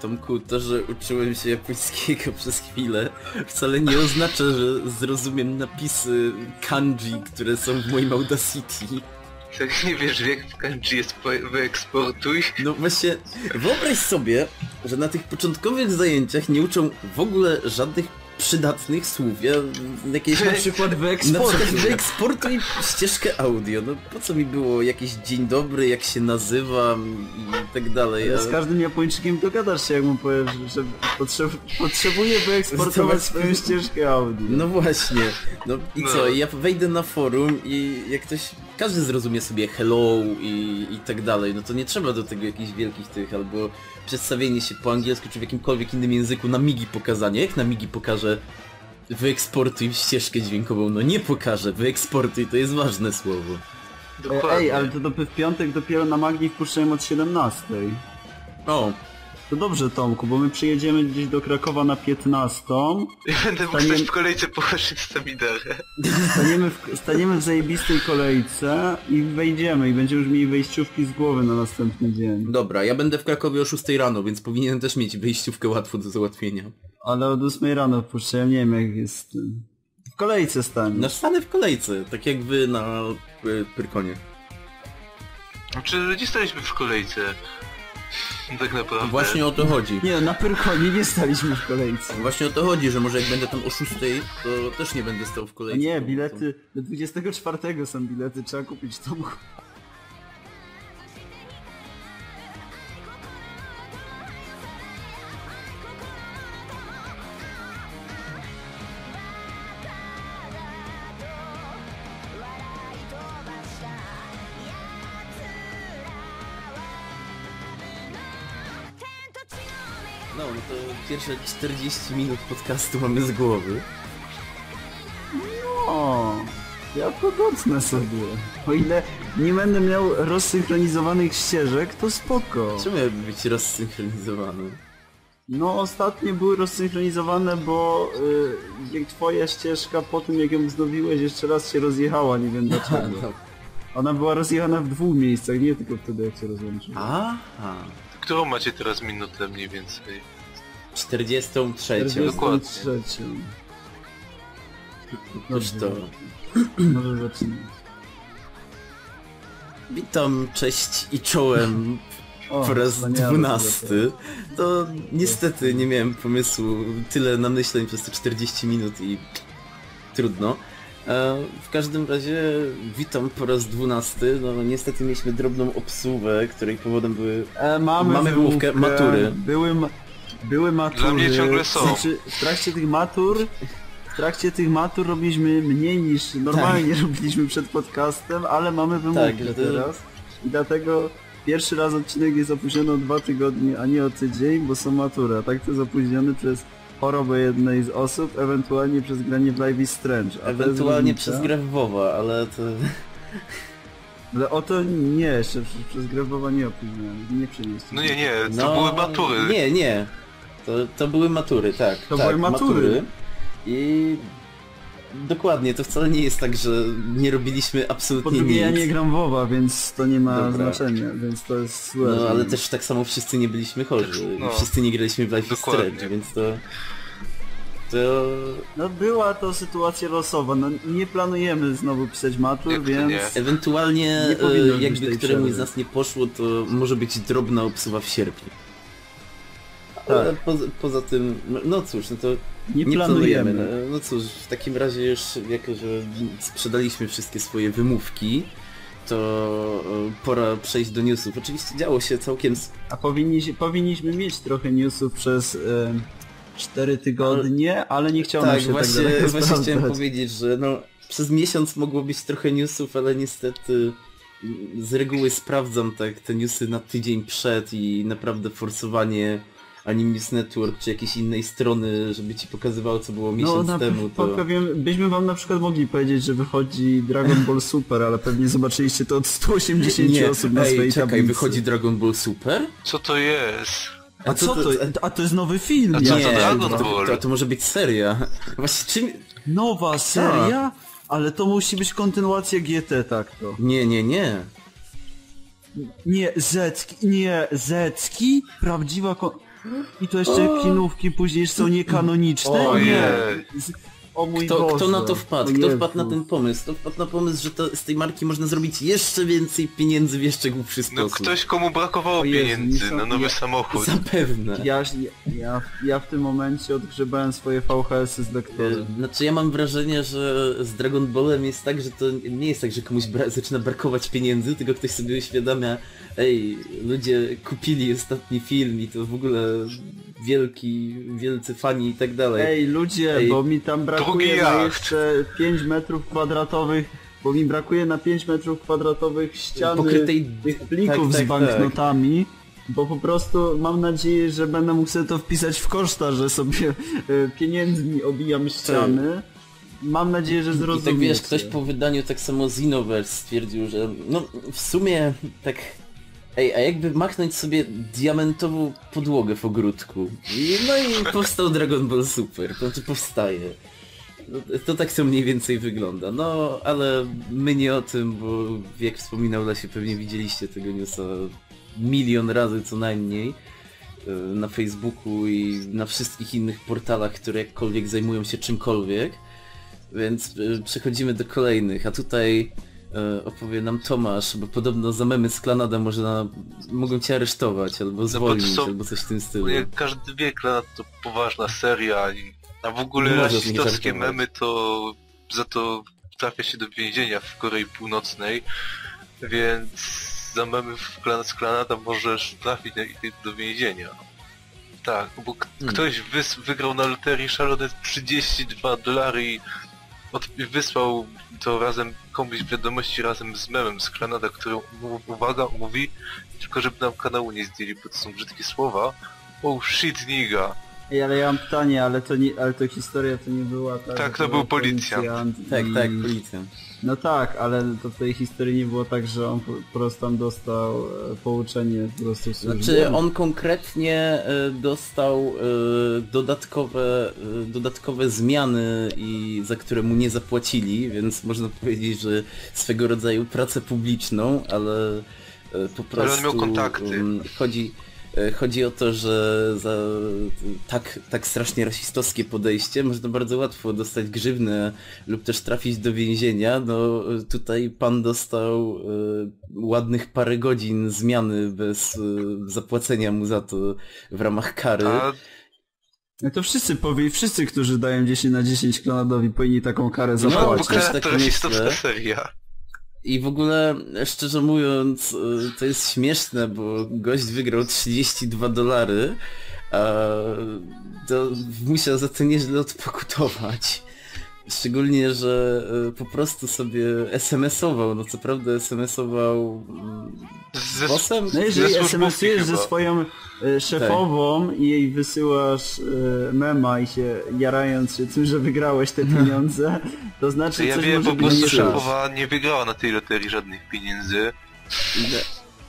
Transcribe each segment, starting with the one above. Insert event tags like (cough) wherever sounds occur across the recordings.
Tomku, to, że uczyłem się japońskiego (laughs) przez chwilę, wcale nie oznacza, że zrozumiem napisy kanji, które są w moim Audacity. Tak nie wiesz, jak kanji jest po- wyeksportuj. No właśnie, wyobraź sobie, że na tych początkowych zajęciach nie uczą w ogóle żadnych przydatnych słów. Ja jakieś Na (laughs) przykład Na wyeksport. przykład wyeksportuj ścieżkę audio, no po co mi było jakiś dzień dobry, jak się nazywam i tak dalej. Ale a- z każdym Japończykiem dogadasz się, jak mu powiesz, że potrzeb, potrzebuje wyeksportować swoją ścieżkę audio. No właśnie, no i No. co, ja wejdę na forum i jak ktoś, każdy zrozumie sobie hello i, i tak dalej, no to nie trzeba do tego jakichś wielkich tych, albo przedstawienie się po angielsku czy w jakimkolwiek innym języku na migi pokazanie, jak na migi pokażę wyeksportuj ścieżkę dźwiękową, no nie pokażę, wyeksportuj to jest ważne słowo. Dokładnie. Ej, ale to dopy w piątek dopiero na Magni wpuszczają od 17. O, To dobrze Tomku, bo my przyjedziemy gdzieś do Krakowa na 15. Ja będę mógł w kolejce po Samidarę. Staniemy w, staniemy w zajebistej kolejce i wejdziemy i będziemy już mieli wejściówki z głowy na następny dzień. dobra, ja będę w Krakowie o 6 rano, więc powinienem też mieć wyjściówkę łatwo do załatwienia. Ale od 8 rano wpuszczają, nie wiem jak jest... W kolejce stanie. No stanę w kolejce, tak jak wy na y, Pyrkonie. Znaczy, gdzie staliśmy w kolejce? Tak naprawdę. Właśnie o to chodzi. Nie, na Pyrkonie nie staliśmy w kolejce. Właśnie o to chodzi, że może jak będę tam o 6, to też nie będę stał w A kolejce. nie, bilety do 24 są bilety, trzeba kupić Tomku. Pierwsze 40 minut podcastu mamy z głowy. O, ja to docnę sobie. O ile nie będę miał rozsynchronizowanych ścieżek, to spoko. Czemu miałby być rozsynchronizowany? No ostatnie były rozsynchronizowane, bo y, jak twoja ścieżka po tym jak ją wznowiłeś jeszcze raz się rozjechała, nie wiem (laughs) dlaczego. No. Ona była rozjechana w dwóch miejscach, nie tylko wtedy jak się rozłączyła. Aha. Którą macie teraz minutę mniej więcej? 43. dokładnie. 43. Toż to. (clears throat) Może zaczynać. Witam, cześć i czołem O, po raz dwunasty. To niestety nie miałem pomysłu, tyle namyśleń przez te 40 minut i trudno. E, W każdym razie witam po raz dwunasty. No niestety mieliśmy drobną obsługę, której powodem były E, mamy, Mamy wymówkę, matury. Były, ma były matury. Dla mnie ciągle są. Znaczy, w trakcie tych matur, w trakcie tych matur robiliśmy mniej niż normalnie robiliśmy przed podcastem, ale mamy wymówkę Tak, teraz. I dlatego pierwszy raz odcinek jest opóźniony o dwa tygodnie, a nie o tydzień, bo są matura. A tak to jest opóźniony przez chorobę jednej z osób, ewentualnie przez granie w Live is Strange. Ewentualnie przez grę w WoWa, ale to... Ale o to nie, jeszcze przez, przez grę w WoWa nie opóźniony, nie przenieść. No nie, nie, to były matury. Nie, nie. To, to były matury, tak. To tak, były matury. I dokładnie, to wcale nie jest tak, że nie robiliśmy Po absolutnie drugie nic. ja nie gram WoWa, więc to nie ma Dobra. znaczenia, więc to jest złe. No ale też tak samo wszyscy nie byliśmy chorzy. No. I wszyscy nie graliśmy w Life is. Strange, więc to... To... No była to sytuacja losowa, no nie planujemy znowu pisać matur, Jak więc... nie? Ewentualnie e, jakby któremuś z nas nie poszło, to może być drobna obsuwa w sierpniu. Tak. poza, poza tym, no, no cóż, no to Nie nie, planujemy. planujemy. No, no cóż, w takim razie już jako, że sprzedaliśmy wszystkie swoje wymówki, to e, pora przejść do newsów. Oczywiście działo się całkiem... A powinni, powinniśmy mieć trochę newsów przez e, 4 tygodnie, ale nie chciałem Tak, się właśnie, tak właśnie chciałem powiedzieć, że no, przez miesiąc mogło być trochę newsów, ale niestety z reguły sprawdzam tak te newsy na tydzień przed i naprawdę forsowanie Anime News Network czy jakiejś innej strony, żeby ci pokazywało co było No miesiąc na temu, to... powiem, byśmy wam na przykład mogli powiedzieć, że wychodzi Dragon Ball Super, ale pewnie zobaczyliście to od 180 Nie, osób na ej, swojej czekaj, tablicy. wychodzi Dragon Ball Super? Co to jest? A co to? A to jest nowy film, A co nie? to Dragon to, Ball? to, to może być seria. Właśnie czym... Nowa seria? Ale to musi być kontynuacja GT, tak to. Nie, nie, nie. Nie, Zecki, nie, Zecki? Prawdziwa kon... I to jeszcze kinówki później są niekanoniczne? O nie. O mój Kto, Boże. kto na to wpadł? Kto wpadł na ten pomysł? Kto wpadł na pomysł, że to, z tej marki można zrobić jeszcze więcej pieniędzy w jeszcze głupszy No sposób? ktoś komu brakowało Jezu, pieniędzy są- na nowy ja- samochód. Zapewne. Ja, ja, ja w tym momencie odgrzebałem swoje VHS-y z lektorem. Znaczy ja mam wrażenie, że z Dragon Ballem jest tak, że to nie jest tak, że komuś bra zaczyna brakować pieniędzy, tylko ktoś sobie uświadamia, ej, ludzie kupili ostatni film i to w ogóle wielki, wielcy fani i tak dalej. Ej, ludzie, Ej, bo mi tam brakuje na jeszcze 5 metrów kwadratowych, bo mi brakuje na 5 metrów kwadratowych ściany Pokrytej- tych plików tak, tak, z banknotami, bo po prostu mam nadzieję, że będę mógł sobie to wpisać w koszta, że sobie e, pieniędzmi obijam ściany. Mam nadzieję, że I zrozumiecie. tak wiesz, ktoś po wydaniu tak samo Xenoverse stwierdził, że no w sumie tak... Ej, a jakby machnąć sobie diamentową podłogę w ogródku? I, no i powstał Dragon Ball Super, to znaczy powstaje. No, to tak to mniej więcej wygląda. No, ale my nie o tym, bo jak wspominał Lesie, pewnie widzieliście tego newsa milion razy co najmniej e, na Facebooku i na wszystkich innych portalach, które jakkolwiek zajmują się czymkolwiek. Więc y, przechodzimy do kolejnych, a tutaj opowie nam Tomasz, bo podobno za memy z Klanada można, mogą cię aresztować, albo zwolnić, są- albo coś w tym stylu. Jak każdy wie, Klanat to poważna seria, i, a w ogóle rasistowskie memy to za to trafia się do więzienia w Korei Północnej, więc za memy w z Klanata możesz trafić do więzienia. Tak, bo Hmm. ktoś wys wygrał na loterii szalone 32 dolary i od wysłał to razem komuś wiadomości razem z memem z Klanada, który uwaga, mówi tylko żeby nam kanału nie zdjęli, bo to są brzydkie słowa. Oh shit nigga. Ej, ale ja mam pytanie, ale to nie, ale to historia to nie była ta, Tak, że to był policjant. Tak, i- tak, policja. No tak, ale to w tej historii nie było tak, że on po prostu tam dostał e, pouczenie po prostu w służbie. Znaczy on konkretnie e, dostał e, dodatkowe, dodatkowe zmiany i za które mu nie zapłacili, więc można powiedzieć, że swego rodzaju pracę publiczną, ale po prostu Ale on miał kontakty. em, chodzi Chodzi o to, że za tak, tak strasznie rasistowskie podejście można bardzo łatwo dostać grzywnę lub też trafić do więzienia. No e, tutaj pan dostał e, ładnych parę godzin zmiany bez e, zapłacenia mu za to w ramach kary. A No to wszyscy powie, wszyscy, którzy dają 10 na 10 klonadowi powinni taką karę No, no, zapłacić. bo bo też to rasistowska seria. I w ogóle, szczerze mówiąc, y, to jest śmieszne, bo gość wygrał 32 dolary, a to musiał za to nieźle odpokutować. Szczególnie, że y, po prostu sobie SMS-ował, no co prawda SMS-ował mm, Ze, głosem? No jeżeli SMS-ujesz ze swoją e, szefową i jej wysyłasz e, mema i się jarając się tym, że wygrałeś te pieniądze, to znaczy ja coś wiem, może po prostu tak. szefowa nie wygrała na tej loterii żadnych pieniędzy.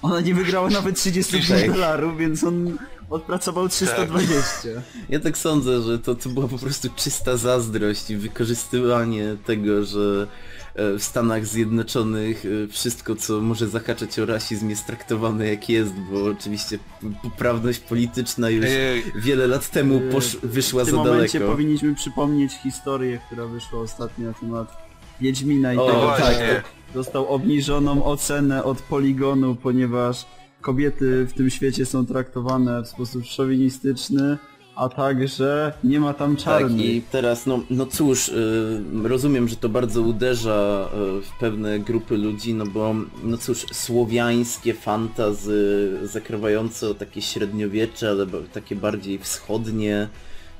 Ona nie wygrała nawet 35 Tak. dolarów, więc on odpracował 320. Ja tak sądzę, że to, to była po prostu czysta zazdrość i wykorzystywanie tego, że e, w Stanach Zjednoczonych e, wszystko, co może zahaczać o rasizm jest traktowane jak jest, bo oczywiście poprawność polityczna już Ej, wiele lat temu posz, wyszła W tym za momencie daleko. powinniśmy przypomnieć historię, która wyszła ostatnio na temat Wiedźmina i O, tego, że dostał obniżoną ocenę od poligonu, ponieważ kobiety w tym świecie są traktowane w sposób szowinistyczny, a także nie ma tam Tak, czarnych. i teraz, no, no cóż, y, rozumiem, że to bardzo uderza y, w pewne grupy ludzi, no bo, no cóż, słowiańskie fantazy zakrywające o takie średniowiecze, ale takie bardziej wschodnie,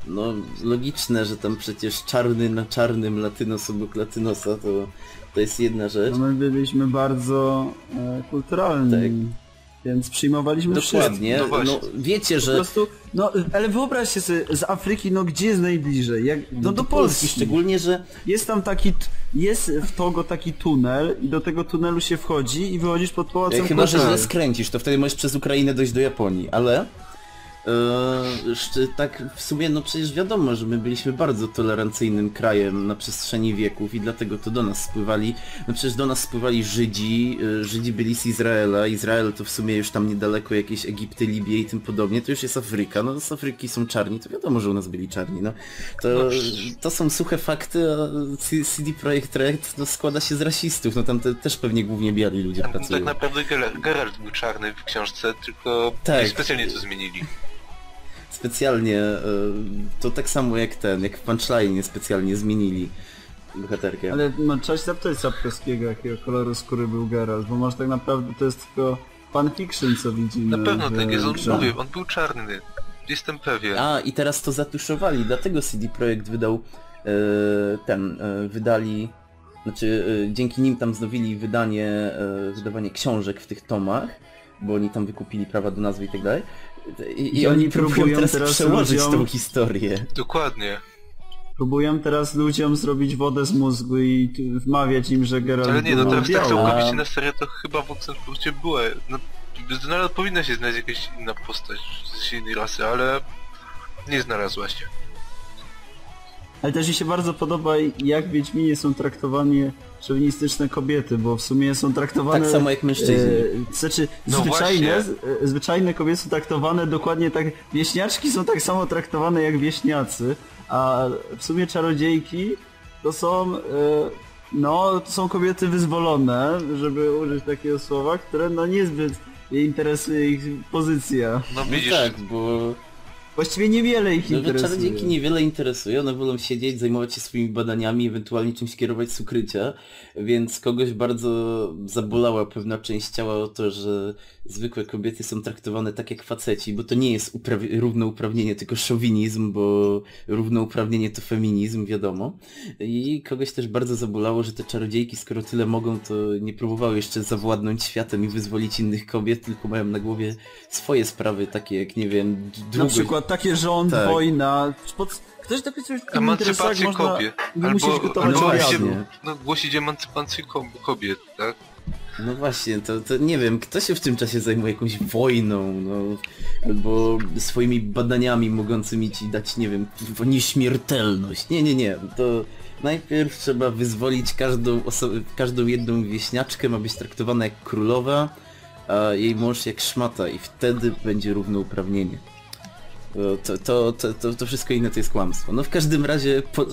no logiczne, że tam przecież czarny na czarnym latynos obok latynosa, to, to jest jedna rzecz. No my byliśmy bardzo e, kulturalni, Tak. Więc przyjmowaliśmy Dokładnie, No no, właśnie. wiecie, Po że prostu, no ale wyobraźcie sobie, z Afryki, no gdzie jest najbliżej? Jak, no do Polski. szczególnie, że Jest tam taki, t- jest w Togo taki tunel i do tego tunelu się wchodzi i wychodzisz pod pałacem Chyba, że źle skręcisz, to wtedy możesz przez Ukrainę dojść do Japonii, ale Eee, tak w sumie no przecież wiadomo, że my byliśmy bardzo tolerancyjnym krajem na przestrzeni wieków i dlatego to do nas spływali, no przecież do nas spływali Żydzi, e, Żydzi byli z Izraela, Izrael to w sumie już tam niedaleko jakieś Egipty, Libie i tym podobnie, to już jest Afryka, no z Afryki są czarni, to wiadomo, że u nas byli czarni, no. To, to są suche fakty, a CD Projekt Red no, składa się z rasistów, no tam te, też pewnie głównie biali ludzie Tam pracują. tak naprawdę Ger- Geralt był czarny w książce, tylko Tak. specjalnie to zmienili. Specjalnie, e, to tak samo jak ten, jak w Punchline specjalnie zmienili bohaterkę. Ale no, trzeba się zapytać Sapkowskiego, jakiego koloru skóry był Geralt, bo może tak naprawdę to jest tylko fanfiction, co widzimy. Na pewno tak jest, on grze. mówię, on był czarny. Jestem pewien. A, i teraz to zatuszowali, dlatego CD Projekt wydał e, ten, e, wydali, znaczy dzięki nim tam znowili wydanie, wydawanie książek w tych tomach, bo oni tam wykupili prawa do nazwy i tak dalej. I, i oni próbują teraz, teraz przełożyć ludziom- tą historię. Dokładnie. Próbują teraz ludziom zrobić wodę z mózgu i wmawiać im, że Geralt Ale nie, no teraz tak biały. całkowicie na serio to chyba w Oxenfurcie była. No, nadal powinna się znaleźć jakaś inna postać z innej rasy, ale nie znalazła się. Ale też mi się bardzo podoba, jak Wiedźminie są traktowane szowinistyczne kobiety, bo w sumie są traktowane... Tak samo jak mężczyźni. E, znaczy, No zwyczajne, właśnie. e, zwyczajne kobiety są traktowane dokładnie tak... Wieśniaczki są tak samo traktowane jak wieśniacy, a w sumie czarodziejki to są... E, no, to są kobiety wyzwolone, żeby użyć takiego słowa, które no niezbyt interesuje ich pozycja. No No widzisz, tak, bo Właściwie niewiele ich No, interesuje. czarodziejki niewiele interesuje, one wolą siedzieć, zajmować się swoimi badaniami, ewentualnie czymś kierować z ukrycia, więc kogoś bardzo zabolała pewna część ciała o to, że zwykłe kobiety są traktowane tak jak faceci, bo to nie jest równouprawnienie, tylko szowinizm, bo równouprawnienie to feminizm, wiadomo. I kogoś też bardzo zabolało, że te czarodziejki, skoro tyle mogą, to nie próbowały jeszcze zawładnąć światem i wyzwolić innych kobiet, tylko mają na głowie swoje sprawy, takie jak, nie wiem, d- Na długość przykład takie rząd, Tak. wojna. Pod... W takim emancypację można kobiet. nie musieć gotować no głosić, no, głosić emancypację ko- kobiet, tak? No właśnie, to, to nie wiem, kto się w tym czasie zajmuje jakąś wojną, no, albo swoimi badaniami mogącymi ci dać, nie wiem, nieśmiertelność. Nie, nie, nie, to najpierw trzeba wyzwolić każdą osobę, każdą jedną wieśniaczkę, ma być traktowana jak królowa, a jej mąż jak szmata i wtedy będzie równouprawnienie. To, to, to, to, to wszystko inne to jest kłamstwo. No w każdym razie, po.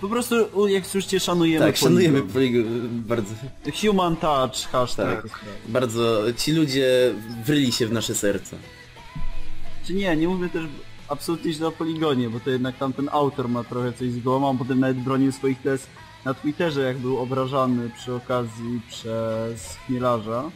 Po prostu, jak słyszycie, szanujemy tak, szanujemy poligon. poligo- bardzo. Human touch, hashtag. Tak. Bardzo, ci ludzie wryli się w nasze serca. Czy nie, nie mówię też absolutnie źle o poligonie, bo to jednak tam ten autor ma trochę coś z głową, a potem nawet bronił swoich tez na Twitterze, jak był obrażany przy okazji przez Chmielarza.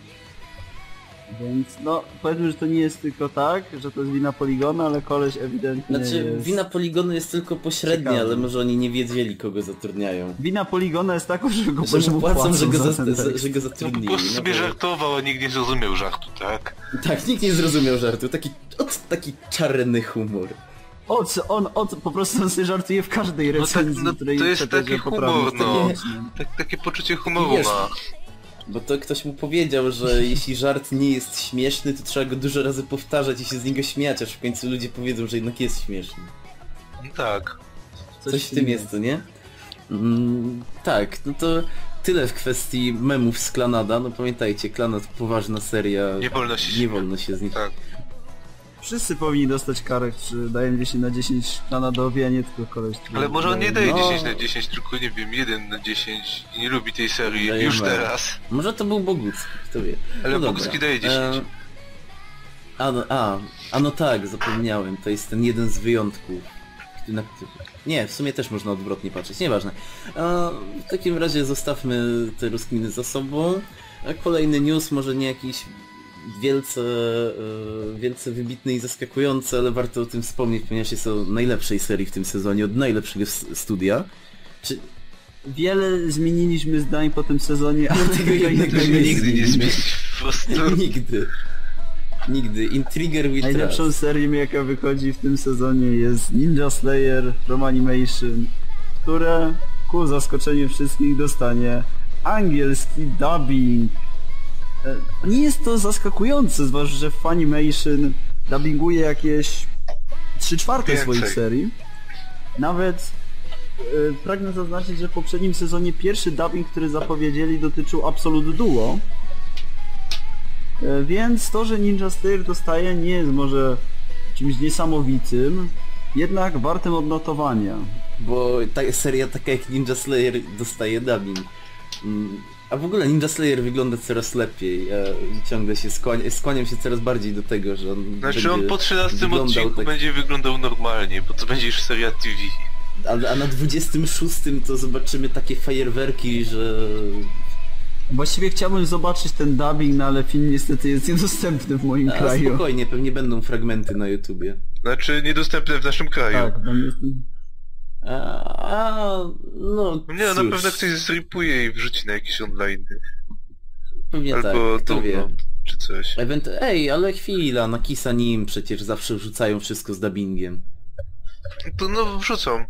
Więc no, powiedzmy, że to nie jest tylko tak, że to jest wina poligona, ale koleś ewidentnie Znaczy, jest... wina poligonu jest tylko pośrednia, Ciekawe. ale może oni nie wiedzieli, kogo zatrudniają. Wina poligona jest taką, że go Że mu płacą, że go, za za, ten za, tekst. że go No po zatrudnili. prostu sobie bo- żartował, a nikt nie zrozumiał żartu, tak? Tak, nikt nie zrozumiał żartu. Taki, ot, taki czarny humor. O, co on, o, co- po prostu on sobie żartuje w każdej tak, recenzji, no, której to jest przekaże taki humor, no. Tak, takie poczucie humoru Wiesz, ma. Bo to ktoś mu powiedział, że (laughs) jeśli żart nie jest śmieszny, to trzeba go dużo razy powtarzać i się z niego śmiać, aż w końcu ludzie powiedzą, że jednak jest śmieszny. No tak. Coś, w tym jest, to nie? Mm, tak, no to tyle w kwestii memów z Klanada. No pamiętajcie, Klanad poważna seria. Nie wolno się Nie wolno się z nich. Tak. Wszyscy powinni dostać karę, czy dają 10 na 10 Kanadowi, a nie tylko koleś. który Ale może on nie daje No. 10 na 10, tylko nie wiem, 1 na 10 i nie lubi tej serii Daje już teraz. Może to był Bogucki, kto wie. Ale No. Bogucki daje 10. E, a, no, a, a no tak, zapomniałem, to jest ten jeden z wyjątków. Na, nie, w sumie też można odwrotnie patrzeć, nieważne. E, w takim razie zostawmy te rozkminy za sobą. A kolejny news, może nie jakiś wielce, e, wielce wybitny i zaskakujący, ale warto o tym wspomnieć, ponieważ jest o najlepszej serii w tym sezonie, od najlepszego studia. Czy, Wiele zmieniliśmy zdań po tym sezonie, ale tego tego jednego jednego Tego nie nigdy nie zmienimy. zmieni. Po prostu. (laughs) nigdy. Nigdy. Intriguer with Najlepszą Trust. serią jaka wychodzi w tym sezonie jest Ninja Slayer from Animation, które ku zaskoczeniu wszystkich dostanie angielski dubbing. E, Nie jest to zaskakujące, zwłaszcza, że w Funimation dubbinguje jakieś 3 czwarte swoich serii. Nawet e, pragnę zaznaczyć, że w poprzednim sezonie pierwszy dubbing, który zapowiedzieli dotyczył Absolute Duo. E, więc to, że Ninja Slayer dostaje nie jest może czymś niesamowitym, jednak wartym odnotowania. Bo ta seria taka jak Ninja Slayer dostaje dubbing. A w ogóle Ninja Slayer wygląda coraz lepiej. Ja ciągle się skłaniam, skłaniam się coraz bardziej do tego, że on Znaczy będzie on po 13 wyglądał odcinku tak- będzie wyglądał normalnie, bo to będzie już seria TV. A, a na 26 to zobaczymy takie fajerwerki, że... Właściwie chciałbym zobaczyć ten dubbing, no ale film niestety jest niedostępny w moim A, kraju. spokojnie, pewnie będą fragmenty na YouTubie. Znaczy niedostępne w naszym kraju. Tak, jest... A, a no Nie, no, cóż, na pewno ktoś zripuje i wrzuci na jakieś online. pewnie Albo tak, kto wie. Czy coś. Event... Ej, ale chwila, na Kisa Nim przecież zawsze wrzucają wszystko z dubbingiem. To no wrzucą.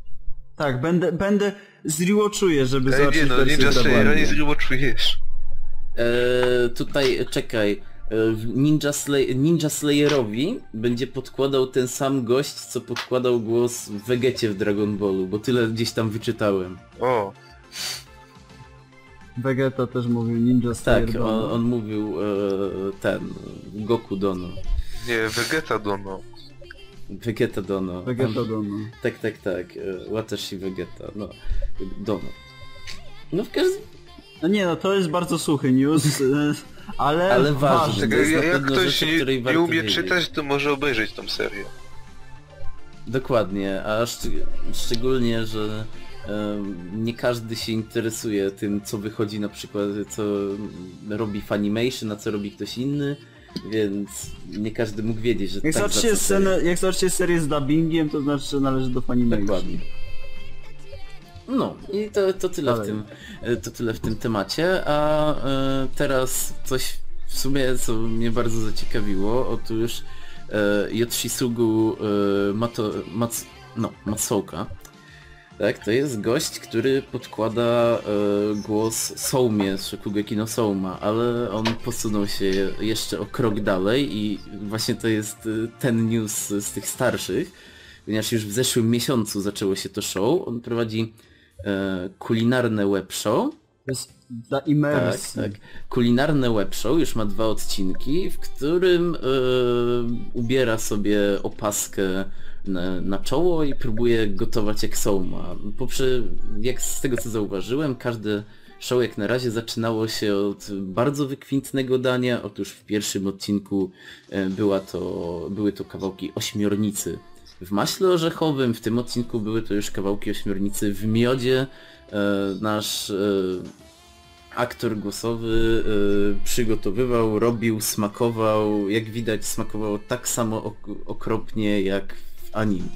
Tak, będę, będę zrewatchuję, żeby Ej, zobaczyć nie no, wersję Ninja Slayera nie zrewatchujesz. Eee, tutaj, czekaj. E, Ninja, Slay... Ninja Slayerowi będzie podkładał ten sam gość, co podkładał głos w Vegecie w Dragon Ballu, bo tyle gdzieś tam wyczytałem. O, Vegeta też mówił Ninja Slayer. Tak, on, on mówił e, ten, Goku Dono. nie, Vegeta Dono. Vegeta Dono. Vegeta Dawn. Tak, tak, tak. e, Watashi Vegeta, no. Dono. No w każdym... No nie no, to jest bardzo suchy news, (laughs) ale, Ale ważny. To Tak, jak pewno ktoś nie, nie umie wiedzieć. czytać, to może obejrzeć tą serię. Dokładnie, a szcz- szczególnie, że em, nie każdy się interesuje tym, co wychodzi na przykład, co robi Funimation, a co robi ktoś inny, więc nie każdy mógł wiedzieć, że Jak tak zobaczycie, scenę, jak zobaczycie serię z dubbingiem, to znaczy, że należy do Funimation. Dokładnie. No i to, to tyle w Dalej. tym e, to tyle w tym temacie, a e, teraz coś w sumie co mnie bardzo zaciekawiło, otóż e, Yoshisugu e, Mato, Mats, no, Matsuoka, tak, to jest gość, który podkłada e, głos Soumie z Shokugeki no Souma, ale on posunął się jeszcze o krok dalej i właśnie to jest ten news z tych starszych, ponieważ już w zeszłym miesiącu zaczęło się to show. On prowadzi kulinarne web show. To jest dla Tak, imersji. tak. Kulinarne web show już ma dwa odcinki, w którym e, ubiera sobie opaskę na, na czoło i próbuje gotować jak Souma. Poprze, jak z tego co zauważyłem, każde show jak na razie zaczynało się od bardzo wykwintnego dania. Otóż w pierwszym odcinku e, była to, były to kawałki ośmiornicy w maśle orzechowym, w tym odcinku były to już kawałki ośmiornicy w miodzie. E, nasz e, aktor głosowy y, przygotowywał, robił, smakował, jak widać smakował tak samo ok okropnie jak w anim.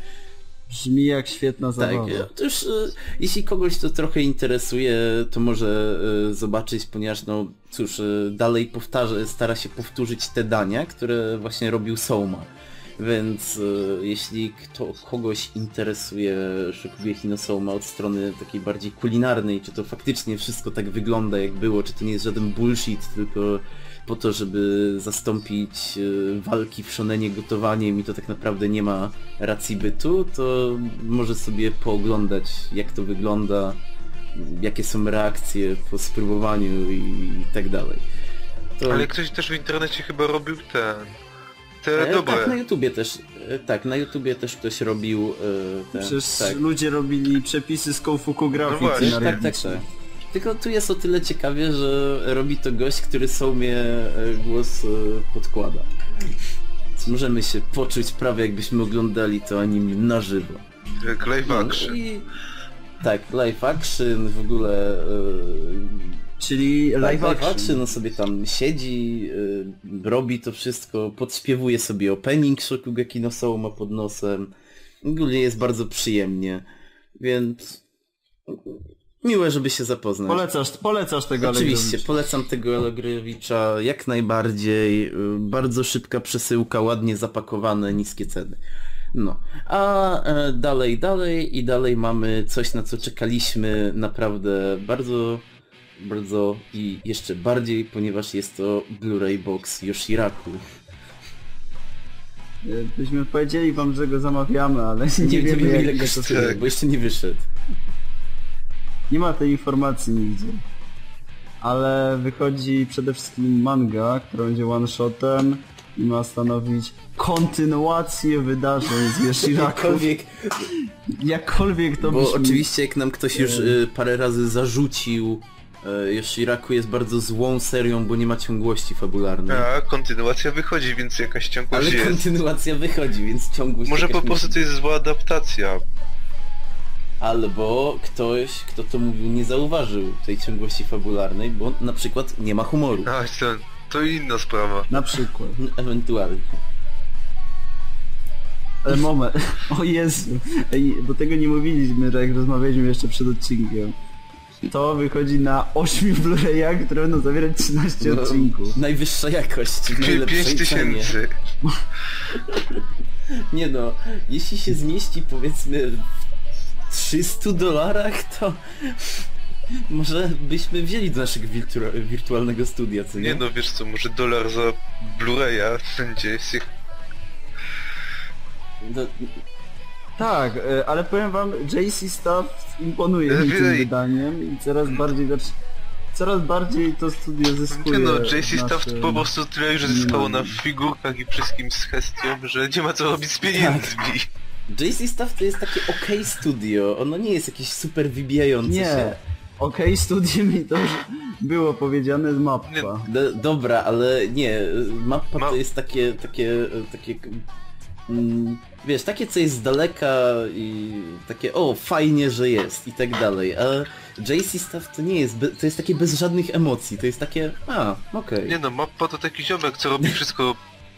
Brzmi jak świetna Tak, zabawa. e, to już jeśli kogoś to trochę interesuje, to może zobaczyć, ponieważ no cóż, dalej powtarza, stara się powtórzyć te dania, które właśnie robił Souma. Więc y, jeśli kto, kogoś interesuje Shokugeki no Souma od strony takiej bardziej kulinarnej, czy to faktycznie wszystko tak wygląda jak było, czy to nie jest żaden bullshit, tylko po to, żeby zastąpić y, walki w szonenie gotowaniem i to tak naprawdę nie ma racji bytu, to może sobie pooglądać jak to wygląda, jakie są reakcje po spróbowaniu i tak dalej. To... Ale ktoś też w internecie chyba robił ten... Te E, dobre. Tak, na YouTubie też, e, tak, na YouTubie też ktoś robił e, te, Przecież tak. ludzie robili przepisy z Koufuku No grafiki właśnie. na Tak, tak, tak. Tylko tu jest o tyle ciekawie, że robi to gość, który sobie e, głos e, podkłada. Więc możemy się poczuć prawie jakbyśmy oglądali to anime na żywo. Jak live No, action. i... Tak, live action, w ogóle... Czyli tak, live action. action, on sobie tam siedzi, y, robi to wszystko, podśpiewuje sobie opening Shokugeki no Souma pod nosem. Ogólnie jest bardzo przyjemnie, więc miłe, żeby się zapoznać. Polecasz, polecasz tego Oczywiście, polecam tego Allegrowicza jak najbardziej. y, Bardzo szybka przesyłka, ładnie zapakowane, niskie ceny. No, a e, dalej, dalej i dalej mamy coś, na co czekaliśmy naprawdę bardzo, bardzo i jeszcze bardziej, ponieważ jest to Blu-ray Box Yoshiraku. Y, Byśmy powiedzieli wam, że go zamawiamy, ale (laughs) nie, Nie, wiemy wiem jak ile kosztuje, tak. bo jeszcze nie wyszedł. Nie ma tej informacji nigdzie. Ale wychodzi przede wszystkim manga, która będzie one-shotem i ma stanowić kontynuację wydarzeń z (laughs) Yoshiraku. Jakkolwiek, Jakkolwiek to bo brzmi. oczywiście jak nam ktoś już y, parę razy zarzucił, Yoshiraku jest bardzo złą serią, bo nie ma ciągłości fabularnej. A, kontynuacja wychodzi, więc jakaś ciągłość Ale jest. kontynuacja wychodzi, więc ciągłość Może po prostu to jest zła adaptacja. Albo ktoś, kto to mówił, nie zauważył tej ciągłości fabularnej, bo na przykład nie ma humoru. A, to, to inna sprawa. Na przykład. (laughs) Ewentualnie. Ale moment. (laughs) O Jezu. Ej, bo tego nie mówiliśmy, że jak rozmawialiśmy jeszcze przed odcinkiem. To wychodzi na 8 Blu-rayach, które będą zawierać 13 No, odcinków. Najwyższa jakość, w najlepszej 5 cenie. tysięcy. (laughs) Nie no, jeśli się zmieści powiedzmy w 300 dolarach, to (laughs) może byśmy wzięli do naszego wirtu- wirtualnego studia, co nie? Nie no, wiesz co, może dolar za Blu-raya będzie się... No, Tak, e, ale powiem wam, JC Staff imponuje mi tym wydaniem i coraz bardziej Coraz bardziej to studio zyskuje no, JC nasze- Staff po prostu tyle już zyskało na figurkach i wszystkim z Hestią, że nie ma co robić z pieniędzmi. JC Staff to jest takie ok studio, ono nie jest jakieś super wybijające Nie. się. Okej, studio mi to już było powiedziane z mappa. Do, dobra, ale nie, mapa Ma- to jest takie, takie, takie, mm, wiesz, takie co jest z daleka i takie, o, fajnie, że jest i tak dalej, a JC Staff to nie jest, to jest takie bez żadnych emocji, to jest takie, a, okej. Nie no, mappa to taki ziomek, co robi wszystko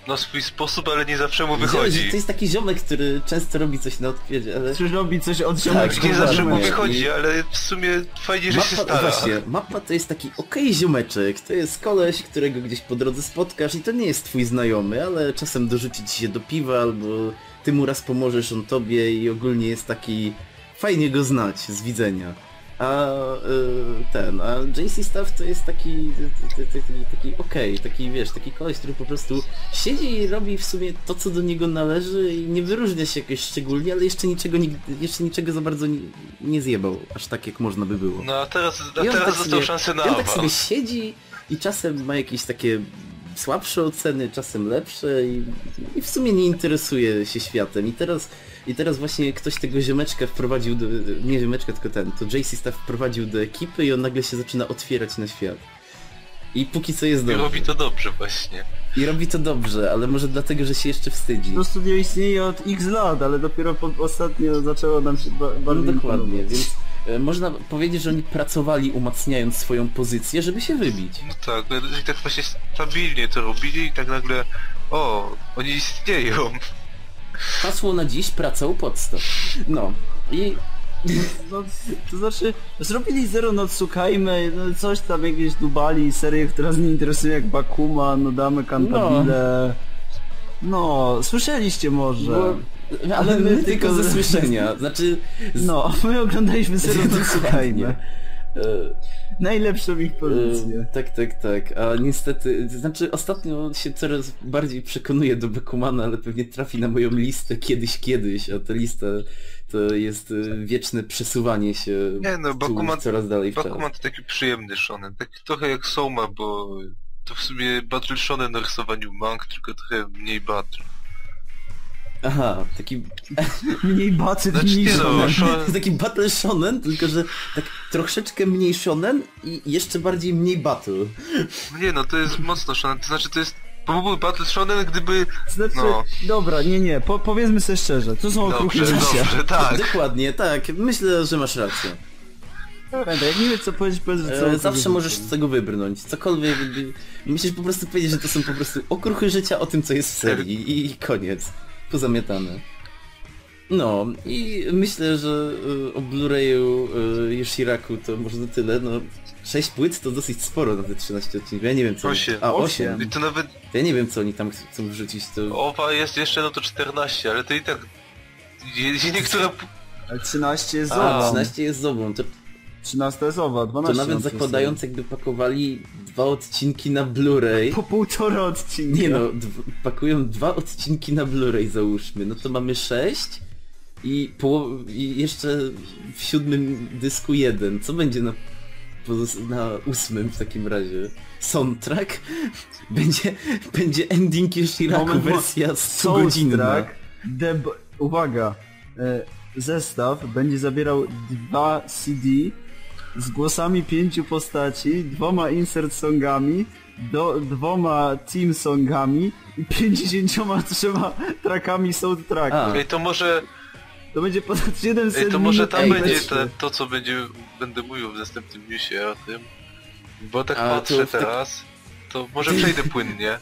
na swój sposób, ale nie zawsze mu wychodzi. To jest taki ziomek, który często robi coś na odwiedzie, ale... Czy robi coś od Tak, ziomeczków Nie zawsze mu wychodzi, ale w sumie fajnie, że się Mappa, stara. właśnie, mapa to jest taki okej ziomeczek, to jest koleś, którego gdzieś po drodze spotkasz i to nie jest twój znajomy, ale czasem dorzuci ci się do piwa, albo ty mu raz pomożesz, on tobie i ogólnie jest taki fajnie go znać z widzenia. A y, ten, a JC Staff to jest taki, taki, taki, taki okej, taki wiesz, taki koleś, który po prostu siedzi i robi w sumie to, co do niego należy i nie wyróżnia się jakoś szczególnie, ale jeszcze niczego, jeszcze niczego za bardzo nie, nie zjebał, aż tak jak można by było. No a teraz, a teraz tak dostał sobie- szansę na on tak sobie siedzi i czasem ma jakieś takie słabsze oceny, czasem lepsze i, i w sumie nie interesuje się światem. I teraz, I teraz właśnie ktoś tego ziomeczka wprowadził do... nie ziomeczka, tylko ten, to JC Staff wprowadził do ekipy i on nagle się zaczyna otwierać na świat. I póki co jest I dobrze. robi to dobrze właśnie. I robi to dobrze, ale może dlatego, że się jeszcze wstydzi. To studio istnieje od x lat, ale dopiero po, ostatnio zaczęło nam się ba No bardziej dokładnie, więc można powiedzieć, że oni pracowali umacniając swoją pozycję, żeby się wybić. No tak, no i tak właśnie stabilnie to robili i tak nagle... O, oni istnieją. Hasło na dziś, praca u podstaw. No. I No, to znaczy, zrobili Zero no Tsukajmy, no coś tam jakieś dubali, serię, która nas nie interesuje jak Bakuma, no damy Cantabile. No, słyszeliście może. Bo, ale my, tylko ze słyszenia. (laughs) Znaczy... Z... No, my oglądaliśmy Zero no (laughs) Dokładnie. Tsukajmy. E, Najlepszą ich pozycję. e, tak, tak, tak. A niestety, to znaczy ostatnio się coraz bardziej przekonuję do Bakumana, ale pewnie trafi na moją listę kiedyś, kiedyś, a ta lista to jest e, wieczne przesuwanie się Nie no, Bakuman, coraz dalej w. Bakuman to taki przyjemny shonen. Tak trochę jak Soma, bo to w sumie Battle Shonen na rysowaniu mang, tylko trochę mniej battle. Aha, taki, (laughs) Mniej bacy, Znaczy mniej nie no, shonen. shonen, taki battle shonen, tylko że tak troszeczkę mniej shonen i jeszcze bardziej mniej battle. nie no, to jest mocno shonen, to znaczy to jest... To byłby Battle Shonen, gdyby... Znaczy, No. dobra, nie, nie, po, powiedzmy sobie szczerze, to są okruchy życia. dobrze, tak. (laughs) Dokładnie, tak. Myślę, że masz rację. Pamiętaj, jak nie wiesz co powiedzieć, powiedz, co E, okruchy zawsze możesz z tego wybrnąć. Cokolwiek. Musisz po prostu powiedzieć, że to są po prostu okruchy życia o tym, co jest w serii. I, i koniec. Pozamiatane. No i myślę, że e, o Blu-rayu e, Yoshiraku to może na tyle. No 6 płyt to dosyć sporo na te 13 odcinków. Ja nie wiem co. oni- Osiem. A Osiem. 8. I to nawet Ja nie wiem co oni tam chcą wrzucić. To... owa jest jeszcze no to 14, ale to i tak... Niektóre... Ale 13 jest za. 13 jest z obą. To 13 jest owa, To 12 nawet na zakładając jakby pakowali dwa odcinki na Blu-ray. Po półtora odcinka. Nie no, pakują dwa odcinki na Blu-ray załóżmy, no to mamy sześć i, poło- i jeszcze w siódmym dysku jeden. Co będzie na, na ósmym w takim razie? Soundtrack? (laughs) Będzie, będzie ending Yoshiraku Moment, mo- wersja 100 godzinna. Deb... Uwaga, e, zestaw będzie zabierał dwa CD z głosami pięciu postaci, dwoma insert songami, do, dwoma team songami i 53 (laughs) trackami soundtracku. Ej, to może, To będzie ponad 700 ej, to może tam Ej, będzie te, to, co będzie, będę mówił w następnym newsie o tym. Bo tak A, to patrzę tak- teraz, to może przejdę płynnie.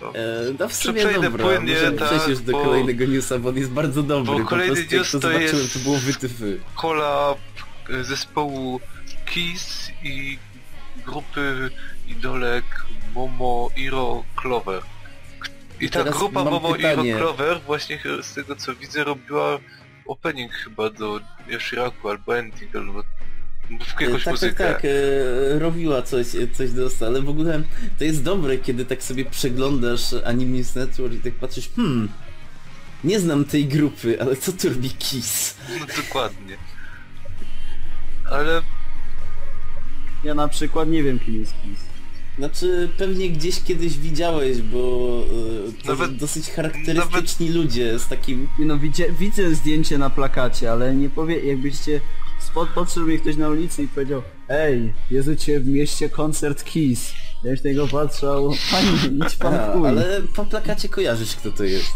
Co? E, no w sumie przejdę dobra, płynnie, tak, przejść już do bo- kolejnego newsa, bo on jest bardzo dobry. bo po kolejny prostu jak news to to zobaczyłem, jest- to było wytyfy. kolab zespołu Kiss i grupy idolek Momo Iro Clover. I ta teraz grupa Momo pytanie. Iro Clover właśnie z tego co widzę robiła opening chyba do Yoshiraku albo ending albo w E, jakąś tak, muzykę. tak, tak, e, robiła coś, coś do ale w ogóle to jest dobre, kiedy tak sobie przeglądasz Anime Network i tak patrzysz, hmm, nie znam tej grupy, ale co tu robi Kiss? No dokładnie. Ale Ja na przykład nie wiem kim jest Kiss. Znaczy, pewnie gdzieś kiedyś widziałeś, bo e, to Nawet- dosyć charakterystyczni ludzie z takim... Nie no, widzę, widzę zdjęcie na plakacie, ale nie powie, jakbyście spod, podszedł mi ktoś na ulicy i powiedział Ej, jest u ciebie w mieście koncert Kiss. Ja już na niego patrzał, fajnie, (laughs) idź pan A, w chuj. ale po plakacie kojarzysz kto to jest.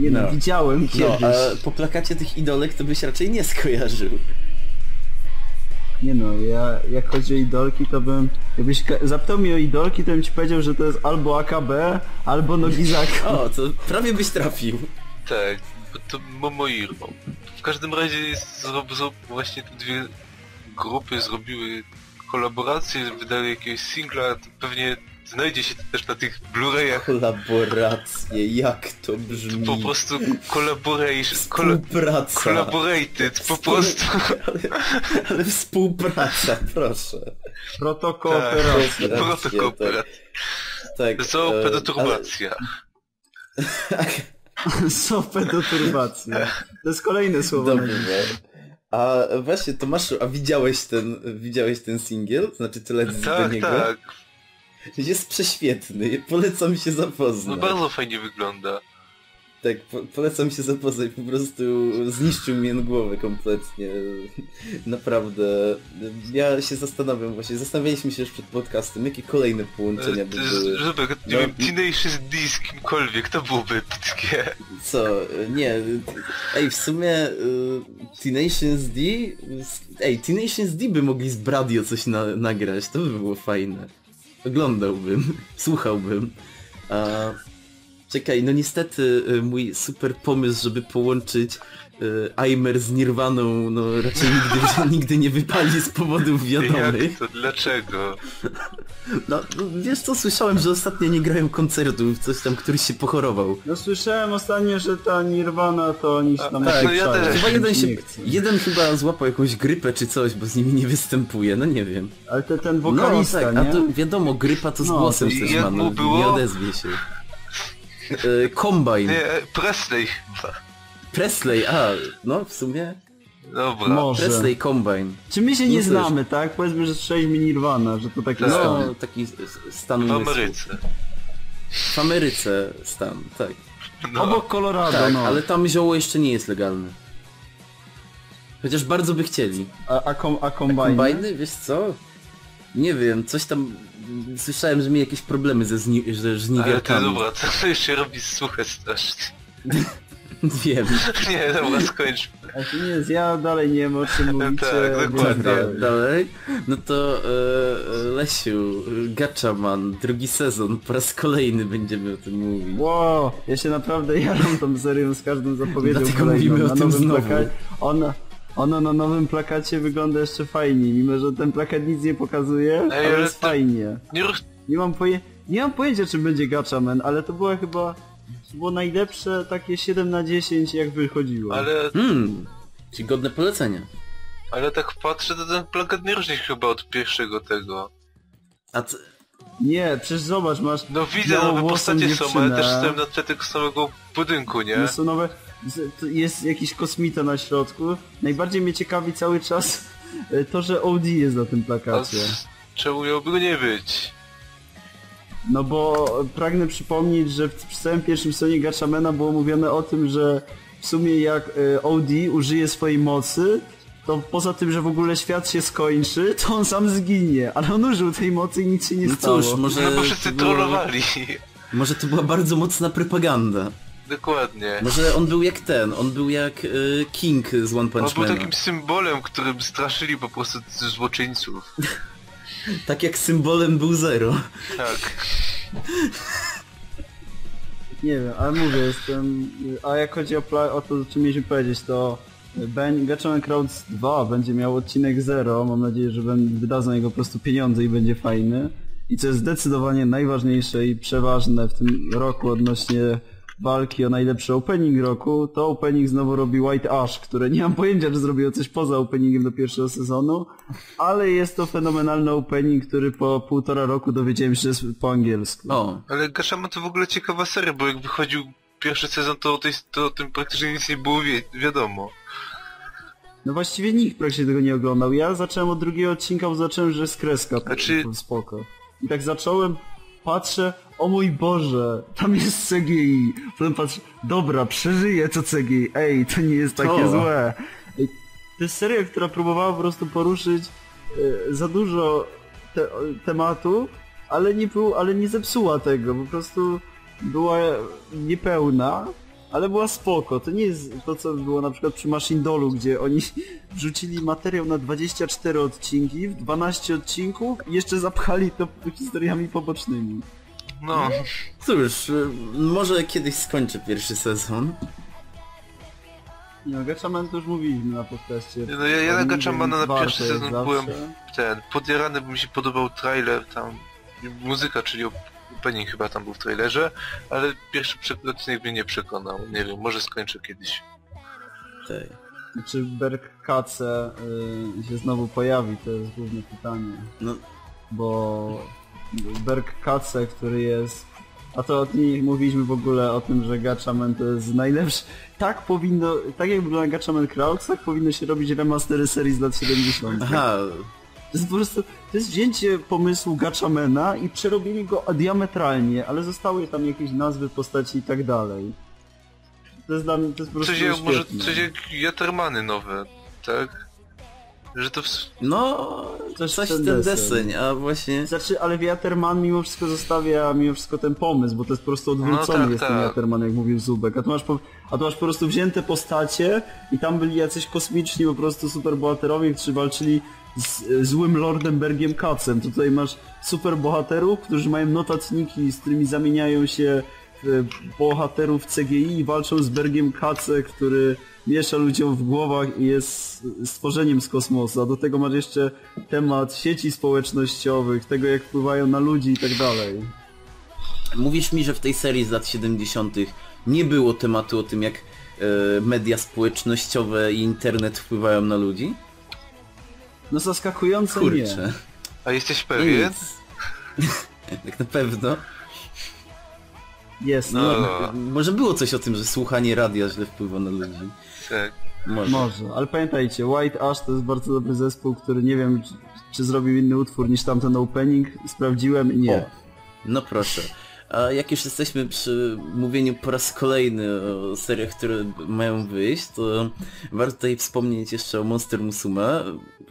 Nie no, no. widziałem No, kiedyś. a po plakacie tych idolek to byś raczej nie skojarzył. Nie no, ja jak chodzi o idolki, to bym... Jakbyś ka- zapytał mnie o idolki, to bym ci powiedział, że to jest albo AKB, albo Nogizaka. (laughs) O, to prawie byś trafił. tak, bo to Momo Iro. W każdym razie jest, zro, zro, właśnie te dwie grupy zrobiły kolaborację, wydali jakiegoś singla, to pewnie znajdzie się to też na tych Blu-rayach. Kolaboracje, jak to brzmi. Po prostu collaboration, Współpraca. collaborated, po prostu. Ale, (laughs) ale współpraca, proszę. Protokooperacja. Tak. Protokooperat. Tak. Zoopedoturbacja. Sopedoturbacja. (laughs) To jest kolejne słowo. Dobrze. A właśnie, Tomaszu, a widziałeś ten, widziałeś ten singiel? Znaczy teledysk do Tak, niego? tak. Jest prześwietny, polecam się No zapoznać. bardzo fajnie wygląda. Tak, po, polecam się zapoznać, po prostu zniszczył mnie głowę kompletnie. (laughs) Naprawdę. Ja się zastanawiam właśnie, zastanawialiśmy się już przed podcastem, jakie kolejne połączenia by były. Żeby, nie No. wiem, Tenacious D z kimkolwiek, to byłoby epickie. Co? Nie, ej, w sumie y, Tenacious D... Ej, Tenacious D by mogli z Bradio coś na, nagrać, to by było fajne. Oglądałbym, (laughs) słuchałbym. A, czekaj, no niestety y, mój super pomysł, żeby połączyć y, Aimer z Nirwaną, no raczej nigdy, (laughs) nigdy nie wypali z powodów wiadomych. Jak to? Dlaczego? (laughs) No, no, wiesz co, słyszałem, że ostatnio nie grają koncertów, coś tam, któryś się pochorował. No słyszałem ostatnio, że ta Nirvana to oni się tam tak, nie no ja też. Chyba jeden się, jeden chyba złapał jakąś grypę czy coś, bo z nimi nie występuje, no nie wiem. Ale to ten No wokalista, tak, nie? a to wiadomo, grypa to z No, głosem też ma, no, było? nie odezwie się. E, Combine, Nie, Presley. Presley, a, no w sumie, Dobra. Może. Presley Combine. Czy my się nie No cóż. znamy, tak? Powiedzmy, że strzeliśmy Nirvana, że to taki Tak. stan. No, taki stan W. Ameryce. W Ameryce stan, tak. No. Obok Colorado, Tak, no. ale tam zioło jeszcze nie jest legalne. Chociaż bardzo by chcieli. A, a, kom, a kombajny? Kombajny, wiesz co? Nie wiem, coś tam... Słyszałem, że mieli jakieś problemy ze zni że Ale to żniwiarkami. dobra, to (laughs) jeszcze robi suche strasznie. (laughs) (laughs) Wiem. Nie, dobra, skończ. A to nie jest, ja dalej nie wiem o czym (laughs) mówicie. Tak, dokładnie. dalej. Dalej? No to e, Lesiu, Gatchaman, drugi sezon, po raz kolejny będziemy o tym mówić. Wow, ja się naprawdę jaram tą serią z każdą zapowiedzią Dlatego kolejną. mówimy o na tym nowym znowu. plakacie. Ona, ona na nowym plakacie wygląda jeszcze fajniej, mimo że ten plakat nic nie pokazuje, ale ale jest to- fajnie. Nie. Nie mam, poje... nie mam pojęcia czym będzie Gatchaman, ale to była chyba... Było najlepsze takie 7 na 10 jak wychodziło. Ale Hmm, czyli godne polecenia. Ale tak patrzę, to ten plakat nie różni się chyba od pierwszego tego. A c- Nie, przecież zobacz, masz No widzę, nowe postacie są, ale też stoją na tle tego samego budynku, nie? No są nowe... Jest jakiś kosmita na środku. Najbardziej mnie ciekawi cały czas (laughs) to, że OD jest na tym A plakacie. s- czemu miałoby go nie być? No bo pragnę przypomnieć, że w w całym pierwszym sezonie Gatchamena było mówione o tym, że w sumie jak e, OD użyje swojej mocy, to poza tym, że w ogóle świat się skończy, to on sam zginie. Ale on użył tej mocy i nic się nie no stało. cóż, może No bo wszyscy było- trollowali. Może to była bardzo mocna propaganda. Dokładnie. Może on był jak ten, on był jak y, King z One On Punch był Mana. takim symbolem, którym straszyli po prostu złoczyńców. (laughs) Tak jak symbolem był Zero. Tak. Nie wiem, ale mówię, jestem... A jak chodzi o, o to, o czym mieliśmy powiedzieć, to Ben Gatchaman Crowds 2 będzie miał odcinek 0. Mam nadzieję, że wydadzą jego po prostu pieniądze i będzie fajny. I co jest zdecydowanie najważniejsze i przeważne w tym roku odnośnie walki o najlepszy opening roku, to opening znowu robi White Ash, które nie mam pojęcia, czy zrobiło coś poza openingiem do pierwszego sezonu, ale jest to fenomenalny opening, który po półtora roku dowiedziałem się, że jest po angielsku. O, Ale Gashama to w ogóle ciekawa seria, bo jak wychodził pierwszy sezon, to o, tej, to o tym praktycznie nic nie było wie wiadomo. No właściwie nikt praktycznie tego nie oglądał. Ja zacząłem od drugiego odcinka, bo zacząłem, że jest kreska. To, Znaczy- to spoko. I tak zacząłem, patrzę, o mój Boże, tam jest CGI. Potem patrzę, dobra, przeżyję to CGI. Ej, to nie jest takie złe. Ej, To jest seria, która próbowała po prostu poruszyć e, za dużo te, tematu, ale nie, był, ale nie zepsuła tego. Po prostu była niepełna, ale była spoko. To nie jest to, co było na przykład przy Machine Dolu, gdzie oni (laughs) wrzucili materiał na 24 odcinki, w 12 odcinków i jeszcze zapchali to historiami pobocznymi. No, cóż, y, może kiedyś skończę pierwszy sezon. Nie no, Gatchaman to już mówiliśmy na podcaście. Nie, no ja- ja na Gatchamana na pierwszy sezon zawsze. byłem- ten, podjarany by mi się podobał trailer tam, muzyka, czyli opening chyba tam był w trailerze, ale pierwszy odcinek mnie nie przekonał. Nie wiem, może skończę kiedyś. Tej. Czy Bergkace y, się znowu pojawi, to jest główne pytanie. No, bo Bergkace, który jest... A to o tym mówiliśmy w ogóle o tym, że Gatchaman to jest najlepszy... Tak powinno... Tak jak wygląda Gatchaman Crowds, tak powinno się robić remastery serii z lat 70. aha, To jest po prostu... To jest wzięcie pomysłu Gatchamana i przerobienie go diametralnie, ale zostały tam jakieś nazwy postaci i tak dalej. To jest dla mnie... To jest po prostu Coś jak, może coś jak Jatermany nowe, tak? Że to w... no, Coś coś, ten ten deseń. a właśnie... Znaczy, ale Wiaterman mimo wszystko zostawia mimo wszystko ten pomysł, bo to jest po prostu odwrócony No tak, jest ten tak. Wiaterman, jak mówił Zubek. A tu, masz po, a tu masz po prostu wzięte postacie i tam byli jacyś kosmiczni po prostu superbohaterowie, którzy walczyli z złym Lordem Bergiem Kacem. Tutaj masz superbohaterów, którzy mają notatniki, z którymi zamieniają się bohaterów CGI i walczą z Bergiem Kace, który miesza ludziom w głowach i jest stworzeniem z kosmosu. A do tego masz jeszcze temat sieci społecznościowych, tego jak wpływają na ludzi i tak dalej. Mówisz mi, że w tej serii z lat 70. nie było tematu o tym, jak e, media społecznościowe i internet wpływają na ludzi? No zaskakujące Kurczę. A jesteś No pewien? (laughs) tak na pewno. Jest, No. no. Może było coś o tym, że słuchanie radia źle wpływa na ludzi. Tak. Może. Może, ale pamiętajcie, White Ash to jest bardzo dobry zespół, który nie wiem, czy, czy zrobił inny utwór niż tamten opening. Sprawdziłem i nie. O, no proszę. A jak już jesteśmy przy mówieniu po raz kolejny o seriach, które mają wyjść, to warto tutaj wspomnieć jeszcze o Monster Musume,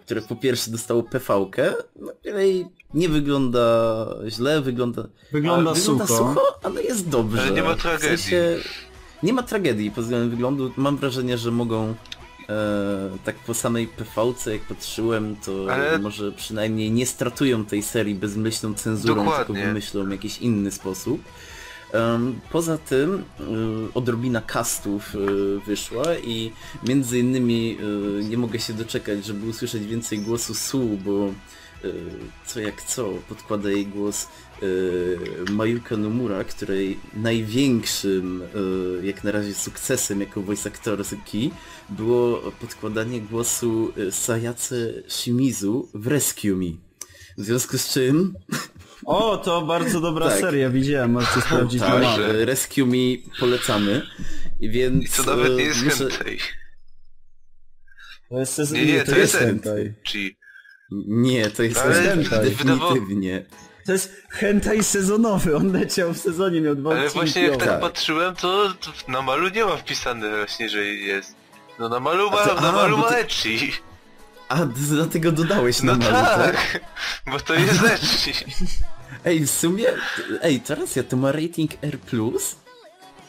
które po pierwsze dostało PV-kę, no, której nie wygląda źle, wygląda, Wygląda, a, wygląda sucho. sucho, ale jest dobrze. Ale nie ma W tragedii. sensie, nie ma tragedii pod względem wyglądu. Mam wrażenie, że mogą e, tak po samej PV-ce, jak patrzyłem, to Ale- może przynajmniej nie stratują tej serii bezmyślną cenzurą, Dokładnie. tylko wymyślą jakiś inny sposób. Poza tym y, odrobina castów y, wyszła i między innymi y, nie mogę się doczekać, żeby usłyszeć więcej głosu Su, bo e, co jak co podkłada jej głos e, Mayuka Nomura, której największym e, jak na razie sukcesem jako voice actorski było podkładanie głosu e, Sayace Shimizu w Rescue Me. W związku z czym (laughs) O, to bardzo dobra Tak. seria, widziałem, możecie sprawdzić na tak, e, Rescue Me polecamy. I więc I co nawet nie jest muszę... hentai. To jest. Nie, nie, to jest hentai. Czyli Nie, to jest Ale hentai. definitywnie. To jest hentai sezonowy, on leciał w sezonie, miał dwa Ale właśnie jak tak Tak. patrzyłem, to, to na malu nie ma wpisane właśnie, że jest. No na malu ma, to- na a, malu ma ecchi. A, dlatego dodałeś No na malu, tak? tak, (laughs) bo to jest ecchi. (laughs) Ej, w sumie, ej, to racja, to ma rating R+,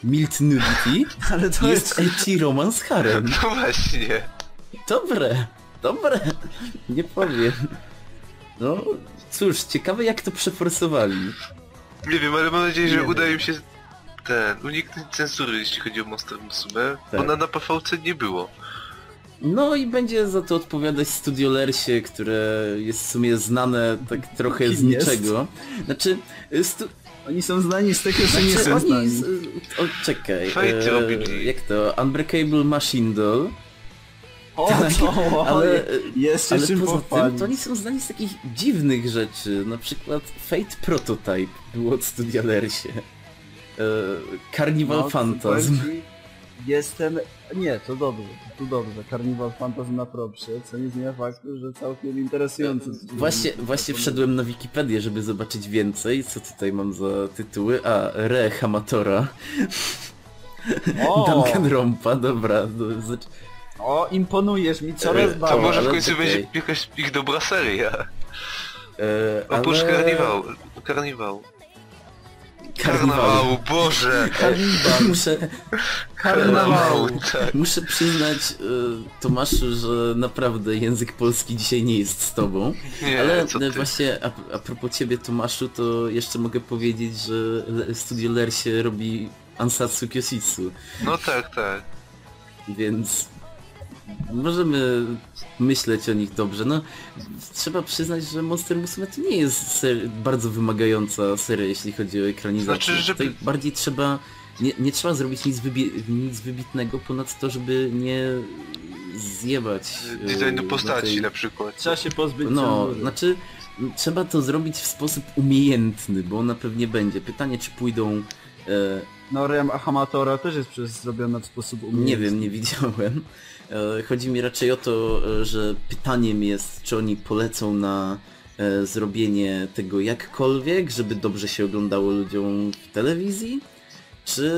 Mild Nudity, (laughs) Ale to jest jest... ecchi romance harem. No właśnie. Dobre, dobre, nie powiem. No, cóż, ciekawe jak to przeforsowali. Nie wiem, ale mam nadzieję, Nie że wiem. uda im się ten, uniknąć cenzury, jeśli chodzi o Monster Musume. Tak. Ona na PVC nie było. No i będzie za to odpowiadać Studio Lersie, które jest w sumie znane tak trochę z Kim jest? niczego. Znaczy, stu... Oni są znani z tego, że nie znaczy są oni... znani. Z... O, czekaj, robili. jak to? Unbreakable Machine Doll, O, to, ale... jest Ale poza tym to oni są znani z takich dziwnych rzeczy, na przykład Fate Prototype było od Studia Lersie. E, Carnival No, Phantasm. Jestem... Nie, to dobrze, to dobrze. Carnival Phantasm na propsie, co nie zmienia faktu, że całkiem interesujący. Właśnie, właśnie wszedłem na Wikipedię, żeby zobaczyć więcej, co tutaj mam za tytuły. A, Re Hamatora, (laughs) Duncan Rompa, dobra. do- zac- o, imponujesz mi coraz E, bardziej. może w końcu okej. będzie jakaś ich dobra seria. E, Oprócz ale- karniwał. Karniwał. Karniwał. Karnawał, Boże! Karnival. Muszę, (laughs) Karnawał, tak. muszę przyznać, e, Tomaszu, że naprawdę język polski dzisiaj nie jest z tobą. Nie, Ale co e, właśnie a, a propos ciebie Tomaszu, to jeszcze mogę powiedzieć, że Studio Lersie robi Ansatsu Kyositsu, No tak, tak. więc możemy myśleć o nich dobrze. No, trzeba przyznać, że Monster Musume to nie jest ser bardzo wymagająca seria, jeśli chodzi o ekranizację. Znaczy, żeby- Tutaj bardziej trzeba, nie, nie trzeba zrobić nic, wybie- nic wybitnego, ponad to, żeby nie zjebać e, Designu na postaci tej- na przykład. Trzeba się pozbyć no, znaczy trzeba to zrobić w sposób umiejętny, bo ona pewnie będzie. Pytanie, czy pójdą... E, No Rem Hamatora też jest przez zrobiona w sposób umiejętny. nie wiem, nie widziałem. E, chodzi mi raczej o to, e, że pytaniem jest, czy oni polecą na e, zrobienie tego jakkolwiek, żeby dobrze się oglądało ludziom w telewizji, czy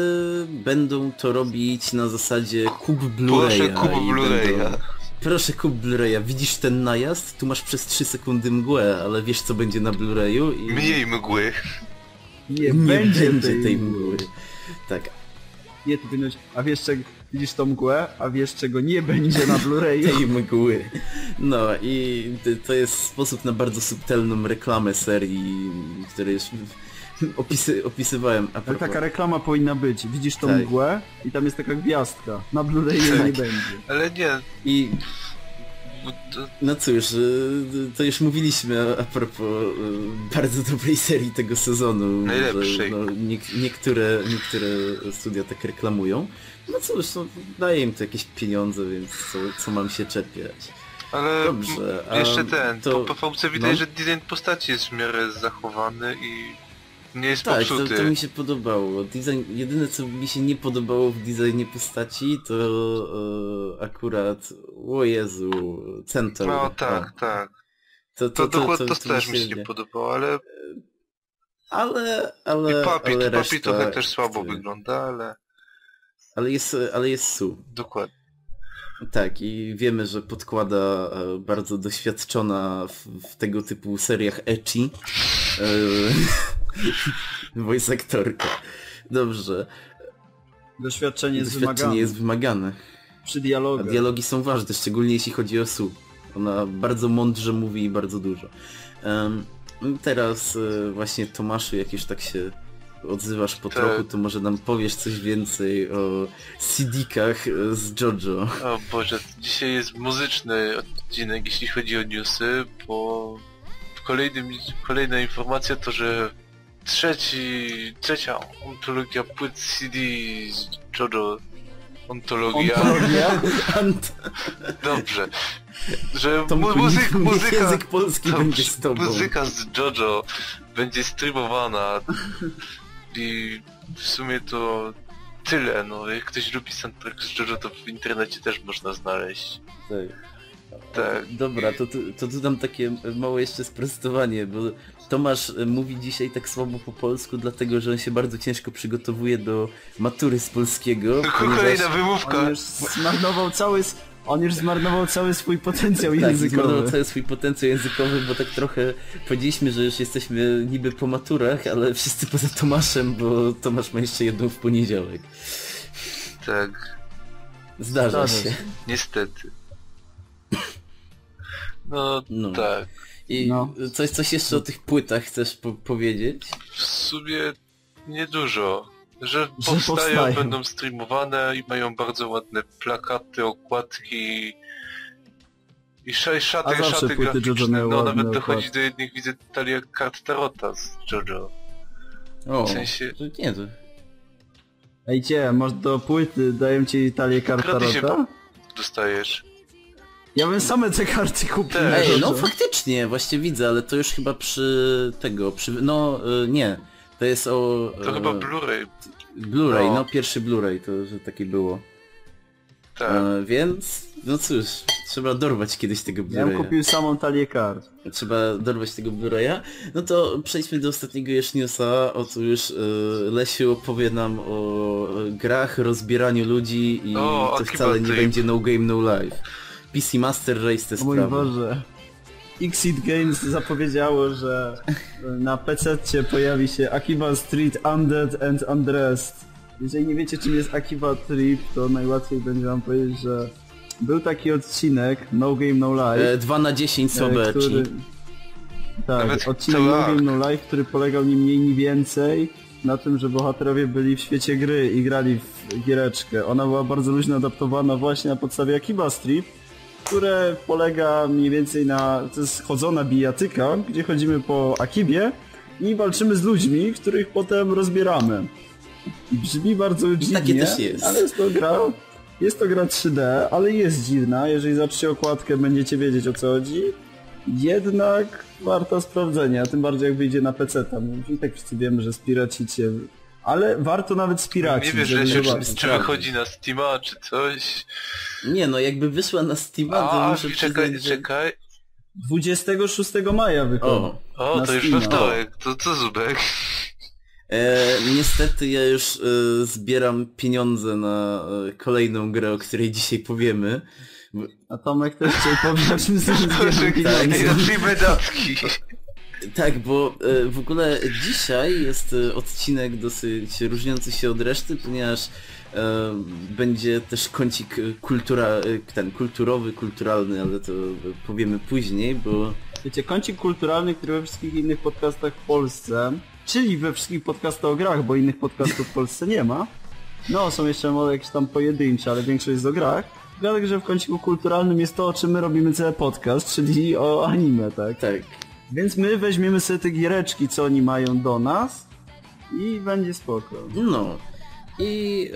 będą to robić na zasadzie kup Blu-raya. Proszę kup Blu-raya. będą- Proszę kup Blu-raya, widzisz ten najazd? Tu masz przez 3 sekundy mgłę, ale wiesz co będzie na Blu-rayu i Mniej mgły. Nie, nie będzie, będzie tej mgły. Tak, Nie, ty. A wiesz czego... Widzisz tą mgłę, a wiesz czego nie będzie na Blu-rayu? (laughs) tej mgły. No i to jest sposób na bardzo subtelną reklamę serii, której już opisy, opisywałem. A Ale taka reklama powinna być. Widzisz tą Tak. mgłę i tam jest taka gwiazdka. Na Blu-rayu Tak. nie będzie. Ale nie, I no cóż, y, to już mówiliśmy a, propos y, bardzo dobrej serii tego sezonu. Najlepszej. Że, no, niek niektóre, niektóre studia tak reklamują. No cóż, no, daje im to jakieś pieniądze, więc co, co mam się czepiać. ale Dobrze, m, jeszcze a ten, to- po PVC widać, no. że design postaci jest w miarę zachowany i nie jest Tak, to, popsuty. to mi się podobało. Design, jedyne co mi się nie podobało w designie postaci to e, akurat, o Jezu, Centaur. No tak, tak. To, To, dokładnie to, też mi się nie podobało, ale Ale, ale, i papi, ale to papi reszta trochę też słabo wygląda, ale Ale jest, ale jest Su. dokładnie. Tak, i wiemy, że podkłada e, bardzo doświadczona w, w tego typu seriach ecchi e, (laughs) voice aktorka. Dobrze, Doświadczenie jest doświadczenie wymagane. jest wymagane. Przy A dialogach. dialogi są ważne, szczególnie jeśli chodzi o Su. Ona bardzo mądrze mówi i bardzo dużo. Em, teraz e, właśnie Tomaszu, jak już tak się odzywasz po Tak. trochu, to może nam powiesz coś więcej o CD-kach z JoJo. O Boże, dzisiaj jest muzyczny odcinek, jeśli chodzi o newsy, bo kolejnym, kolejna informacja to, że trzeci, trzecia ontologia płyt CD z JoJo ontologia. Ontologia? Ant... (laughs) Dobrze. Że mu, muzyk, muzyka, język polski będzie z tobą. muzyka z JoJo będzie streamowana i w sumie to tyle, no jak ktoś lubi soundtrack z JoJo to w internecie też można znaleźć. Tak. Tak. Dobra, to, tu- to tu dam takie małe jeszcze sprostowanie, bo Tomasz e, mówi dzisiaj tak słabo po polsku, dlatego że on się bardzo ciężko przygotowuje do matury z polskiego, (laughs) ponieważ Kolejna On wymówka. już zmarnował cały... On już zmarnował cały swój potencjał tak, zmarnował językowy. cały swój potencjał językowy, bo tak trochę powiedzieliśmy, że już jesteśmy niby po maturach, ale wszyscy poza Tomaszem, bo Tomasz ma jeszcze jedną w poniedziałek. Tak, Zdarza Zdarza się. się. niestety. (clears throat) No, No. tak. I No. coś, coś jeszcze o tych płytach chcesz po powiedzieć? W sumie niedużo. Że powstają, powstają. będą streamowane i mają bardzo ładne plakaty, okładki i sz- szaty, szaty płyty JoJo graficzne. No nawet dochodzi do jednych, widzę talię kart Tarota z JoJo. O, W sensie- to nie, to... Ej, cie, masz do płyty, daję ci talię kart Tarota? Dostajesz. Ja bym same te karty kupił. Ej, no faktycznie, właśnie widzę, ale to już chyba przy tego, przy... no y, nie, to jest o... To e, chyba Blu-ray. Blu-ray, no. no pierwszy Blu-ray, to że takie było. Tak. E, więc, no cóż, trzeba dorwać kiedyś tego Ja bym Blu-raya. kupił samą talię kart. Trzeba dorwać tego Blu-raya. No to przejdźmy do ostatniego już newsa. Otóż e, Lesiu opowie nam o e, grach, rozbieraniu ludzi i O, to wcale nie będzie no game, no life. PC Master Race te O mój sprawy. Boże. Xit Games zapowiedziało, że na PC pojawi się Akiba Street Undead and Undressed. Jeżeli nie wiecie czym jest Akiba Trip, to najłatwiej będzie wam powiedzieć, że był taki odcinek No Game No Life, E, 2 na 10 e, słabe który... Tak, Nawet odcinek No. Game No Life, który polegał ni mniej ni więcej na tym, że bohaterowie byli w świecie gry i grali w giereczkę. Ona była bardzo luźno adaptowana właśnie na podstawie Akiba Strip, które polega mniej więcej na... to jest chodzona bijatyka, gdzie chodzimy po Akibie i walczymy z ludźmi, których potem rozbieramy. Brzmi bardzo dziwnie, takie też jest. ale jest to gra... Jest to gra 3D, ale jest dziwna. Jeżeli zobaczycie okładkę, będziecie wiedzieć o co chodzi. Jednak warta sprawdzenia, tym bardziej jak wyjdzie na PC tam. I tak wszyscy wiemy, że spiracicie. Ale warto nawet spiracić, Nie wiesz, że się, czy, wychodzi na Steama, czy coś. Nie no, jakby wyszła na Steama, to A, muszę czekaj, przyznać, że... czekaj. 26 maja wychodzi. O, O, to już Steama. we wtorek. To co Zubek? E, niestety ja już e, zbieram pieniądze na e, kolejną grę, o której dzisiaj powiemy. A Tomek też dzisiaj powie, o czym sobie zbieram pieniądze. na wydatki. Tak, bo e, w ogóle dzisiaj jest e, odcinek dosyć różniący się od reszty, ponieważ e, będzie też kącik kultura, ten kulturowy, kulturalny, ale to powiemy później, bo Wiecie, kącik kulturalny, który we wszystkich innych podcastach w Polsce, czyli we wszystkich podcastach o grach, bo innych podcastów w Polsce nie ma. No, są jeszcze może jakieś tam pojedyncze, ale większość jest o grach. Dlatego, że w kąciku kulturalnym jest to, o czym my robimy cały podcast, czyli o anime, tak? tak. Więc my weźmiemy sobie te giereczki, co oni mają do nas i będzie spoko. No. I,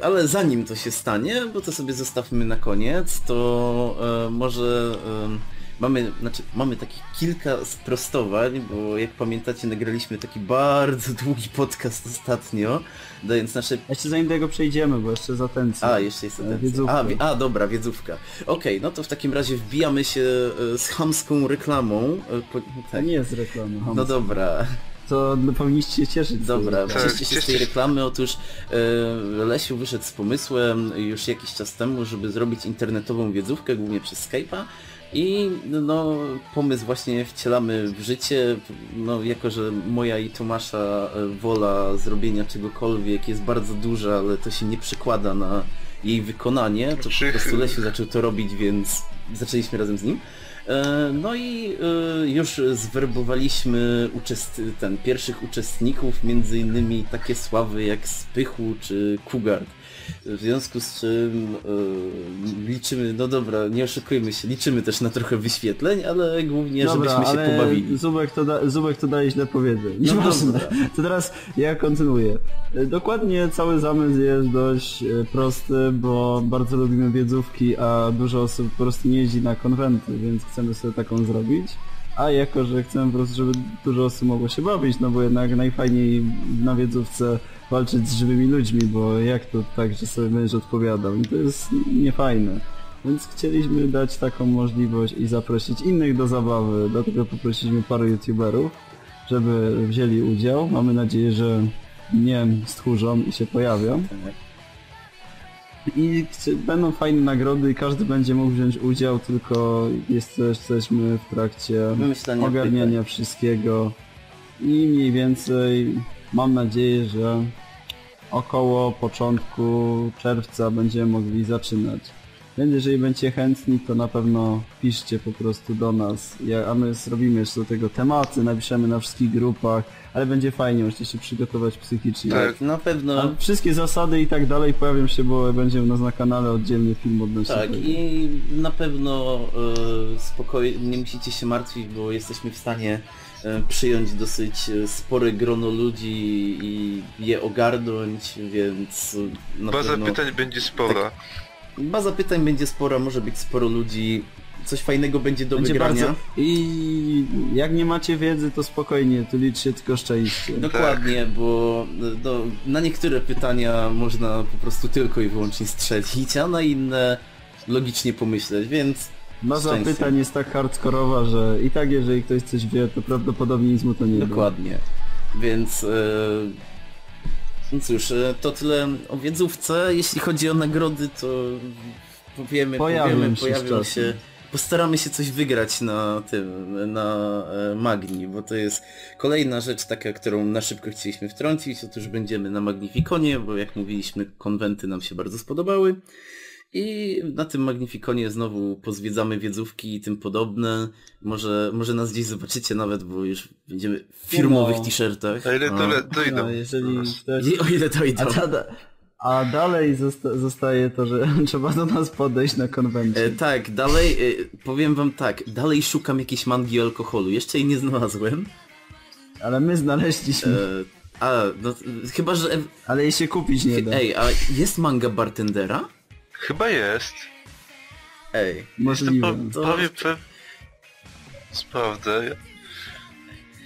e, ale zanim to się stanie, bo to sobie zostawmy na koniec, to e, może e, mamy, znaczy mamy takich kilka sprostowań, bo jak pamiętacie nagraliśmy taki bardzo długi podcast ostatnio, dając nasze Jeszcze zanim do tego przejdziemy, bo jeszcze za ten A, jeszcze jest ten. wiedzówka. A, a, dobra, wiedzówka. Okej, no to w takim razie wbijamy się e, z chamską reklamą. e, Po, To tak. nie jest reklama. No dobra, To no, powinniście się cieszyć. dobra, cieszcie się z tej reklamy. Otóż e, Lesiu wyszedł z pomysłem już jakiś czas temu, żeby zrobić internetową wiedzówkę, głównie przez Skype'a. I no, pomysł właśnie wcielamy w życie, no jako, że moja i Tomasza e, wola zrobienia czegokolwiek jest bardzo duża, ale to się nie przekłada na jej wykonanie, to po prostu Lesiu zaczął to robić, więc zaczęliśmy razem z nim. E, No i e, już zwerbowaliśmy uczest... ten, pierwszych uczestników, między innymi takie sławy jak Spychu czy Kugard. W związku z czym e, liczymy, no dobra, nie oszukujmy się, liczymy też na trochę wyświetleń, ale głównie Dobra, żebyśmy się pobawili. Zubek to, da, Zubek to daje źle powiedzieć. No Nieważne. To teraz ja kontynuuję. E, Dokładnie cały zamysł jest dość e, prosty, bo bardzo lubimy wiedzówki, a dużo osób po prostu nie jeździ na konwenty, więc chcemy sobie taką zrobić. A jako, że chcemy po prostu, żeby dużo osób mogło się bawić, no bo jednak najfajniej na wiedzówce walczyć z żywymi ludźmi, bo jak to tak, że sobie będziesz odpowiadał? I to jest niefajne. Więc chcieliśmy dać taką możliwość i zaprosić innych do zabawy, dlatego poprosiliśmy paru youtuberów, żeby wzięli udział. Mamy nadzieję, że nie stchórzą i się pojawią. I będą fajne nagrody i każdy będzie mógł wziąć udział, tylko jest, jesteśmy w trakcie Wymyślania ogarniania wszystkiego i mniej więcej mam nadzieję, że około początku czerwca będziemy mogli zaczynać. Więc jeżeli będziecie chętni, to na pewno piszcie po prostu do nas, a my zrobimy jeszcze do tego tematy, napiszemy na wszystkich grupach, ale będzie fajnie, możecie się przygotować psychicznie. Tak. Na pewno. A wszystkie zasady i tak dalej pojawią się, bo będzie u nas na kanale oddzielny film odnośnie Tak, tego. i na pewno e, spokojnie, nie musicie się martwić, bo jesteśmy w stanie przyjąć dosyć e, spore grono ludzi i je ogarnąć, więc e, na Baza pewno... pytań będzie spora. Baza pytań będzie spora, może być sporo ludzi, coś fajnego będzie do Będzie wygrania. bardzo... I jak nie macie wiedzy, to spokojnie, tu liczcie tylko szczęście. Dokładnie, bo e, no, na niektóre pytania można po prostu tylko i wyłącznie strzelić, a na inne logicznie pomyśleć, więc Baza szczęście. pytań jest tak hardkorowa, że i tak jeżeli ktoś coś wie, to prawdopodobnie nic mu to nie. Dokładnie. Więc e, no cóż, e, to tyle o wiedzówce. Jeśli chodzi o nagrody, to powiemy, Pojawią powiemy, się pojawią się. Postaramy się coś wygrać na tym, na e, Magni, bo to jest kolejna rzecz taka, którą na szybko chcieliśmy wtrącić. Otóż będziemy na Magnifikonie, bo jak mówiliśmy, konwenty nam się bardzo spodobały. I na tym Magnifikonie znowu pozwiedzamy wiedzówki i tym podobne. Może, może nas gdzieś zobaczycie nawet, bo już będziemy w firmowych No. t-shirtach. A ile to le- dojdą? No, jeżeli ktoś... I o ile to idą. A, dalej zosta zostaje to, że (laughs) trzeba do nas podejść na konwencję. E, tak, dalej, e, powiem wam tak, dalej szukam jakiejś mangi alkoholu, jeszcze jej nie znalazłem. Ale my znaleźliśmy. E, a, no, chyba, że... Ale jej się kupić nie da. Ej, a jest manga bartendera? Chyba jest. Ej, Możliwe. Jestem To- prawie pew... Sprawdzę.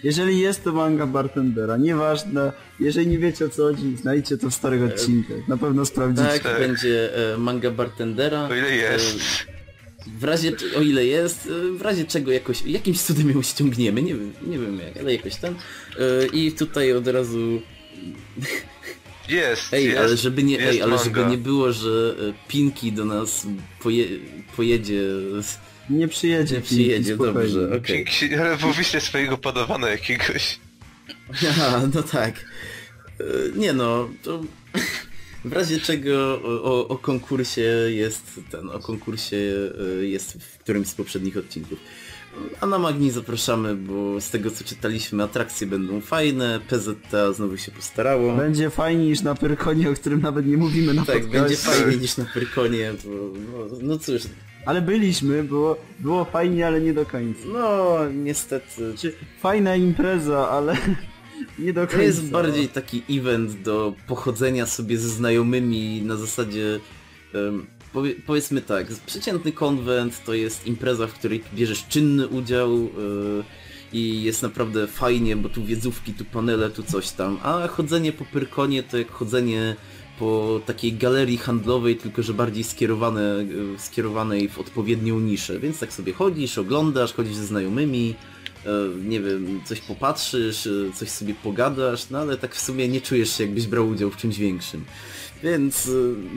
Jeżeli jest to manga bartendera, nieważne, jeżeli nie wiecie o co chodzi, znajdźcie to w starych odcinkach. Na pewno sprawdzicie. tak, Tak. będzie e, manga bartendera. O ile jest. E, w razie, o ile jest, e, w razie czego jakoś, jakimś cudem ją ściągniemy, nie wiem, nie wiem jak, ale jakoś ten. E, I tutaj od razu Jest, Ej, jest. ale żeby nie, ej, ale żeby nie było, że e, Pinki do nas poje, pojedzie. Nie przyjedzie. Nie przyjedzie, Pinki, spokojnie. dobrze, okej. Dzięki, ale bo wyślę swojego padawana jakiegoś. (laughs) Aha, no tak. E, Nie no, to (laughs) w razie czego o, o, o konkursie jest ten, o konkursie e, jest w którymś z poprzednich odcinków. A na Magni zapraszamy, bo z tego co czytaliśmy atrakcje będą fajne, PZTA znowu się postarało. Będzie fajniej niż na Pyrkonie, o którym nawet nie mówimy na Tak, podcaście. będzie fajniej niż na Pyrkonie, bo no, no cóż, Ale byliśmy, było, było fajnie, ale nie do końca. no niestety Znaczy, fajna impreza, ale (laughs) nie do końca. To jest bardziej taki event do pochodzenia sobie ze znajomymi na zasadzie em, powie, powiedzmy tak, przeciętny konwent to jest impreza, w której bierzesz czynny udział e, i jest naprawdę fajnie, bo tu wiedzówki, tu panele, tu coś tam, a chodzenie po Pyrkonie to jak chodzenie po takiej galerii handlowej, tylko że bardziej skierowane, e, skierowanej w odpowiednią niszę, więc tak sobie chodzisz, oglądasz, chodzisz ze znajomymi, e, nie wiem, coś popatrzysz, e, coś sobie pogadasz, no ale tak w sumie nie czujesz się jakbyś brał udział w czymś większym. Więc e,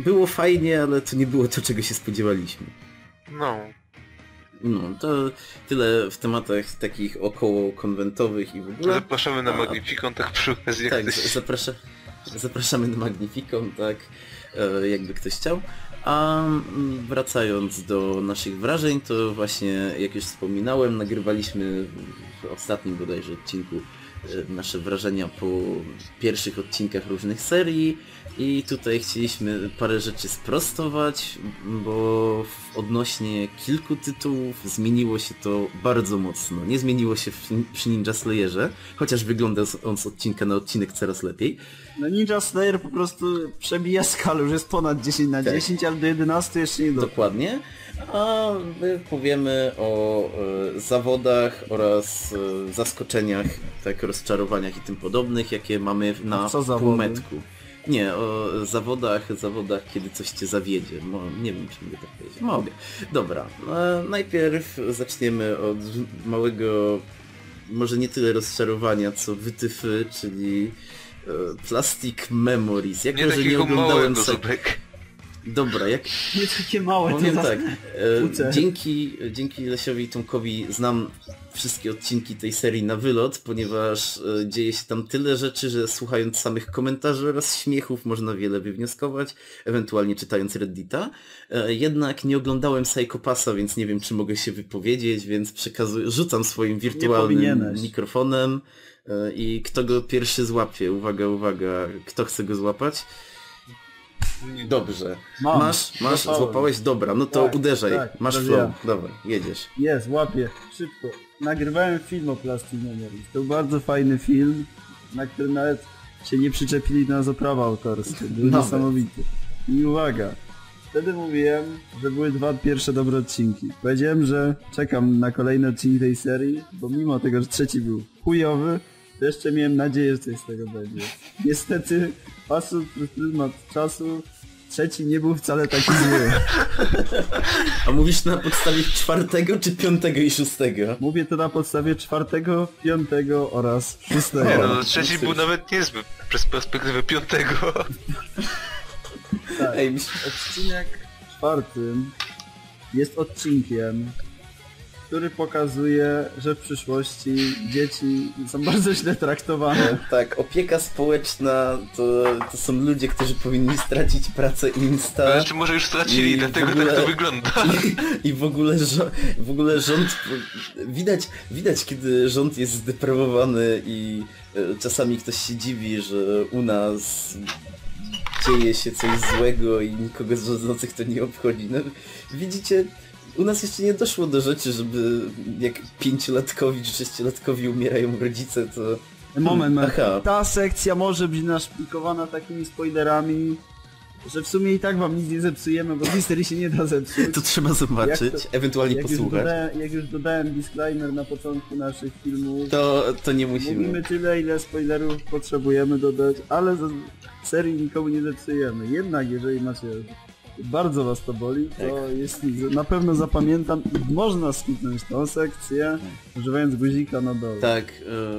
było fajnie, ale to nie było to, czego się spodziewaliśmy. No. No, to tyle w tematach takich około konwentowych i w ogóle. Zapraszamy na Magnificon, tak przy okazji Tak, zaprasza, zapraszamy na Magnificon, tak, e, jakby ktoś chciał. A mm, wracając do naszych wrażeń, to właśnie, jak już wspominałem, nagrywaliśmy w ostatnim bodajże odcinku nasze wrażenia po pierwszych odcinkach różnych serii i tutaj chcieliśmy parę rzeczy sprostować, bo odnośnie kilku tytułów zmieniło się to bardzo mocno. Nie zmieniło się przy Ninja Slayerze, chociaż wygląda on z odcinka na odcinek coraz lepiej. No Ninja Slayer po prostu przebija skalę, już jest ponad 10 na Tak. 10, ale do 11 jeszcze nie doszło. Dokładnie. A my powiemy o e, zawodach oraz e, zaskoczeniach, tak, rozczarowaniach i tym podobnych, jakie mamy na półmetku. Nie, o zawodach, zawodach, kiedy coś cię zawiedzie. Mo, nie wiem, czy mogę tak powiedzieć. Mogę. Dobra, e, najpierw zaczniemy od małego, może nie tyle rozczarowania, co wytyfy, czyli Plastic Memories. Jako, Nie że nie oglądałem... zubek. Dobra, jak (laughs) Nie takie małe, to Powiem tak, e, dzięki, dzięki Lesiowi i Tomkowi znam wszystkie odcinki tej serii na wylot, ponieważ e, dzieje się tam tyle rzeczy, że słuchając samych komentarzy oraz śmiechów można wiele wywnioskować, ewentualnie czytając Reddita. E, Jednak nie oglądałem Psychopasa, więc nie wiem czy mogę się wypowiedzieć, więc przekazuję, rzucam swoim wirtualnym mikrofonem e, i kto go pierwszy złapie, uwaga, uwaga, kto chce go złapać? Dobrze. Mam. Masz, masz, Złapałem. złapałeś? Dobra, no to Tak, uderzaj. tak, masz flow. ja. Dobra, jedziesz. Jest, łapię, szybko. Nagrywałem film o Plastic Memories. To był bardzo fajny film, na który nawet się nie przyczepili na za prawa autorskie. Był Nawet. niesamowity. I uwaga, wtedy mówiłem, że były dwa pierwsze dobre odcinki. Powiedziałem, że czekam na kolejny odcinek tej serii, bo mimo tego, że trzeci był chujowy, to jeszcze miałem nadzieję, że coś z tego będzie. Niestety, patrząc przez pryzmat czasu, trzeci nie był wcale taki zły. A mówisz na podstawie czwartego, czy piątego i szóstego? Mówię to na podstawie czwartego, piątego oraz szóstego. Nie no, trzeci był nawet niezły przez perspektywę piątego. Tak. Ej. Odcinek czwarty jest odcinkiem, który pokazuje, że w przyszłości dzieci są bardzo źle traktowane. (laughs) Tak, opieka społeczna to, to są ludzie, którzy powinni stracić pracę insta. Znaczy może już stracili, I dlatego w ogóle- tak to wygląda. (laughs) I, I w ogóle, żo- w ogóle rząd... Widać, widać, kiedy rząd jest zdeprawowany i e, czasami ktoś się dziwi, że u nas dzieje się coś złego i nikogo z rządzących to nie obchodzi. No, widzicie, u nas jeszcze nie doszło do rzeczy, żeby jak pięciolatkowi czy sześciolatkowi umierają rodzice, to... Moment, moment. Aha. Ta sekcja może być naszpikowana takimi spoilerami, że w sumie i tak wam nic nie zepsujemy, bo history się nie da zepsuć. To trzeba zobaczyć, to- ewentualnie Jak już, posłuchać. dodałem, jak już dodałem disclaimer na początku naszych filmów, To, to nie musimy. Mówimy tyle, ile spoilerów potrzebujemy dodać, ale serii nikomu nie zepsujemy. Jednak jeżeli macie bardzo was to boli, to Tak. jest na pewno zapamiętam i można skipnąć tą sekcję, używając guzika na dole. Tak,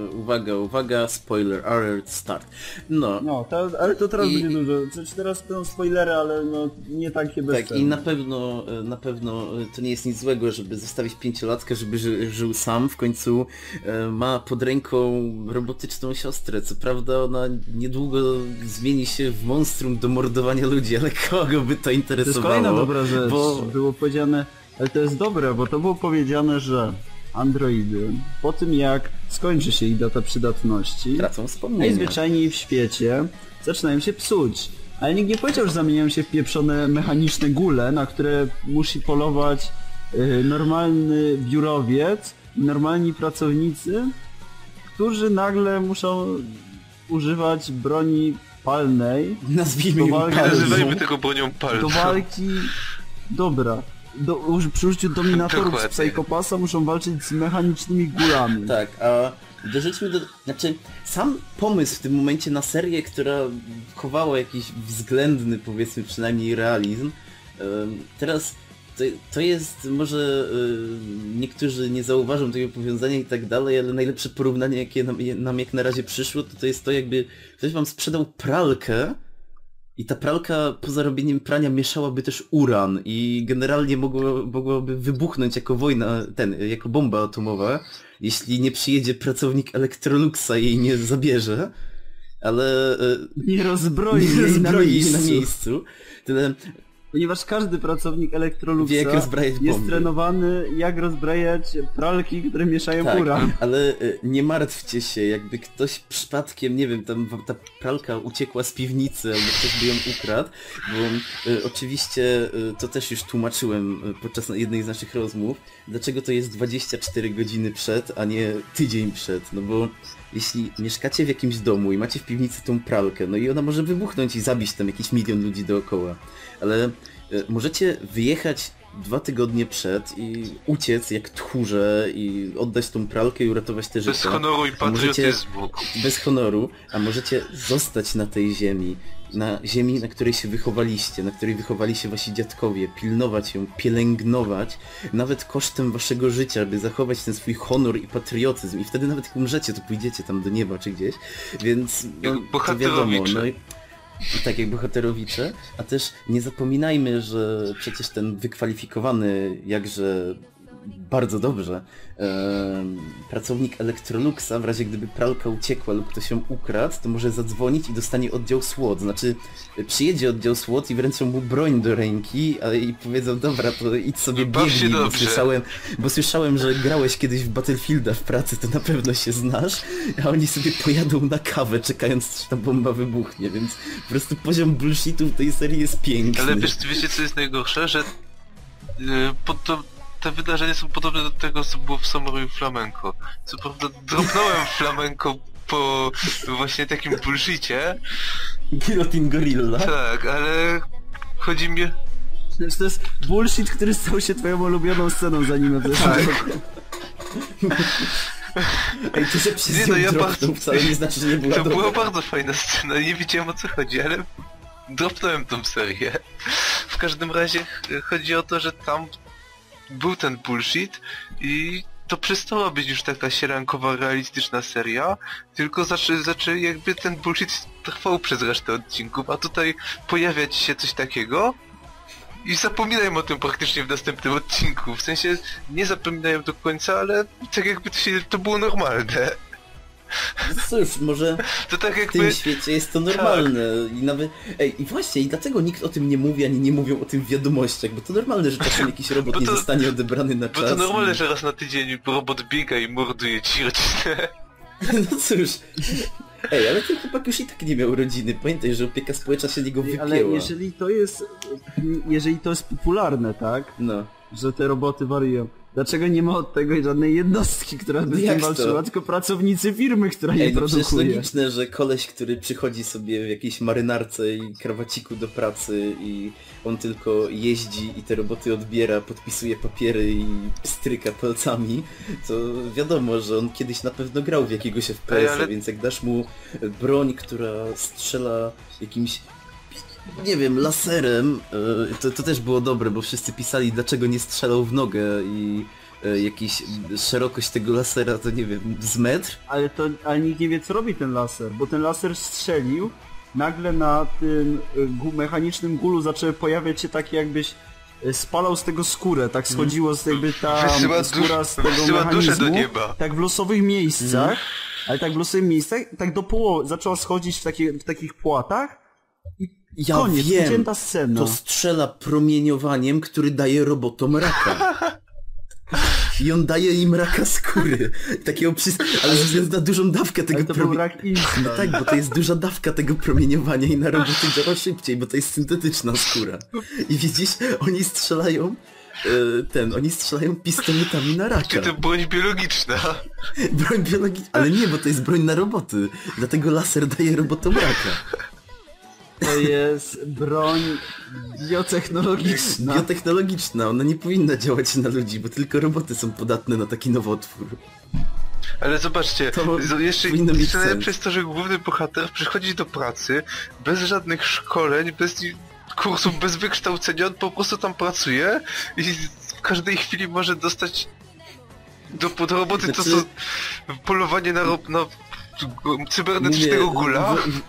e, uwaga, uwaga, spoiler alert, start. No, No, to, ale to teraz I- będzie dużo. Przecież teraz będą spoilery, ale no nie takie tak bezcenne. i na pewno, e, na pewno e, to nie jest nic złego, żeby zostawić pięciolatkę, żeby ży, żył sam, w końcu e, ma pod ręką robotyczną siostrę, co prawda ona niedługo zmieni się w monstrum do mordowania ludzi, ale kogo by to To jest kolejna dobra rzecz. bo- Było powiedziane, ale to jest dobre, bo to było powiedziane, że androidy po tym jak skończy się ich data przydatności, Tracą wspomnienia. najzwyczajniej w świecie zaczynają się psuć. Ale nikt nie powiedział, że zamieniają się w pieprzone mechaniczne gule, na które musi polować y, normalny biurowiec, i normalni pracownicy, którzy nagle muszą używać broni palnej Nazwijmy Do ją nazywajmy tego bronią palcą. do walki... Dobra. Do, przy użyciu dominatorów z Dokładnie. Psychopasa muszą walczyć z mechanicznymi gulami. Tak, a doszliśmy do... Znaczy, sam pomysł w tym momencie na serię, która chowała jakiś względny, powiedzmy przynajmniej realizm, teraz to, to jest, może em, niektórzy nie zauważą tego powiązania i tak dalej, ale najlepsze porównanie, jakie nam, nam jak na razie przyszło, to to jest to jakby ktoś wam sprzedał pralkę, i ta pralka po zarobieniem prania mieszałaby też uran i generalnie mogło, mogłaby wybuchnąć jako wojna, ten, jako bomba atomowa, jeśli nie przyjedzie pracownik Electroluxa i jej nie zabierze, ale e, Nie rozbroi, nie jej na rozbroi na miejscu. miejscu. Tyle, ponieważ każdy pracownik Electroluxa Wie, jak rozbrajać jest bomby. trenowany, jak rozbrajać pralki, które mieszają Tak, ale y, nie martwcie się, jakby ktoś przypadkiem, nie wiem, tam ta pralka uciekła z piwnicy, albo ktoś by ją ukradł, bo y, oczywiście y, to też już tłumaczyłem y, podczas jednej z naszych rozmów, dlaczego to jest 24 godziny przed, a nie tydzień przed, no bo jeśli mieszkacie w jakimś domu i macie w piwnicy tą pralkę, no i ona może wybuchnąć i zabić tam jakiś milion ludzi dookoła, ale y, możecie wyjechać dwa tygodnie przed i uciec jak tchórze i oddać tą pralkę i uratować te Bez życia. honoru i możecie- patriotyzmu. Bez honoru, a możecie zostać na tej ziemi, na ziemi, na której się wychowaliście, na której wychowali się wasi dziadkowie, pilnować ją, pielęgnować, nawet kosztem waszego życia, by zachować ten swój honor i patriotyzm i wtedy nawet jak umrzecie, to pójdziecie tam do nieba czy gdzieś, więc no, to wiadomo, no tak jak bohaterowicze, a też nie zapominajmy, że przecież ten wykwalifikowany jakże bardzo dobrze em, pracownik Electroluxa, w razie gdyby pralka uciekła lub ktoś ją ukradł, to może zadzwonić i dostanie oddział SWAT. Znaczy przyjedzie oddział SWAT i wręczą mu broń do ręki a, i powiedzą dobra, to idź sobie biegnij, bo słyszałem, bo słyszałem, że grałeś kiedyś w Battlefielda w pracy, to na pewno się znasz, a oni sobie pojadą na kawę, czekając, aż ta bomba wybuchnie, więc po prostu poziom bullshitu w tej serii jest piękny. Ale wiesz, wiecie co jest najgorsze? Że yy, pod to, te wydarzenia są podobne do tego, co było w Samurai Flamenco. Co prawda dropnąłem (laughs) flamenco po właśnie takim bullshicie, Guillotine Gorilla. tak, ale chodzi mi... Znaczy, to jest bullshit, który stał się twoją ulubioną sceną z anime w zeszłym Tak. roku. (laughs) Ej, to, że przez Nie no, ja bardzo- wcale nie znaczy, że nie była To dobra. była bardzo fajna scena, nie wiedziałem o co chodzi, ale dropnąłem tą serię. W każdym razie ch- chodzi o to, że tam był ten bullshit i to przestała być już taka sierankowa, realistyczna seria, tylko zaczy, zaczy jakby ten bullshit trwał przez resztę odcinków, a tutaj pojawia się coś takiego i zapominają o tym praktycznie w następnym odcinku. W sensie nie zapominają do końca, ale tak jakby to, się, to było normalne. No Cóż, może To tak w jakby... tym świecie jest to normalne i nawet... Ej, i właśnie, i dlaczego nikt o tym nie mówi, ani nie mówią o tym w wiadomościach, bo to normalne, że czasem jakiś robot Bo nie to- zostanie odebrany na Bo czas. to normalne, i... że raz na tydzień robot biega i morduje ci rodzinę. (laughs) No cóż... Ej, ale ten chłopak już i tak nie miał rodziny, pamiętaj, że opieka społeczna się niego wypięła. Ale jeżeli to jest, jeżeli to jest popularne, tak, No. że te roboty wariują, dlaczego nie ma od tego żadnej jednostki, która by z tym to? walczyła, tylko pracownicy firmy, która je Ej, no przecież produkuje. logiczne, że koleś, który przychodzi sobie w jakiejś marynarce i krawaciku do pracy i on tylko jeździ i te roboty odbiera, podpisuje papiery i stryka palcami, to wiadomo, że on kiedyś na pewno grał w jakiegoś FPS-a, ale- więc jak dasz mu broń, która strzela jakimś nie wiem, laserem, e, to, to też było dobre, bo wszyscy pisali, dlaczego nie strzelał w nogę i e, jakiś szerokość tego lasera to nie wiem, z metr? Ale to, ale nikt nie wie co robi ten laser, bo ten laser strzelił, nagle na tym gu, mechanicznym gulu zaczęły pojawiać się takie jakbyś spalał z tego skórę, tak schodziło z jakby ta Wysyła skóra z tego wysyła mechanizmu, do nieba. tak w losowych miejscach, ale tak w losowych miejscach, tak do połowy, zaczęła schodzić w, takie, w takich płatach Ja koniec, wiem, scena. to strzela promieniowaniem, który daje robotom raka. I on daje im raka skóry. Takiego przys... Ale ze względu na dużą dawkę tego Ale to był promieniowania. No tak, bo to jest duża dawka tego promieniowania i na roboty działa szybciej, bo to jest syntetyczna skóra. I widzisz, oni strzelają e, ten, oni strzelają pistoletami na Czy raka. to broń biologiczna? Broń biologiczna, ale nie, bo to jest broń na roboty. Dlatego laser daje robotom raka. To jest broń biotechnologiczna. Biotechnologiczna, ona nie powinna działać na ludzi, bo tylko roboty są podatne na taki nowotwór. Ale zobaczcie, To jeszcze, najlepsze jest to, że główny bohater przychodzi do pracy bez żadnych szkoleń, bez kursów, bez wykształcenia, on po prostu tam pracuje i w każdej chwili może dostać do, do roboty to Znaczy- co polowanie na, rob, na cybernetycznego gula? wy- wy-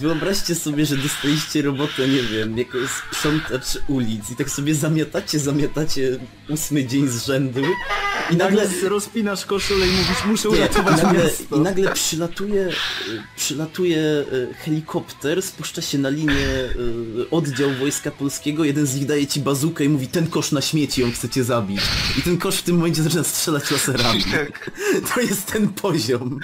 Wyobraźcie sobie, że dostaliście robotę, nie wiem, jako sprzątacz ulic i tak sobie zamiatacie, zamiatacie ósmy dzień z rzędu i nagle nagle... rozpinasz koszulę i mówisz, muszę Nie, i, uratować nagle, miasto. I nagle przylatuje, przylatuje y, helikopter, spuszcza się na linię y, oddział Wojska Polskiego, jeden z nich daje ci bazukę i mówi ten kosz na śmieci, on chce cię zabić. I ten kosz w tym momencie zaczyna strzelać laserami. Tak. To jest ten poziom.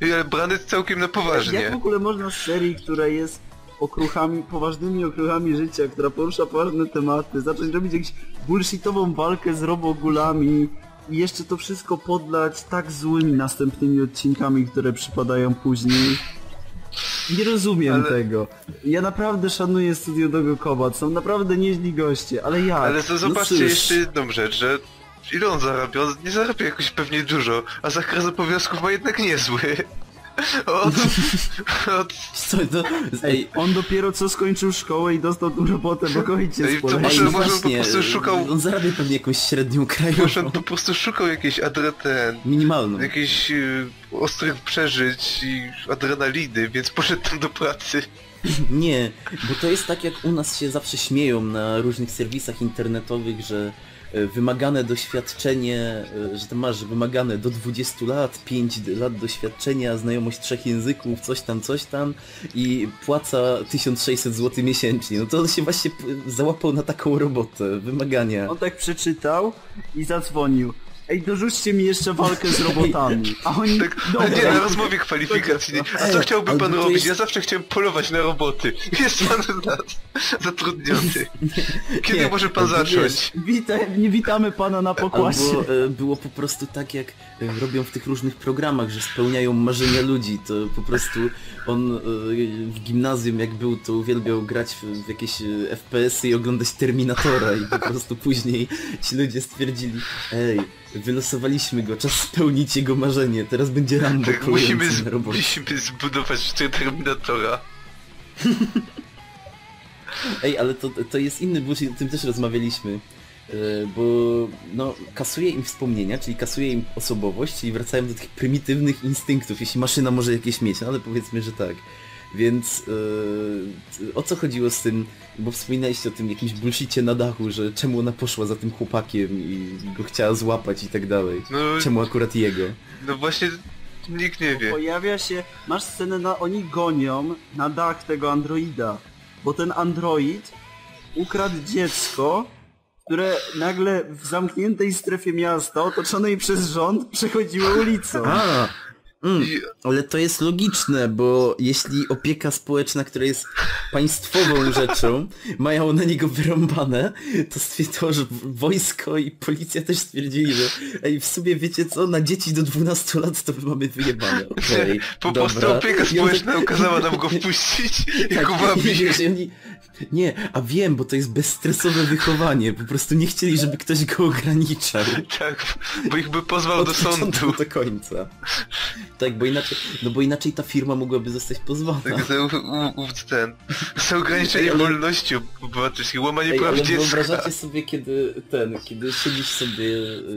I, Ale brany całkiem na Jak poważnie. w ogóle można z serii, która jest okruchami, poważnymi okruchami życia, która porusza poważne tematy, zacząć robić jakąś bullshitową walkę z robogulami i jeszcze to wszystko podlać tak złymi następnymi odcinkami, które przypadają później. Nie rozumiem Ale- tego. Ja naprawdę szanuję Studio Dogo Kobat, są naprawdę nieźli goście, ale jak? Ale to zobaczcie cóż. jeszcze jedną rzecz, że ile on zarabia? On nie zarabia jakoś pewnie dużo, a zakres obowiązków ma jednak niezły. (laughs) Od... (laughs) od... Co to? Ej, on dopiero co skończył szkołę i dostał tą robotę, bo ojciec Ej, to może- Ej, może on po właśnie, prostu szukał- On zarabia pewnie jakąś średnią Może krajową. on po prostu szukał jakiejś adre... ten, Minimalną. jakichś y, ostrych przeżyć i adrenaliny, więc poszedł tam do pracy. (laughs) Nie, bo to jest tak jak u nas się zawsze śmieją na różnych serwisach internetowych, że wymagane doświadczenie, e, że ty masz wymagane do 20 lat, 5 lat doświadczenia, znajomość trzech języków, coś tam, coś tam i płaca 1600 zł miesięcznie. No to on się właśnie załapał na taką robotę, wymagania. On tak przeczytał i zadzwonił. Ej, dorzućcie mi jeszcze walkę z robotami. A oni... Tak, Dobra. nie, na rozmowie kwalifikacyjnej. A co chciałby pan robić? jest- Ja zawsze chciałem polować na roboty. Jest pan z nas zatrudniony. Kiedy Nie, może pan zacząć? Witaj, nie witamy pana na pokładzie. Albo e, było po prostu tak jak e, robią w tych różnych programach, że spełniają marzenia ludzi, to po prostu on e, w gimnazjum jak był, to uwielbiał grać w, w jakieś FPS-y i oglądać Terminatora i po prostu później ci ludzie stwierdzili ej, wylosowaliśmy go, czas spełnić jego marzenie, teraz będzie Rambo Tak, musimy, z, musimy zbudować Terminatora. (laughs) Ej, ale to, to jest inny bullshit, o tym też rozmawialiśmy. E, Bo no, kasuje im wspomnienia, czyli kasuje im osobowość, czyli wracają do tych prymitywnych instynktów, jeśli maszyna może jakieś mieć, no ale powiedzmy, że tak. Więc e, o co chodziło z tym, bo wspominaliście o tym jakimś bullshicie na dachu, że czemu ona poszła za tym chłopakiem i go chciała złapać i tak dalej. No, Czemu akurat jego? no właśnie nikt nie wie. Pojawia się, masz scenę na, oni gonią na dach tego androida, bo ten android ukradł dziecko, które nagle w zamkniętej strefie miasta, otoczonej przez rząd, przechodziło ulicą. A, mm, Ale to jest logiczne, bo jeśli opieka społeczna, która jest państwową (laughs) rzeczą, mają na niego wyrąbane, to stwierdzono, że wojsko i policja też stwierdzili, że ej, w sumie wiecie co, na dzieci do 12 lat to my mamy wyjebane. Okej, po prostu opieka on tak- społeczna ukazała nam go wpuścić (laughs) tak, go (laughs) i Nie, a wiem, bo to jest bezstresowe wychowanie, po prostu nie chcieli, żeby ktoś go ograniczał. Tak, bo ich by pozwał Od do sądu. do końca. Tak, bo inaczej, no bo inaczej ta firma mogłaby zostać pozwana. Tak, za, u, u, ten, za ograniczenie Ej, ale- wolności obywatelskiej, łamanie Ej, praw ale dziecka. wyobrażacie sobie, kiedy ten, kiedy siedzisz sobie,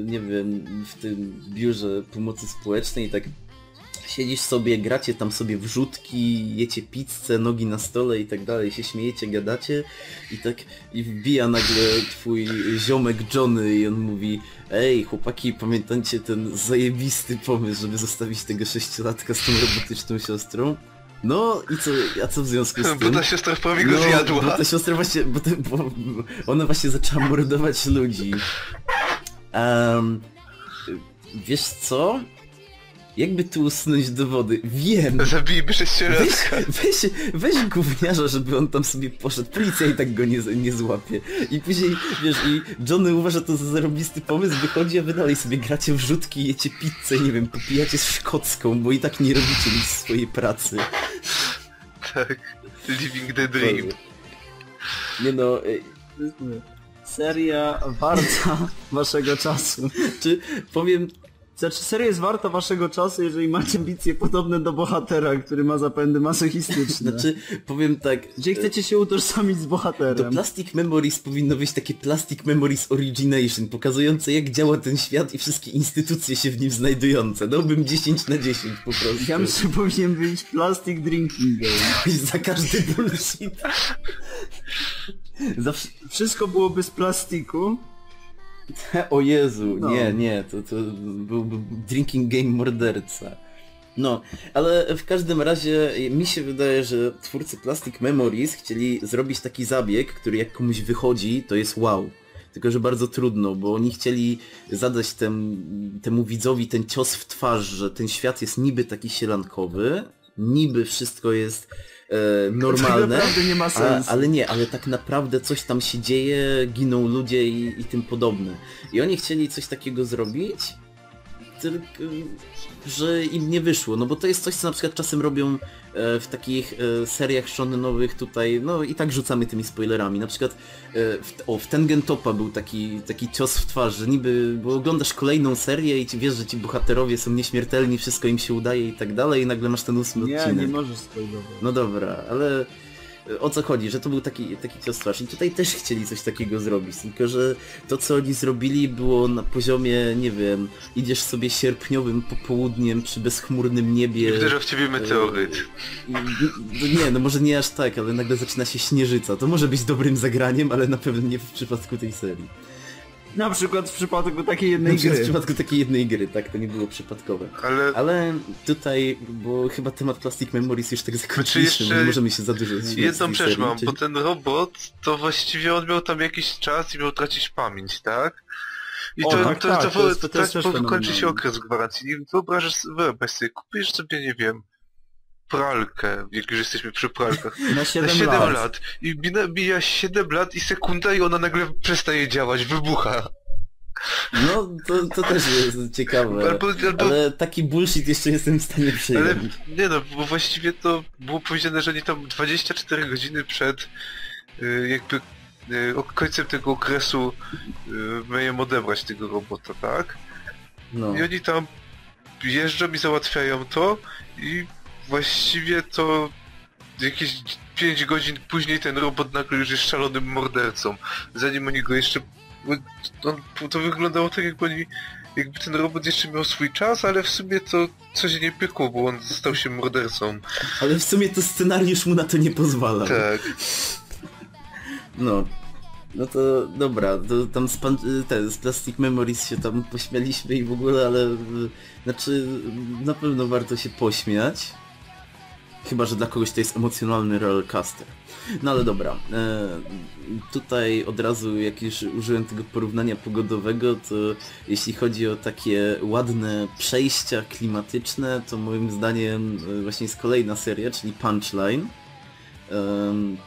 nie wiem, w tym biurze pomocy społecznej i tak siedzisz sobie, gracie tam sobie wrzutki, jecie pizzę, nogi na stole i tak dalej, się śmiejecie, gadacie i tak i wbija nagle twój ziomek Johnny i on mówi Ej, chłopaki, pamiętacie ten zajebisty pomysł, żeby zostawić tego sześciolatka z tą robotyczną siostrą? No i co, a co w związku z Bo tym? ta siostra prawie go No, zjadła. Bo ta siostra właśnie, bo, te, bo ona właśnie zaczęła mordować ludzi. Em, wiesz co? Jakby tu usunąć dowody? Wiem! Zabijmy Weź, sześciolatka. weź, weź gówniarza, żeby on tam sobie poszedł. Policja i tak go nie, nie złapie. I później, wiesz, i Johnny uważa to za zarobisty pomysł, wychodzi, a wy dalej sobie gracie w rzutki, jecie pizzę, nie wiem, popijacie z szkocką, bo i tak nie robicie nic swojej pracy. Tak. Living the dream. Nie no, ej, Seria warta waszego czasu. czy powiem, Znaczy, seria jest warta waszego czasu, jeżeli macie ambicje podobne do bohatera, który ma zapędy masochistyczne. Znaczy, powiem tak... Gdzie chcecie się utożsamić z Do bohaterem? Plastic Memories powinno być takie Plastic Memories Origination, pokazujące jak działa ten świat i wszystkie instytucje się w nim znajdujące. Dałbym 10 na 10 po prostu. Ja myślę, że powinien być Plastic Drinking Game. Za każdy bullshit. Zawsze... Wszystko byłoby z plastiku. (laughs) O Jezu, No. nie, nie, to, to byłby drinking game morderca. No, ale w każdym razie mi się wydaje, że twórcy Plastic Memories chcieli zrobić taki zabieg, który jak komuś wychodzi, to jest wow. Tylko, że bardzo trudno, bo oni chcieli zadać tem, temu widzowi ten cios w twarz, że ten świat jest niby taki sielankowy, niby wszystko jest e, Tak normalne, naprawdę nie ma a, sensu. ale nie, ale tak naprawdę coś tam się dzieje, giną ludzie i, i tym podobne. I oni chcieli coś takiego zrobić, tylko że im nie wyszło, no bo to jest coś, co na przykład czasem robią e, w takich e, seriach shonenowych tutaj, no i tak rzucamy tymi spoilerami. Na przykład e, w, o, w Tengen Topa był taki, taki cios w twarz, że niby, bo oglądasz kolejną serię i ci wiesz, że ci bohaterowie są nieśmiertelni, wszystko im się udaje i tak dalej i nagle masz ten ósmy Nie, odcinek. nie możesz spoilować. No dobra, ale o co chodzi, że to był taki, taki cios twarz i tutaj też chcieli coś takiego zrobić, tylko że to co oni zrobili było na poziomie, nie wiem, idziesz sobie sierpniowym popołudniem przy bezchmurnym niebie I uderza w ciebie meteoryt. no nie, no może nie aż tak, ale nagle zaczyna się śnieżyca, to może być dobrym zagraniem, ale na pewno nie w przypadku tej serii. Na przykład w przypadku takiej Na jednej przykład w gry. przypadku takiej jednej gry, tak, to nie było przypadkowe. Ale Ale tutaj, bo chyba temat Plastic Memories już tak zakończyliśmy, jeszcze nie możemy się za dużo jedną rzecz mam, bo ten robot, to właściwie on miał tam jakiś czas i miał tracić pamięć, tak? I O, to, tak, to, tak, to, to jest- to to, jest też po- kończy się okres gwarancji. I wyobrażasz, wyobraź sobie, kupisz sobie, nie wiem, pralkę, jak już jesteśmy przy pralkach, Na na 7, 7 lat. lat. I mija, mija 7 lat i sekunda i ona nagle przestaje działać, wybucha. No, to, to też jest ciekawe. Albo, albo, Ale taki bullshit jeszcze jestem w stanie przyjąć. ale nie no, bo właściwie to było powiedziane, że nie tam 24 godziny przed y, jakby y, końcem tego okresu y, mają odebrać tego robota, tak? No. I oni tam jeżdżą i załatwiają to i właściwie to jakieś 5 godzin później ten robot nagle już jest szalonym mordercą. Zanim oni go jeszcze... On, to wyglądało tak jakby oni... Jakby ten robot jeszcze miał swój czas, ale w sumie to coś nie pykło, bo on stał się mordercą. Ale w sumie to scenariusz mu na to nie pozwala. Tak. No. No to dobra, to tam z, pan, te, z Plastic Memories się tam pośmialiśmy i w ogóle, ale y, znaczy na pewno warto się pośmiać. Chyba, że dla kogoś to jest emocjonalny rollercoaster. No ale dobra, e, tutaj od razu jak już użyłem tego porównania pogodowego, to jeśli chodzi o takie ładne przejścia klimatyczne, to moim zdaniem e, właśnie jest kolejna seria, czyli Punchline.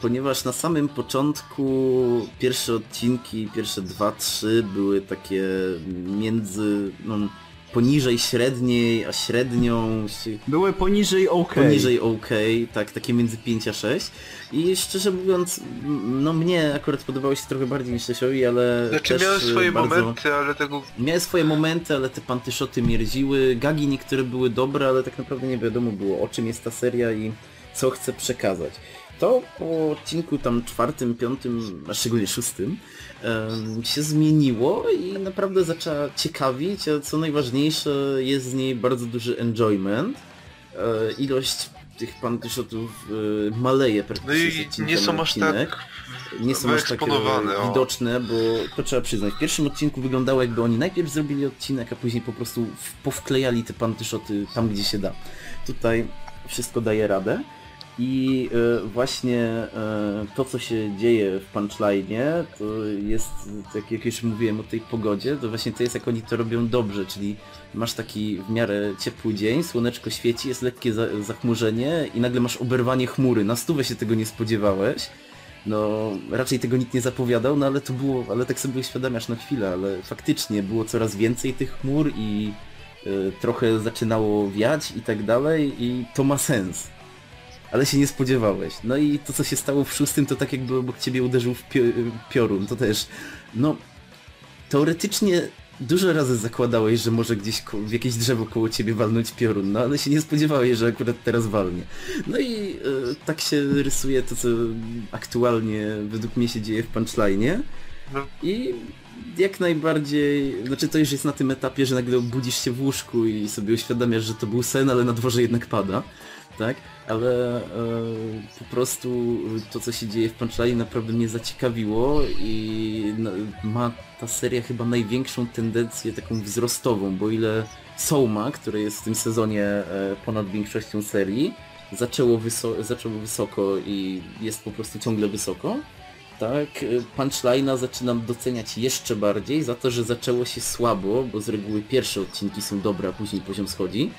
Ponieważ na samym początku pierwsze odcinki, pierwsze dwa, trzy były takie między, no, poniżej średniej, a średnią, Były poniżej OK. poniżej OK, tak, takie między 5 a 6. I szczerze mówiąc, no mnie akurat podobało się trochę bardziej niż Lesiowi, ale Znaczy też miałem y, swoje bardzo... momenty, ale tego... Miały swoje momenty, ale te pantyszoty mierziły. Gagi niektóre były dobre, ale tak naprawdę nie wiadomo było o czym jest ta seria i co chce przekazać. To po odcinku tam czwartym, piątym, a szczególnie szóstym się zmieniło i naprawdę zaczęła ciekawić, a co najważniejsze jest z niej bardzo duży enjoyment. E, ilość tych pantyszotów e, maleje No praktycznie z i nie są aż tak nie są aż tak widoczne, bo to trzeba przyznać. W pierwszym odcinku wyglądało jakby oni najpierw zrobili odcinek, a później po prostu powklejali te pantyszoty tam, gdzie się da. Tutaj wszystko daje radę. I e, właśnie e, to, co się dzieje w punchline, to jest, tak jak już mówiłem o tej pogodzie, to właśnie to jest jak oni to robią dobrze, czyli masz taki w miarę ciepły dzień, słoneczko świeci, jest lekkie za zachmurzenie i nagle masz oberwanie chmury. Na stówę się tego nie spodziewałeś. No, raczej tego nikt nie zapowiadał, no ale to było, ale tak sobie uświadamiasz na chwilę, ale faktycznie było coraz więcej tych chmur i y, trochę zaczynało wiać i tak dalej i to ma sens. Ale się nie spodziewałeś. No i to co się stało w szóstym to tak jakby obok ciebie uderzył w pio piorun, to też, no teoretycznie dużo razy zakładałeś, że może gdzieś w jakieś drzewo koło ciebie walnąć piorun, no ale się nie spodziewałeś, że akurat teraz walnie. No i e, tak się rysuje to, co aktualnie według mnie się dzieje w punchline'ie. No. I jak najbardziej, znaczy to już jest na tym etapie, że nagle budzisz się w łóżku i sobie uświadamiasz, że to był sen, ale na dworze jednak pada, tak? Ale e, po prostu to, co się dzieje w Punchline naprawdę mnie zaciekawiło i no, ma ta seria chyba największą tendencję taką wzrostową, bo ile Souma, które jest w tym sezonie e, ponad większością serii, zaczęło, wyso zaczęło wysoko i jest po prostu ciągle wysoko, tak, y, punchline'a zaczynam doceniać jeszcze bardziej za to, że zaczęło się słabo, bo z reguły pierwsze odcinki są dobre, a później poziom schodzi,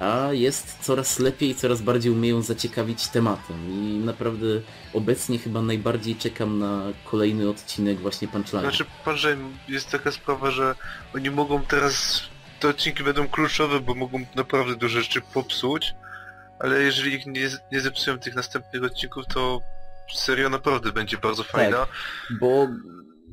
a jest coraz lepiej, coraz bardziej umieją zaciekawić tematem i naprawdę obecnie chyba najbardziej czekam na kolejny odcinek właśnie punchline'a. Znaczy, że jest taka sprawa, że oni mogą teraz... Te odcinki będą kluczowe, bo mogą naprawdę dużo rzeczy popsuć, ale jeżeli ich nie, nie zepsują tych następnych odcinków, to seria naprawdę będzie bardzo fajna. Bo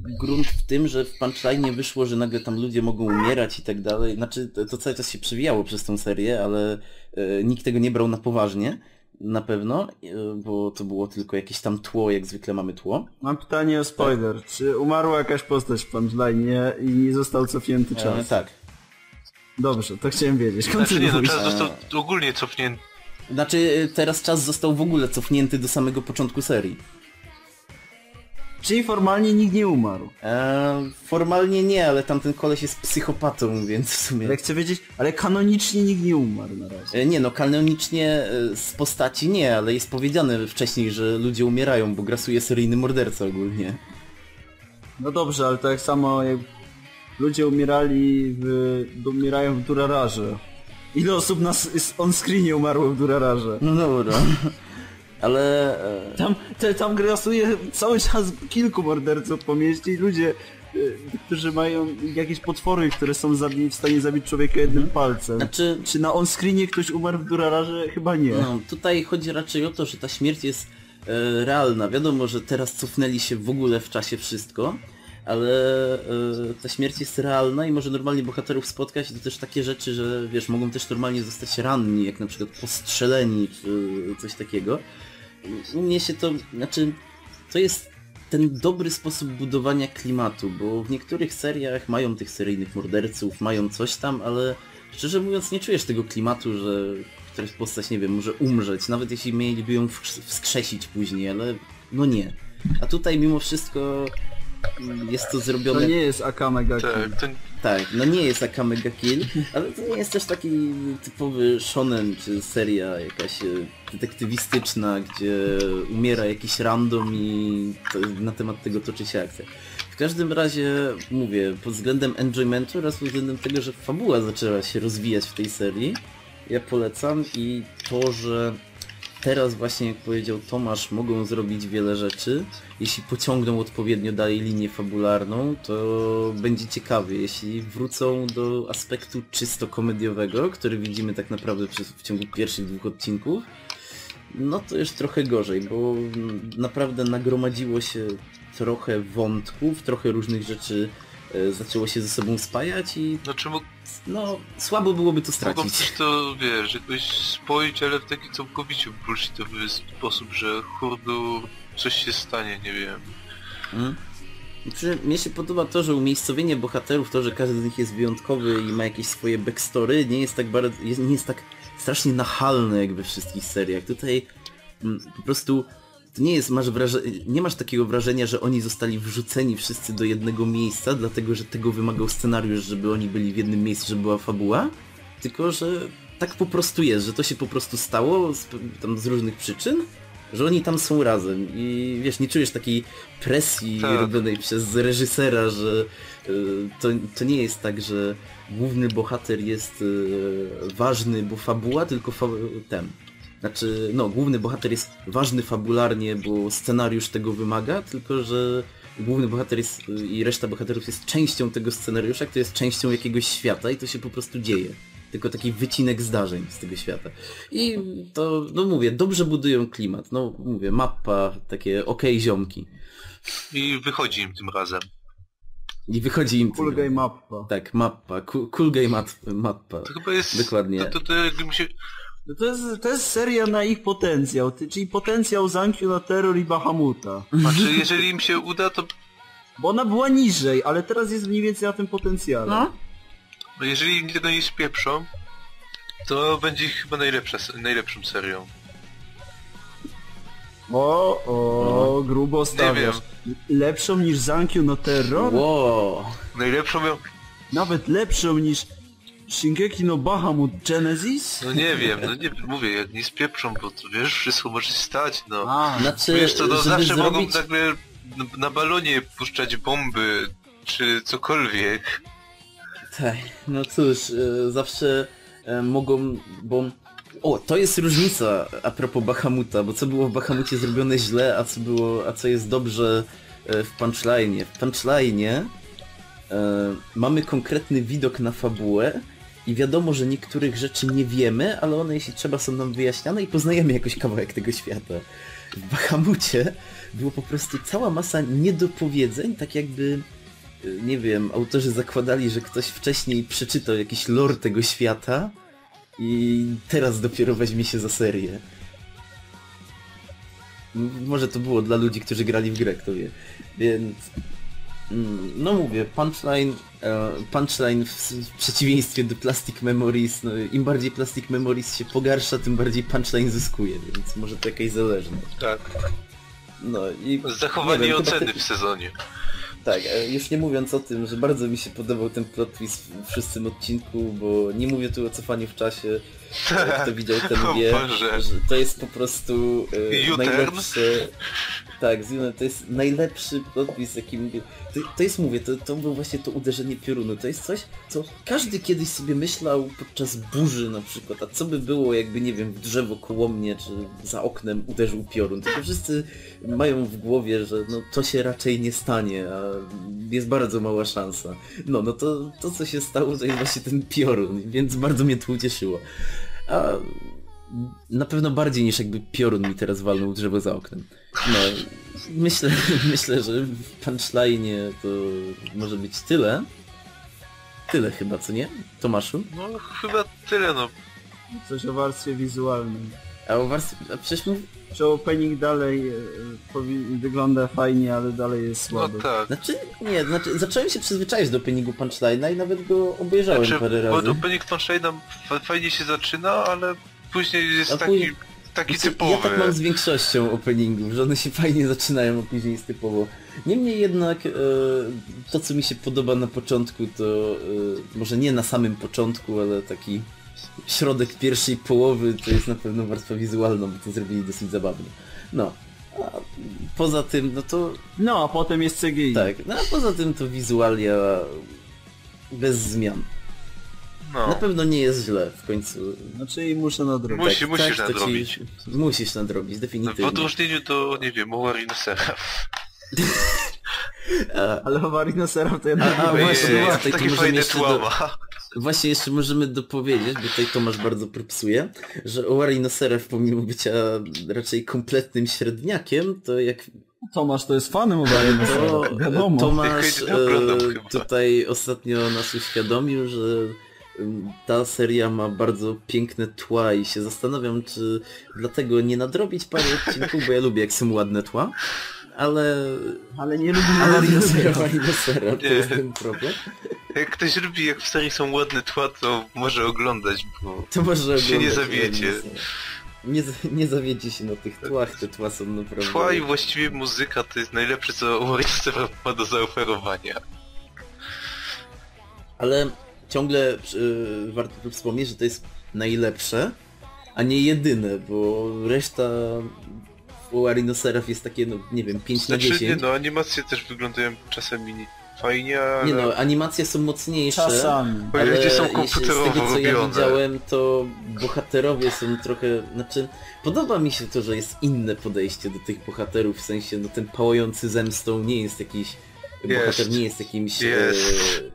grunt w tym, że w punchline wyszło, że nagle tam ludzie mogą umierać i tak dalej. Znaczy to, to cały czas się przewijało przez tą serię, ale e, nikt tego nie brał na poważnie. Na pewno, e, bo to było tylko jakieś tam tło, jak zwykle mamy tło. Mam pytanie o spoiler. Czy umarła jakaś postać w punchline i nie został cofnięty czas? E, tak. Dobrze, to chciałem wiedzieć. Znaczy nie, no czas został ogólnie cofnięty. Znaczy e, teraz czas został w ogóle cofnięty do samego początku serii. Czyli formalnie nikt nie umarł. E, formalnie nie, ale tamten koleś jest psychopatą, więc w sumie... Ale chcę wiedzieć, ale kanonicznie nikt nie umarł na razie. E, Nie no, kanonicznie e, z postaci nie, ale jest powiedziane wcześniej, że ludzie umierają, bo grasuje seryjny morderca ogólnie. No dobrze, ale tak samo jak ludzie umierali w... umierają w Durararze. Ile osób na on-screenie umarło w Durararze? No dobra. (laughs) Ale... e, Tam, te, tam grasuje cały czas kilku morderców po mieście i ludzie, y, którzy mają jakieś potwory, które są zabi- w stanie zabić człowieka jednym palcem. Znaczy... Czy na on-screenie ktoś umarł w Durararze? Chyba nie. No, tutaj chodzi raczej o to, że ta śmierć jest e, realna. Wiadomo, że teraz cofnęli się w ogóle w czasie wszystko, ale e, ta śmierć jest realna i może normalnie bohaterów spotkać i to też takie rzeczy, że wiesz, mogą też normalnie zostać ranni, jak na przykład postrzeleni czy coś takiego. U mnie się to, znaczy, to jest ten dobry sposób budowania klimatu, bo w niektórych seriach mają tych seryjnych morderców, mają coś tam, ale szczerze mówiąc nie czujesz tego klimatu, że któraś postać, nie wiem, może umrzeć, nawet jeśli mieliby ją wskrzes- wskrzesić później, ale no nie. A tutaj mimo wszystko jest to To zrobione... nie jest Akame Kill. Tak, to Tak, no nie jest taka mega kill, ale to nie jest też taki typowy shonen czy seria jakaś e, detektywistyczna, gdzie umiera jakiś random i to, na temat tego toczy się akcja. W każdym razie mówię, pod względem enjoymentu oraz pod względem tego, że fabuła zaczęła się rozwijać w tej serii, ja polecam i to, że teraz właśnie, jak powiedział Tomasz, mogą zrobić wiele rzeczy. Jeśli pociągną odpowiednio dalej linię fabularną, to będzie ciekawie. Jeśli wrócą do aspektu czysto komediowego, który widzimy tak naprawdę przez, w ciągu pierwszych dwóch odcinków, no to już trochę gorzej, bo naprawdę nagromadziło się trochę wątków, trochę różnych rzeczy e, zaczęło się ze sobą spajać i znaczy no słabo byłoby to mogą stracić. też to, wiesz, jakoś spoić, ale w taki całkowicie bullshitowy sposób, że hurdu coś się stanie, nie wiem. Mm. Znaczy, mnie się podoba to, że umiejscowienie bohaterów, to, że każdy z nich jest wyjątkowy i ma jakieś swoje backstory, nie jest tak bardzo, nie jest tak strasznie nachalne jak we wszystkich seriach. Tutaj mm, po prostu to nie jest, masz wraże- nie masz takiego wrażenia, że oni zostali wrzuceni wszyscy do jednego miejsca, dlatego że tego wymagał scenariusz, żeby oni byli w jednym miejscu, żeby była fabuła, tylko że tak po prostu jest, że to się po prostu stało z, tam z różnych przyczyn, że oni tam są razem i wiesz, nie czujesz takiej presji Tak. robionej przez reżysera, że y, to, to nie jest tak, że główny bohater jest y, ważny, bo fabuła, tylko fa ten. Znaczy, no, główny bohater jest ważny fabularnie, bo scenariusz tego wymaga, tylko że główny bohater jest i reszta bohaterów jest częścią tego scenariusza, który jest częścią jakiegoś świata i to się po prostu dzieje. Tylko taki wycinek zdarzeń z tego świata. I to, no mówię, dobrze budują klimat. No mówię, mapa, takie okej ziomki. I wychodzi im tym razem. I wychodzi im... Cool Game Mappa. Tak, mappa. Cool, cool Game mappa. To chyba jest... Dokładnie. To, to, to się... No to, jest, to jest seria na ich potencjał, czyli potencjał Zankiu na Terror i Bahamuta. Znaczy, jeżeli im się uda, to... Bo ona była niżej, ale teraz jest mniej więcej na tym potencjale. No. No jeżeli im tego nie spieprzą, to będzie chyba najlepsza, najlepszą serią. O, o, grubo stawiasz. Lepszą niż Zankiu no Terror? Wow. Najlepszą ją... Nawet lepszą niż Shingeki no Bahamut Genesis? No nie wiem, no nie mówię, jak nie spieprzą, bo to wiesz, wszystko może się stać, no. A, Znaczy, Wiesz co, no zawsze mogą zrobić... nagle na, balonie puszczać bomby, czy cokolwiek. Tak, no cóż, e, zawsze e, mogą, bo... O, to jest różnica a propos Bahamuta, bo co było w Bahamucie zrobione źle, a co było, a co jest dobrze e, w punchline. W punchline e, mamy konkretny widok na fabułę i wiadomo, że niektórych rzeczy nie wiemy, ale one jeśli trzeba są nam wyjaśniane i poznajemy jakoś kawałek tego świata. W Bahamucie było po prostu cała masa niedopowiedzeń, tak jakby y, nie wiem, autorzy zakładali, że ktoś wcześniej przeczytał jakiś lore tego świata i teraz dopiero weźmie się za serię. Może to było dla ludzi, którzy grali w grę, kto wie. Więc... mm, No mówię, punchline, punchline w, przeciwieństwie do Plastic Memories, no, im bardziej Plastic Memories się pogarsza, tym bardziej punchline zyskuje, więc może to jakaś zależność. Tak. No i... Zachowanie nie wiem, oceny w sezonie. tak, e, już nie mówiąc o tym, że bardzo mi się podobał ten plot twist w szóstym odcinku, bo nie mówię tu o cofaniu w czasie. E, Kto widział, ten (laughs) wie, że to jest po prostu e, U-turn? Tak, Zune, to jest najlepszy plot twist, jaki mówię. To, to jest, mówię, to, to było właśnie to uderzenie piorunu. To jest coś, co każdy kiedyś sobie myślał podczas burzy na przykład. A co by było, jakby, nie wiem, w drzewo koło mnie, czy za oknem uderzył piorun. Tylko wszyscy mają w głowie, że no, to się raczej nie stanie, a jest bardzo mała szansa. No, no to, to co się stało, to jest właśnie ten piorun, więc bardzo mnie to ucieszyło. A na pewno bardziej niż jakby piorun mi teraz walnął drzewo za oknem. No, myślę, (laughs) myślę, że w punchline to może być tyle. Tyle chyba, co nie? Tomaszu? No chyba tyle, no. coś o warstwie wizualnej. A o warstwie... A przecież mów... Czy opening dalej e, wygląda fajnie, ale dalej jest No słaby. tak. Znaczy, nie, znaczy zacząłem się przyzwyczaić do openingu punchline'a i nawet go obejrzałem Znaczy, parę bo razy. opening Punchlina fa- fajnie się zaczyna, ale później jest A taki, później- taki Znaczy, typowy. Ja tak mam z większością openingów, że one się fajnie zaczynają, a później jest typowo. Niemniej jednak e, to co mi się podoba na początku to e, może nie na samym początku, ale taki środek pierwszej połowy to jest na pewno warstwa wizualna, bo to zrobili dosyć zabawnie. No. A poza tym, no to No, a potem jest CGI. tak, no a poza tym to wizualia bez zmian. No. Na pewno nie jest źle w końcu. Znaczy i muszę nadrobić. Musi- musisz to ci- nadrobić. Musisz nadrobić, W definitywnie. odróżnieniu do, nie wiem, Warina Seraph. (laughs) A, Ale Awarino Seraph to jednak... A, nie właśnie, było. właśnie. Jest, tutaj takie fajne do-. Właśnie jeszcze możemy dopowiedzieć, bo tutaj Tomasz bardzo propsuje, że Owari no Seraph pomimo bycia raczej kompletnym średniakiem, to jak Tomasz to jest fanem Awarino to Seraph, wiadomo. Tomasz e, tutaj ostatnio nas uświadomił, że ta seria ma bardzo piękne tła i się zastanawiam, czy dlatego nie nadrobić paru odcinków, bo ja lubię jak są ładne tła, ale... Ale nie lubię Ale nie to Nie. jest ten problem. Jak ktoś lubi, jak w serii są ładne tła, to może oglądać, bo... To może Się nie oglądać, zawiecie. Nie, nie zawiedzie się na tych tłach, te tła są naprawdę... Tła i właściwie muzyka to jest najlepsze, co Warina Seraph ma do zaoferowania. Ale ciągle y, warto tu wspomnieć, że to jest najlepsze, a nie jedyne, bo reszta u Arino Seraph jest takie, no nie wiem, 5 na Znaczy, nie 10. no, animacje też wyglądają czasami fajnie, ale... Nie no, animacje są mocniejsze. Czasami. Ale są komputerowo z tego co ja robione. widziałem, to bohaterowie są trochę, znaczy podoba mi się to, że jest inne podejście do tych bohaterów, w sensie no ten pałający zemstą nie jest jakiś, Jest. bohater nie jest jakimś, Jest. E,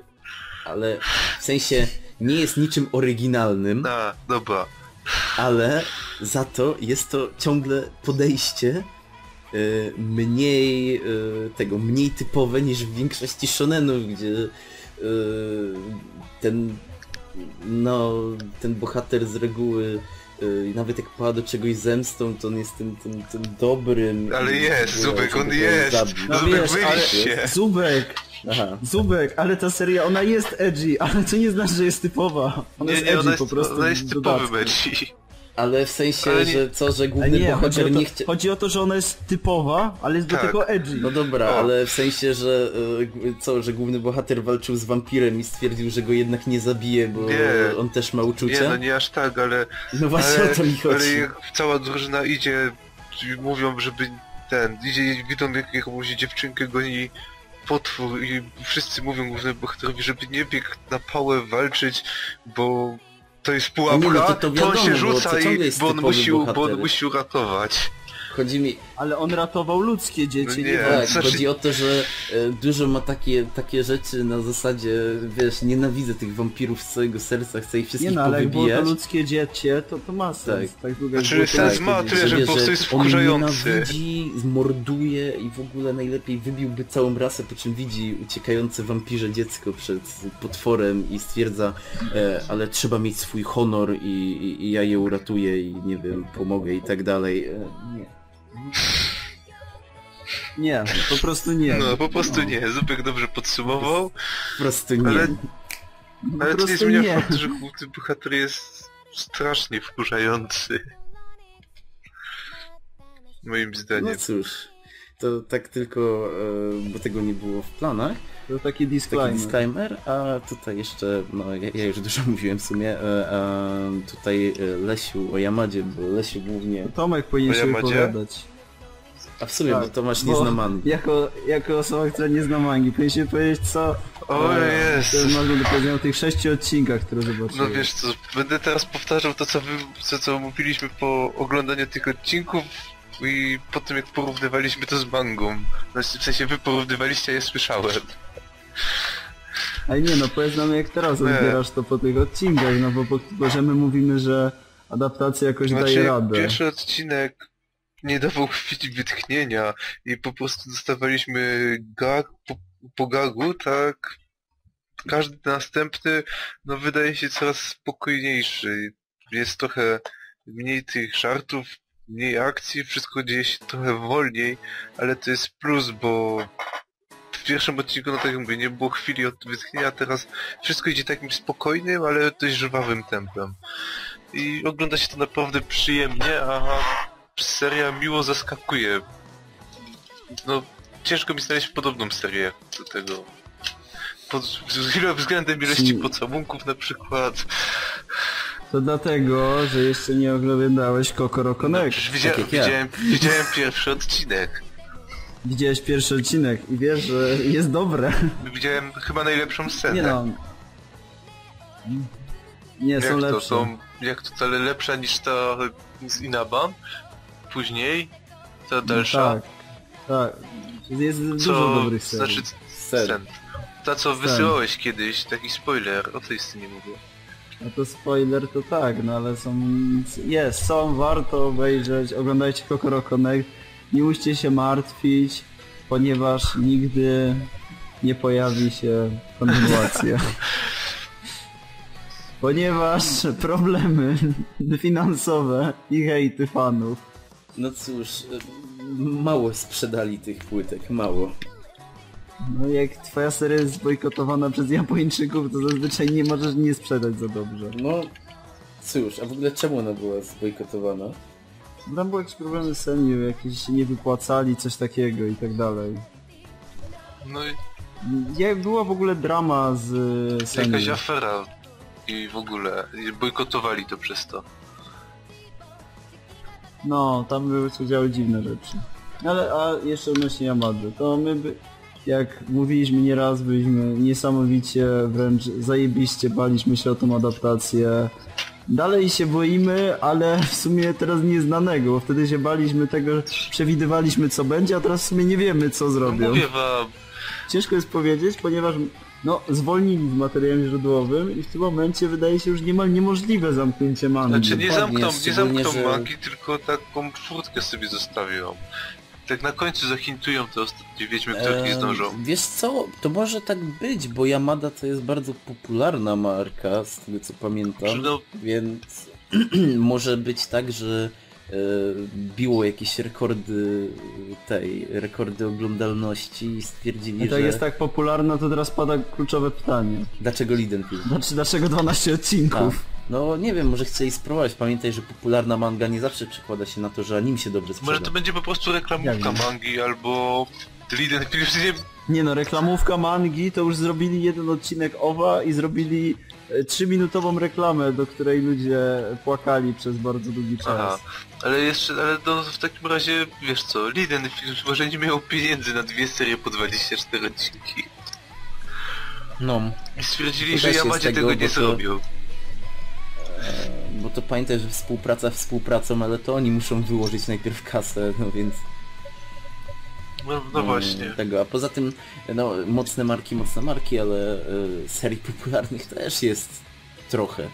ale w sensie nie jest niczym oryginalnym, A, dobra. ale za to jest to ciągle podejście y, mniej y, tego, mniej typowe niż w większości shonenów, gdzie y, ten no, ten bohater z reguły nawet jak pada do czegoś zemstą, to on jest tym, tym, tym dobrym. Ale jest, Zubek, on jest. No Zubek, wiesz, ale-. Zubek, Aha. Zubek, ale ta seria, ona jest edgy, ale to nie znaczy, że jest typowa. Ona Nie, jest nie, edgy ona jest, po prostu ona jest w typowy dodatku. mecz. Ale w sensie, Ale nie- że co, że główny nie, chodzi bohater o, to, nie chce... chodzi o to, że ona jest typowa, ale jest do Tak. tego edgy. No dobra, O. ale w sensie, że g- co, że główny bohater walczył z wampirem i stwierdził, że go jednak nie zabije, bo Nie. on też ma Nie, uczucia? no nie aż tak, ale... No właśnie ale, o to mi Ale chodzi. jak cała drużyna idzie, mówią, żeby ten, idzie, widzą jak jakąś dziewczynkę goni potwór i wszyscy mówią głównemu bohaterowi, żeby nie biegł na pałę walczyć, bo to jest pułapka, nie, no to to on wiadomo, się bo rzuca to ciągle i bo on, musi, bo bohater. on musi uratować. Chodzi mi, Ale on ratował ludzkie dzieci, No nie, nie. Tak, znaczy- chodzi o to, że e, dużo ma takie, takie rzeczy na zasadzie, wiesz, nienawidzę tych wampirów z całego serca, chcę ich Nie wszystkich no, ale jak było to powybijać. ludzkie dziecię, to to ma sens. Tak, jak Znaczy, sens ludzkie ma tyle, że po prostu jest on wkurzający. nienawidzi, zmorduje i w ogóle najlepiej wybiłby całą rasę, po czym widzi uciekające wampirze dziecko przed potworem i stwierdza, e, ale trzeba mieć swój honor i, i, i ja je uratuję i nie wiem, pomogę i tak dalej. E, nie. Nie, po prostu nie. No, po prostu nie, Zubek dobrze podsumował, Po prostu nie. Ale- No, po ale to nie zmienia nie. faktu, że główny bohater jest strasznie wkurzający. Moim No zdaniem. cóż, to tak tylko, e, bo tego nie było w planach. To taki Taki disclaimer. disclaimer, a tutaj jeszcze, no ja, ja już dużo (laughs) mówiłem w sumie, e, e, tutaj e, Lesiu o Yamadzie, bo Lesiu głównie, Tomek powinien się wypowiadać. a w sumie, Tak, bo Tomasz bo- nie zna mangi. Jako, jako osoba, która nie zna mangi, powinien się powiedzieć co... O e, jest. To można do powiedzenia o tych sześciu odcinkach, które zobaczyłem. No wiesz co, będę teraz powtarzał to co wy, co, co mówiliśmy po oglądaniu tych odcinków i po tym jak porównywaliśmy to z mangą. No, w sensie wy porównywaliście, a ja słyszałem. Ale nie no, powiedz nam jak teraz odbierasz to po tych odcinkach, no bo, bo że my mówimy, że adaptacja jakoś Znaczy daje radę. pierwszy odcinek nie dawał (laughs) chwili wytchnienia i po prostu dostawaliśmy gag po, po gagu, tak? Każdy następny, no wydaje się coraz spokojniejszy. Jest trochę mniej tych żartów, mniej akcji, wszystko dzieje się trochę wolniej, ale to jest plus, bo pierwszym odcinku, no tak jak mówię, nie było chwili od wytchnienia, a teraz wszystko idzie takim spokojnym, ale dość żwawym tempem. I ogląda się to naprawdę przyjemnie, a seria miło zaskakuje. No, ciężko mi znaleźć podobną serię do tego. Pod względem ilości Ci- pocałunków na przykład. To dlatego, że jeszcze nie oglądałeś Kokoro Connect. Widzia tak widziałem pierwszy odcinek. Widziałeś pierwszy odcinek i wiesz, że jest dobre. Widziałem chyba najlepszą scenę. Nie no. Nie, jak są to lepsze. są, jak to ale lepsza niż ta z Inaba. Później ta dalsza. Tak, tak. Jest co, dużo dobrych serii. znaczy Scen. scen. Ta co Scen. wysyłałeś kiedyś, taki spoiler, o tej scenie mówię. No to spoiler to tak, no ale są... Jest, są, warto obejrzeć. Oglądajcie Kokoro Connect. Nie musicie się martwić, ponieważ nigdy nie pojawi się kontynuacja. (laughs) ponieważ problemy finansowe i hejty fanów. No cóż, mało sprzedali tych płytek, mało. No jak twoja seria jest zbojkotowana przez Japończyków, to zazwyczaj nie możesz nie sprzedać za dobrze. No cóż, a w ogóle czemu ona była zbojkotowana? Tam były jakieś problemy z senior, jakieś nie wypłacali, coś takiego i tak dalej. No i Jak była w ogóle drama z y, jakaś afera i w ogóle i bojkotowali to przez to. No, tam były się działy dziwne rzeczy. Ale, a jeszcze odnośnie Yamady, to my by, jak mówiliśmy nieraz, byliśmy niesamowicie, wręcz zajebiście baliśmy się o tą adaptację. Dalej się boimy, ale w sumie teraz nieznanego, bo wtedy się baliśmy tego, przewidywaliśmy co będzie, a teraz w sumie nie wiemy co No zrobią. mówię wam, Ciężko jest powiedzieć, ponieważ no, zwolnili z materiałem źródłowym i w tym momencie wydaje się już niemal niemożliwe zamknięcie mangi. znaczy nie zamkną, nie zamkną że- mangi, tylko taką furtkę sobie zostawią. Tak na końcu zahintują te ostatnie wiedźmy, które nie zdążą. Wiesz co, to może tak być, bo Yamada to jest bardzo popularna marka, z tego co pamiętam, no, więc (clears throat) może być tak, że e, biło jakieś rekordy tej, rekordy oglądalności i stwierdzili, I tak że jest tak popularna, to teraz pada kluczowe pytanie. dlaczego Lidenfield? Znaczy, dlaczego 12 odcinków? No nie wiem, może chcieli spróbować. Pamiętaj, że popularna manga nie zawsze przekłada się na to, że anim się dobrze sprzeda. może to będzie po prostu reklamówka mangi albo Liden (laughs) już nie Nie no, reklamówka mangi to już zrobili jeden odcinek OWA i zrobili e, trzyminutową reklamę, do której ludzie płakali przez bardzo długi czas. Aha, ale jeszcze, ale no w takim razie, wiesz co, Liden może nie miał pieniędzy na dwie serie po 24 odcinki. No, I stwierdzili, To że też jest Yamadzie tego, tego nie to- zrobią. Bo to pamiętaj, że współpraca współpracą, ale to oni muszą wyłożyć najpierw kasę, no więc... No, no mm, właśnie. Tego, a poza tym, no, mocne marki, mocne marki, ale y, serii popularnych też jest trochę.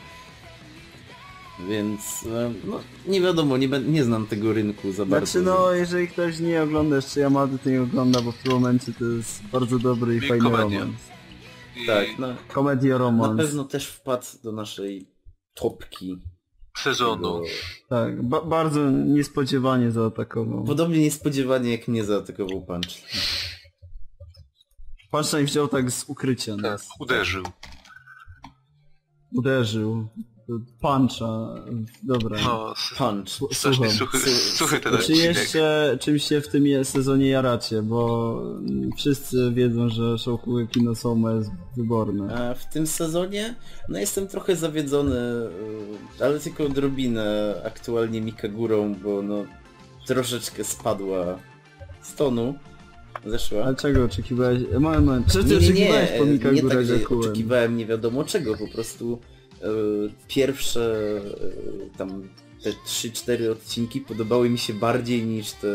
Więc, y, no, nie wiadomo, nie, nie znam tego rynku za bardzo. Znaczy no, jeżeli ktoś nie ogląda jeszcze Yamady, to nie ogląda, bo w tym momencie to jest bardzo dobry i I fajny komedia. romans. I Tak, no, Komedia na romans. pewno też wpadł do naszej topki. sezonu. Tego- Tak, ba bardzo niespodziewanie zaatakował. Podobnie niespodziewanie jak mnie zaatakował Punch. Punchline wziął tak z ukrycia Tak, nas. uderzył. Uderzył. Puncha. Dobra. No, Punch. Słucham. suchy, Su- suchy ten Czy jeszcze czymś się w tym sezonie jaracie, bo wszyscy wiedzą, że Shokugeki no Soma jest wyborne. A w tym sezonie, no jestem trochę zawiedzony, y, ale tylko odrobinę aktualnie Mikagurą, bo no troszeczkę spadła z tonu. Zeszła. Ale czego oczekiwałeś? E, Moment, moment. Czy ty Nie, nie, oczekiwałeś nie, po nie Mikagura tak, że oczekiwałem nie wiadomo czego, po prostu e, pierwsze e, tam te 3-4 odcinki podobały mi się bardziej niż te,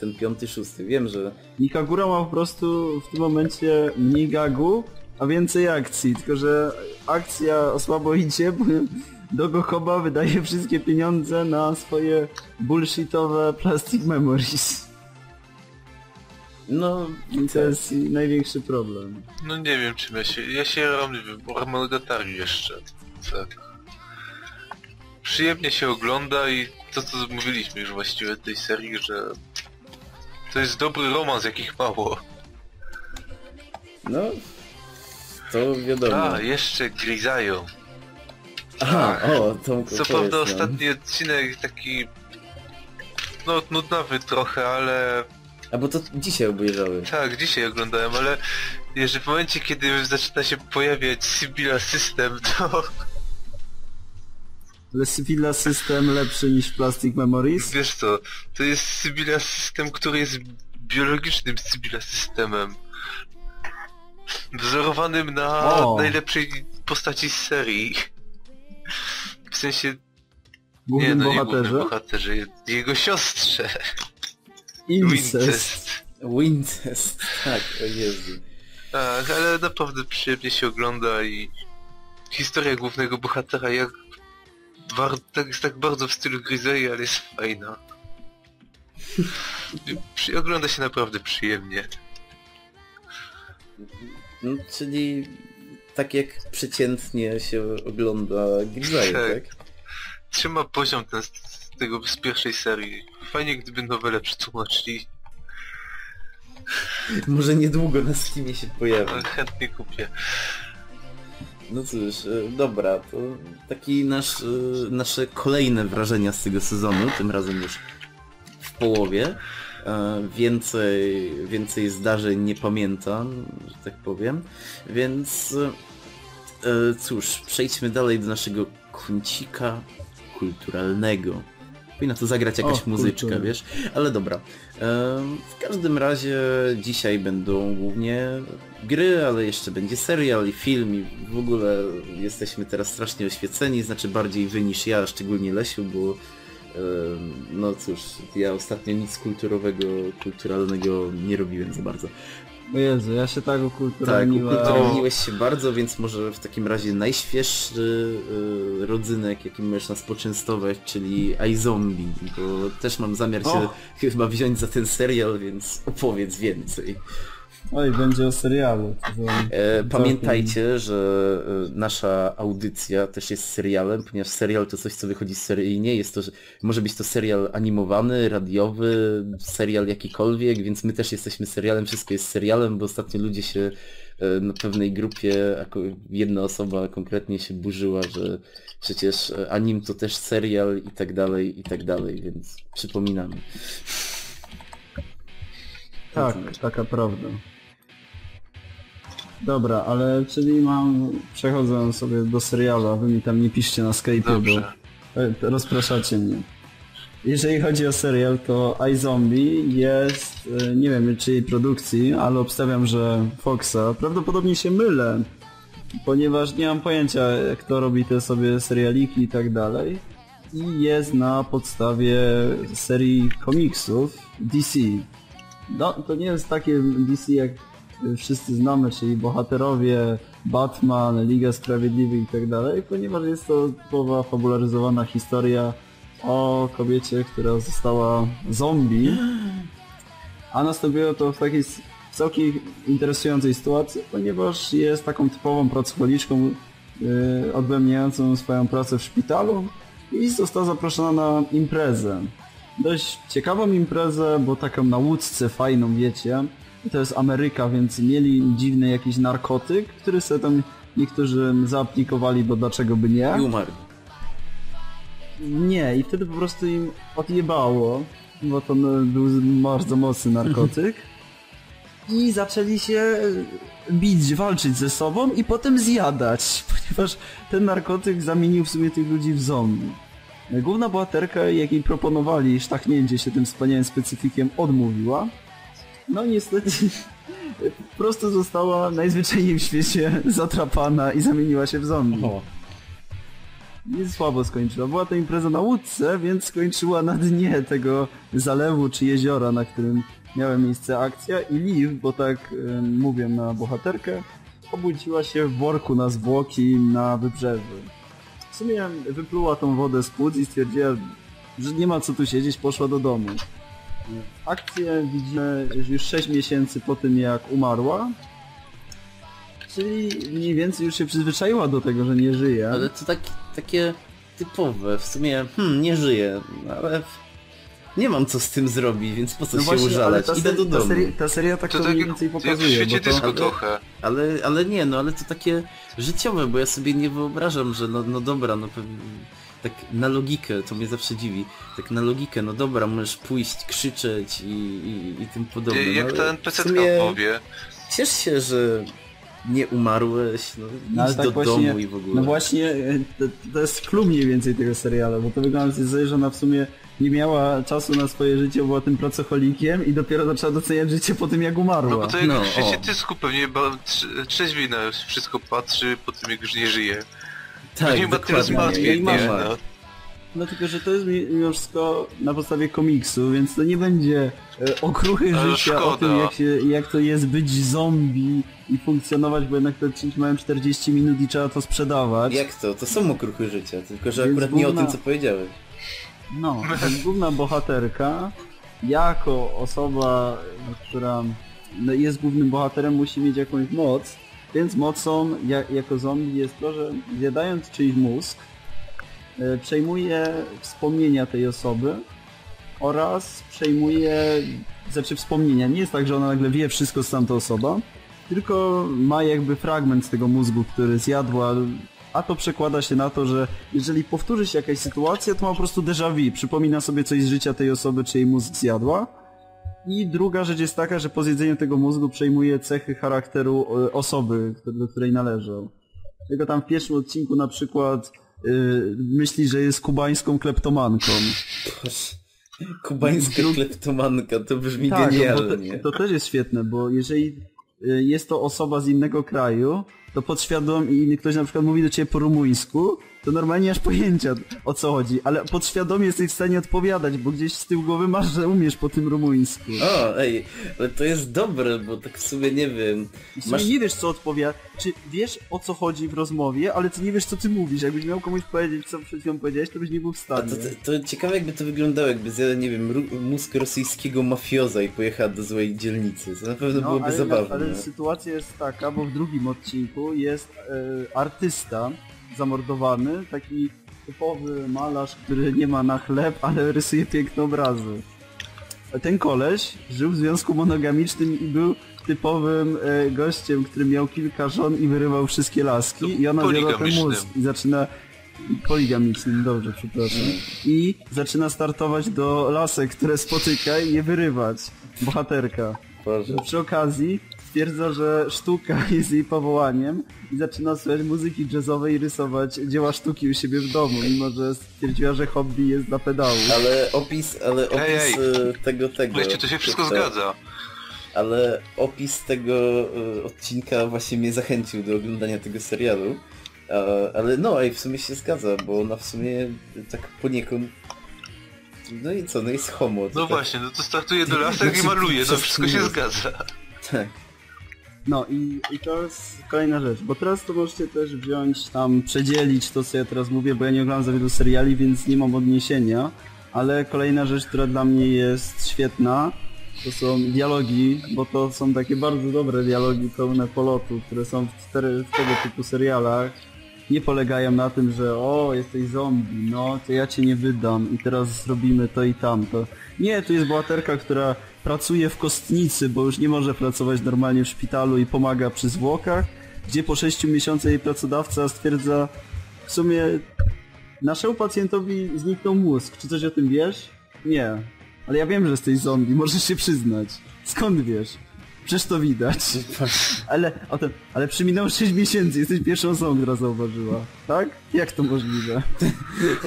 ten piąty, szósty. Wiem, że Mikagura ma po prostu w tym momencie mniej gagu, a więcej akcji, tylko że akcja słabo idzie, bo Dogo wydaje wszystkie pieniądze na swoje bullshitowe plastic memories. no I to jest największy problem. No nie wiem czym ja się... Ja się nie wiem, Monogatari jeszcze. Tak. Przyjemnie się ogląda i to co mówiliśmy już właściwie tej serii, że... To jest dobry romans, jakich mało. no to wiadomo. A, jeszcze Grizają. Aha, o, tą Co prawda ostatni odcinek taki... No nudnawy trochę, ale... A bo to dzisiaj obejrzałeś. Tak, dzisiaj oglądałem, ale... Jeżeli w momencie, kiedy zaczyna się pojawiać Sybilla System, to... Ale Syphila System lepszy niż Plastic Memories? Wiesz co, to jest Sybilla System, który jest biologicznym Sybilla Systemem. Wzorowanym na O. najlepszej postaci z serii. W sensie, nie Głównym no nie bohaterze? głównym bohaterze, jego siostrze. Incest. Wincest. Wincest, tak, o Jezu. Tak, ale naprawdę przyjemnie się ogląda i historia głównego bohatera jak tak, jest tak bardzo w stylu Grisei, ale jest fajna. Ogląda się naprawdę przyjemnie. No, czyli tak jak przeciętnie się ogląda Grizzly, Tak. tak? Trzyma poziom ten z, z tego z pierwszej serii. Fajnie gdyby nowele przetłumaczyli, Może niedługo na Steamie się pojawi. chętnie kupię. No cóż, e, dobra, to taki nasz, e, nasze kolejne wrażenia z tego sezonu, tym razem już w połowie. E, Więcej, więcej zdarzeń nie pamiętam, że tak powiem, więc cóż, przejdźmy dalej do naszego kącika kulturalnego. Powinna tu zagrać jakaś O, muzyczka, kultura. wiesz? Ale dobra. W każdym razie dzisiaj będą głównie gry, ale jeszcze będzie serial i film i w ogóle jesteśmy teraz strasznie oświeceni, znaczy bardziej wy niż ja, szczególnie Lesiu, bo no cóż, ja ostatnio nic kulturowego, kulturalnego nie robiłem za bardzo. O Jezu, ja się tak Tak, ukulturalniłem. ukulturalniłeś się bardzo, więc może w takim razie najświeższy y, rodzynek, jakim możesz nas poczęstować, czyli iZombie, bo też mam zamiar się Och. chyba wziąć za ten serial, więc opowiedz więcej. Oj, będzie o serialu. E, pamiętajcie, że e, nasza audycja też jest serialem, ponieważ serial to coś, co wychodzi seryjnie. Jest to, że może być to serial animowany, radiowy, serial jakikolwiek, więc my też jesteśmy serialem, wszystko jest serialem, bo ostatnio ludzie się e, na pewnej grupie, jako jedna osoba konkretnie się burzyła, że przecież e, anim to też serial i tak dalej, i tak dalej, więc przypominamy. Tak, taka prawda. Dobra, ale czyli mam... Przechodzę sobie do serialu, a wy mi tam nie piszcie na Skype'ie, bo e, rozpraszacie mnie. Jeżeli chodzi o serial, to iZombie jest, e, nie wiem czyjej produkcji, ale obstawiam, że Foxa. Prawdopodobnie się mylę, ponieważ nie mam pojęcia, kto robi te sobie serialiki i tak dalej. I jest na podstawie serii komiksów DC. No, to nie jest takie DC jak wszyscy znamy, czyli bohaterowie, Batman, Liga Sprawiedliwych i tak dalej, ponieważ jest to typowa fabularyzowana historia o kobiecie, która została zombie, a nastąpiło to w takiej całkiem interesującej sytuacji, ponieważ jest taką typową pracowniczką yy, odbębniającą swoją pracę w szpitalu i została zaproszona na imprezę. Dość ciekawą imprezę, bo taką na łódce fajną, wiecie. To jest Ameryka, więc mieli dziwny jakiś narkotyk, który sobie tam niektórzy zaaplikowali, bo dlaczego by nie? I. Nie, i wtedy po prostu im odjebało, bo to no, był bardzo mocny narkotyk. I zaczęli się bić, walczyć ze sobą i potem zjadać, (laughs) ponieważ ten narkotyk zamienił w sumie tych ludzi w zombie. Główna bohaterka, jakiej proponowali sztachnięcie się tym wspaniałym specyfikiem, odmówiła. No niestety po prostu została najzwyczajniej w świecie zatrapana i zamieniła się w zombie. O. Nie słabo skończyła. Była to impreza na łódce, więc skończyła na dnie tego zalewu czy jeziora, na którym miała miejsce akcja i Liv, bo tak y, mówię na bohaterkę, obudziła się w worku na zwłoki na wybrzeżu. W sumie wypluła tą wodę z płuc i stwierdziła, że nie ma co tu siedzieć, poszła do domu. Akcję widzimy już 6 miesięcy po tym jak umarła, czyli mniej więcej już się przyzwyczaiła do tego, że nie żyje. Ale to tak, takie typowe, w sumie, hmm, nie żyję, ale nie mam co z tym zrobić, więc po co się No ale użalać? ta, Idę do ta, domu. seria, ta seria tak To to, tak mniej więcej jak w pokazuje, świecie bo to... dysku ale- trochę. Ale, ale nie, no ale to takie życiowe, bo ja sobie nie wyobrażam, że no, no dobra, no pewnie, tak na logikę, to mnie zawsze dziwi, tak na logikę, no dobra, możesz pójść, krzyczeć i, i, i tym podobne. no, Jak ale ta NPC WoWie. Ciesz się, że nie umarłeś, no idź No, ale tak do właśnie- domu i w ogóle. No właśnie, e, to, to jest clue mniej więcej tego serialu, bo to wygląda na to, że ona w sumie nie miała czasu na swoje życie, była tym pracocholikiem i dopiero zaczęła doceniać życie po tym jak umarła. No bo to jak No, w świecie o. dysku pewnie ba- trze- trzeźwiej na wszystko patrzy po tym jak już nie żyje. Tak, nie ma tyle dokładnie. zmartwień, I nie? No. No tylko, że to jest mi- mimo wszystko na podstawie komiksu, więc to nie będzie e, okruchy Ale życia o szkoda. tym, jak, się, jak to jest być zombie i funkcjonować, bo jednak te odcinki mają 40 minut i trzeba to sprzedawać. Jak to? To są okruchy życia, tylko że Więc akurat nie o główna- tym, co powiedziałeś. No, (laughs) jest główna bohaterka, jako osoba, która no, jest głównym bohaterem, musi mieć jakąś moc, więc mocą ja, jako zombie jest to, że zjadając czyjś mózg, e, przejmuje wspomnienia tej osoby oraz przejmuje, znaczy wspomnienia. Nie jest tak, że ona nagle wie wszystko z tamta osoba, tylko ma jakby fragment z tego mózgu, który zjadła, a to przekłada się na to, że jeżeli powtórzy się jakaś sytuacja, to ma po prostu déjà vu, przypomina sobie coś z życia tej osoby, czy jej mózg zjadła. I druga rzecz jest taka, że po zjedzeniu tego mózgu przejmuje cechy charakteru e, osoby, do której należą. Tylko tam w pierwszym odcinku na przykład yy, myśli, że jest kubańską kleptomanką. Kubańska kleptomanka, to brzmi Tak, genialnie. to, to też jest świetne, bo jeżeli y, jest to osoba z innego kraju, to podświadom i ktoś na przykład mówi do ciebie po rumuńsku, to normalnie masz pojęcia o co chodzi, ale podświadomie jesteś w stanie odpowiadać, bo gdzieś z tyłu głowy masz, że umiesz po tym rumuńsku. O, ej, ale to jest dobre, bo tak w sumie nie wiem. W sumie Masz... nie wiesz co odpowiada, czy wiesz o co chodzi w rozmowie, ale ty nie wiesz co ty mówisz. Jakbyś miał komuś powiedzieć co przed chwilą powiedziałeś, to byś nie był w stanie. to, to, to ciekawe jakby to wyglądało, jakby zjadł, nie wiem, mózg rosyjskiego mafioza i pojechała do złej dzielnicy. To na pewno byłoby No, ale, zabawne. ale sytuacja jest taka, bo w drugim odcinku jest e, artysta zamordowany, taki typowy malarz, który nie ma na chleb, ale rysuje piękne obrazy. Ten koleś żył w związku monogamicznym i był typowym e, gościem, który miał kilka żon i wyrywał wszystkie laski i ona zjadła ten mózg i zaczyna poligamicznym, dobrze, przepraszam. I zaczyna startować do lasek, które spotyka i je wyrywać. Bohaterka. Boże. Przy okazji stwierdza, że sztuka (laughs) jest jej powołaniem i zaczyna słuchać muzyki jazzowej i rysować dzieła sztuki u siebie w domu, mimo że stwierdziła, że hobby jest dla pedału. Ale opis, ale opis Ej, ej. e, tego, tego... Wreszcie to się wszystko to- zgadza. Ale opis tego e, odcinka właśnie mnie zachęcił do oglądania tego serialu. E, ale no, ej, w sumie się zgadza, bo ona w sumie tak poniekąd... No i co, no jest homo. No tak, właśnie, no to startuje do lasek (laughs) i Znaczy, maluje, no przez wszystko się zgadza. Tak. No i, i to jest kolejna rzecz, bo teraz to możecie też wziąć tam, przedzielić to co ja teraz mówię, bo ja nie oglądam za wielu seriali, więc nie mam odniesienia, ale kolejna rzecz, która dla mnie jest świetna, to są dialogi, bo to są takie bardzo dobre dialogi pełne polotu, które są w, cztery, w tego typu serialach. Nie polegają na tym, że o, jesteś zombie, no to ja cię nie wydam i teraz zrobimy to i tamto. Nie, tu jest bohaterka, która pracuje w kostnicy, bo już nie może pracować normalnie w szpitalu i pomaga przy zwłokach, gdzie po 6 miesiącach jej pracodawca stwierdza w sumie naszemu pacjentowi zniknął mózg. Czy coś o tym wiesz? Nie. Ale ja wiem, że jesteś zombie, możesz się przyznać. Skąd wiesz? Przecież to widać. Ale, o tym, ale przyminęło 6 miesięcy, jesteś pierwszą osobą, która zauważyła. Tak? Jak to możliwe?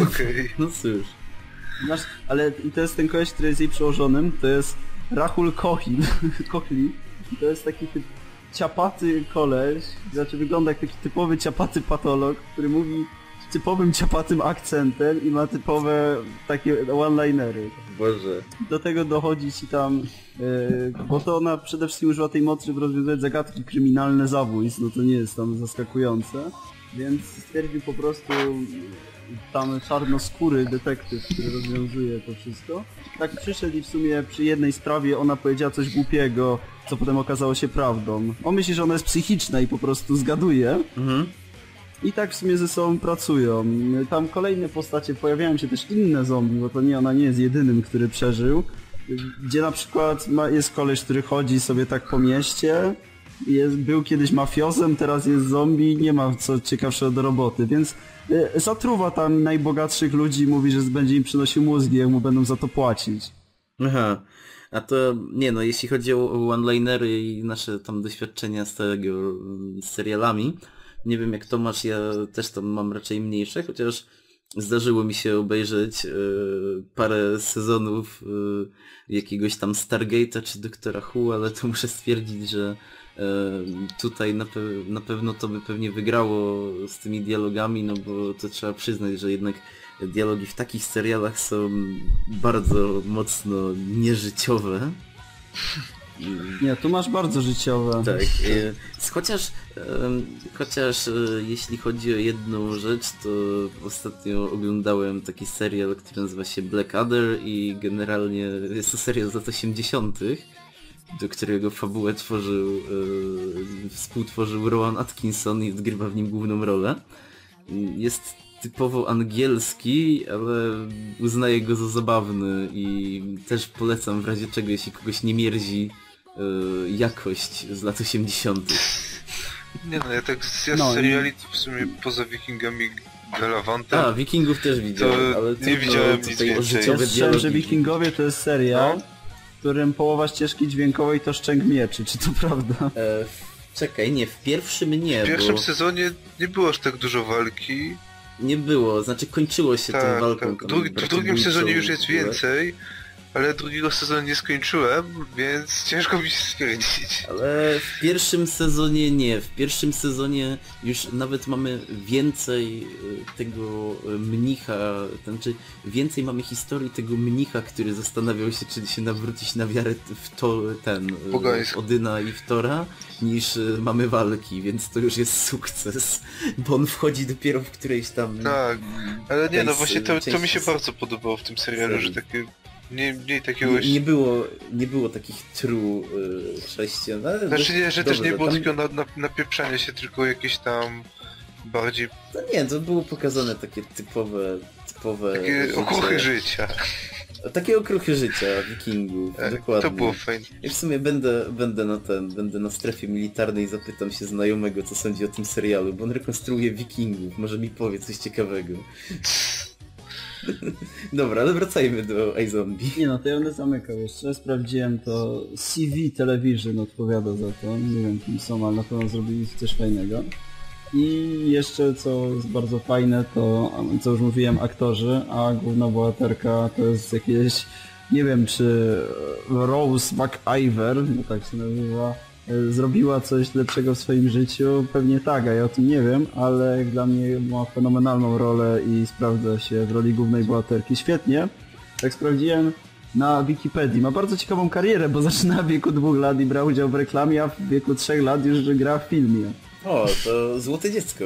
Okej. No cóż. Znasz, ale to jest ten koleś, który jest jej przełożonym, to jest Rahul Kohli. (laughs) Kohli. To jest taki typ ciapaty koleś, znaczy wygląda jak taki typowy ciapaty patolog, który mówi typowym ciapatym akcentem i ma typowe takie one-linery. Boże. Do tego dochodzi ci tam, yy, bo to ona przede wszystkim używa tej mocy, żeby rozwiązywać zagadki kryminalne zabójstw, no to nie jest tam zaskakujące. Więc stwierdził po prostu tam czarnoskóry detektyw, który rozwiązuje to wszystko. Tak przyszedł i w sumie przy jednej sprawie ona powiedziała coś głupiego, co potem okazało się prawdą. On myśli, że ona jest psychiczna i po prostu zgaduje. Mhm. I tak w sumie ze sobą pracują. Tam kolejne postacie, pojawiają się też inne zombie, bo to nie, ona nie jest jedynym, który przeżył. Gdzie na przykład ma, jest koleś, który chodzi sobie tak po mieście, jest, był kiedyś mafiozem, teraz jest zombie, nie ma co ciekawszego do roboty, więc y, zatruwa tam najbogatszych ludzi mówi, że będzie im przynosił mózgi, jak mu będą za to płacić. Aha. A to, nie no, jeśli chodzi o one-linery i nasze tam doświadczenia z tego, z serialami, nie wiem jak Tomasz, ja też tam mam raczej mniejsze, chociaż zdarzyło mi się obejrzeć e, parę sezonów e, jakiegoś tam Stargate'a czy Doktora Who, ale to muszę stwierdzić, że e, tutaj na, pe na pewno to by pewnie wygrało z tymi dialogami, no bo to trzeba przyznać, że jednak dialogi w takich serialach są bardzo mocno nieżyciowe. (laughs) Nie, tu masz bardzo życiowe. tak, e, chociaż, chociaż e, jeśli chodzi o jedną rzecz, to ostatnio oglądałem taki serial, który nazywa się Blackadder i generalnie jest to serial z lat 80., do którego fabułę tworzył, e, współtworzył Rowan Atkinson i odgrywa w nim główną rolę. Jest typowo angielski, ale uznaję go za zabawny i też polecam w razie czego, jeśli kogoś nie mierzi e, jakość z lat 80. Nie no, ja tak z No seriali to w sumie poza Wikingami Galawantem. A, Wikingów też widziałem, To ale nie widziałem nic tutaj o więcej. Ja słyszałem, że. Wikingowie to jest serial, No. w którym połowa ścieżki dźwiękowej to szczęk mieczy, czy to prawda? E, czekaj, nie, w pierwszym nie, W pierwszym bo sezonie nie było aż tak dużo walki. nie było, znaczy kończyło się tą Tak, walką. tak. w drugim sezonie już jest więcej, ale drugiego sezonu nie skończyłem, więc ciężko mi się stwierdzić. Ale w pierwszym sezonie nie. W pierwszym sezonie już nawet mamy więcej y, tego y, mnicha, znaczy więcej mamy historii tego mnicha, który zastanawiał się, czy się nawrócić na wiarę w to, ten, y, Pogańską. Odyna i Wtora, niż y, mamy walki, więc to już jest sukces, (laughs) bo on wchodzi dopiero w którejś tam... Tak, ale nie, no właśnie to, to mi się bardzo podobało w tym serialu, że takie mniej, mniej takiegoś... Nie, nie było, nie było takich true y, chrześcijan, ale Znaczy nie, że też dobrze, nie było tam- takiego na, na, napieprzania się, tylko jakieś tam bardziej To nie, to było pokazane takie typowe, typowe takie życie. okruchy życia. Takie okruchy życia wikingów, E, dokładnie. To było fajne. I w sumie będę, będę na ten, będę na strefie militarnej zapytam się znajomego, co sądzi o tym serialu, bo on rekonstruuje wikingów, może mi powie coś ciekawego. (laughs) (laughs) Dobra, ale wracajmy do iZombie. Nie no, to ja będę zamykał jeszcze. Sprawdziłem to. CV Television odpowiada za to. Nie wiem kim są, ale na pewno zrobili coś fajnego. I jeszcze co jest bardzo fajne, to co już mówiłem, aktorzy, a główna bohaterka to jest jakieś, nie wiem czy Rose McIver, no tak się nazywa, zrobiła coś lepszego w swoim życiu? Pewnie tak, a ja o tym nie wiem, ale jak dla mnie ma fenomenalną rolę i sprawdza się w roli głównej bohaterki świetnie. Tak sprawdziłem na Wikipedii. Ma bardzo ciekawą karierę, bo (laughs) zaczyna w wieku dwóch lat i brał udział w reklamie, a w wieku trzech lat już gra w filmie. O, to złote dziecko.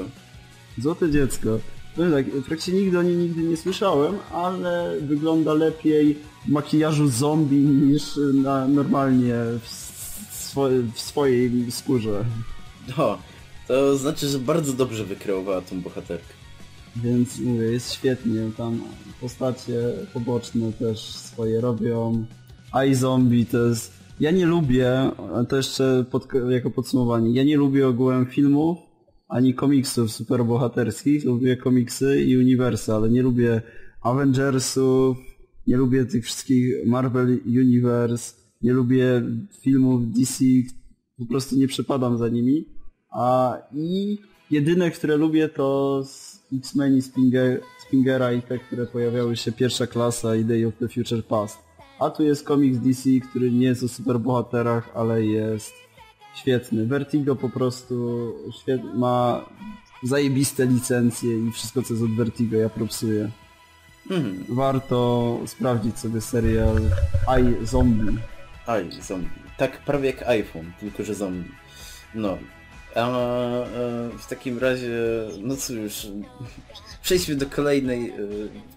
Złote dziecko. No tak, w praktycznie nigdy o niej nigdy nie słyszałem, ale wygląda lepiej w makijażu zombie niż na, normalnie w, swo w swojej skórze. To znaczy, że bardzo dobrze wykreowała tą bohaterkę. Więc mówię, jest świetnie, tam postacie poboczne też swoje robią. iZombie to jest... Ja nie lubię, to jeszcze pod, jako podsumowanie, ja nie lubię ogółem filmów, ani komiksów superbohaterskich, lubię komiksy i uniwersy, ale nie lubię Avengersów, nie lubię tych wszystkich Marvel Universe, nie lubię filmów DC, po prostu nie przepadam za nimi. A i jedyne, które lubię to z X-Men i Spinger, Spingera i te, które pojawiały się pierwsza klasa i Day of the Future Past. A tu jest komiks DC, który nie jest o superbohaterach, ale jest świetny. Vertigo po prostu ma zajebiste licencje i wszystko co jest od Vertigo ja propsuję. Mhm. Warto sprawdzić sobie serial I Zombie. Aj, zombie. Tak prawie jak iPhone, tylko że zombie. No. A e, w takim razie, no cóż, (laughs) przejdźmy do kolejnej, e,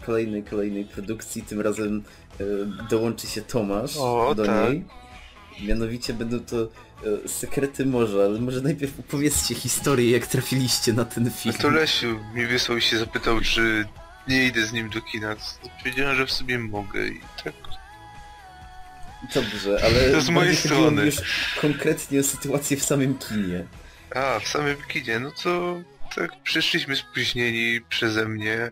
kolejnej, kolejnej produkcji. Tym razem e, dołączy się Tomasz O, do tak. niej. Mianowicie będą to e, sekrety morza, ale może najpierw opowiedzcie historię, jak trafiliście na ten A film. to Lesiu mi wysłał i się zapytał, czy nie idę z nim do kina. Powiedziałem, że w sobie mogę i tak. Dobrze, ale To z mojej strony. już konkretnie o sytuację w samym kinie. A, w samym kinie, no to tak przyszliśmy spóźnieni przeze mnie.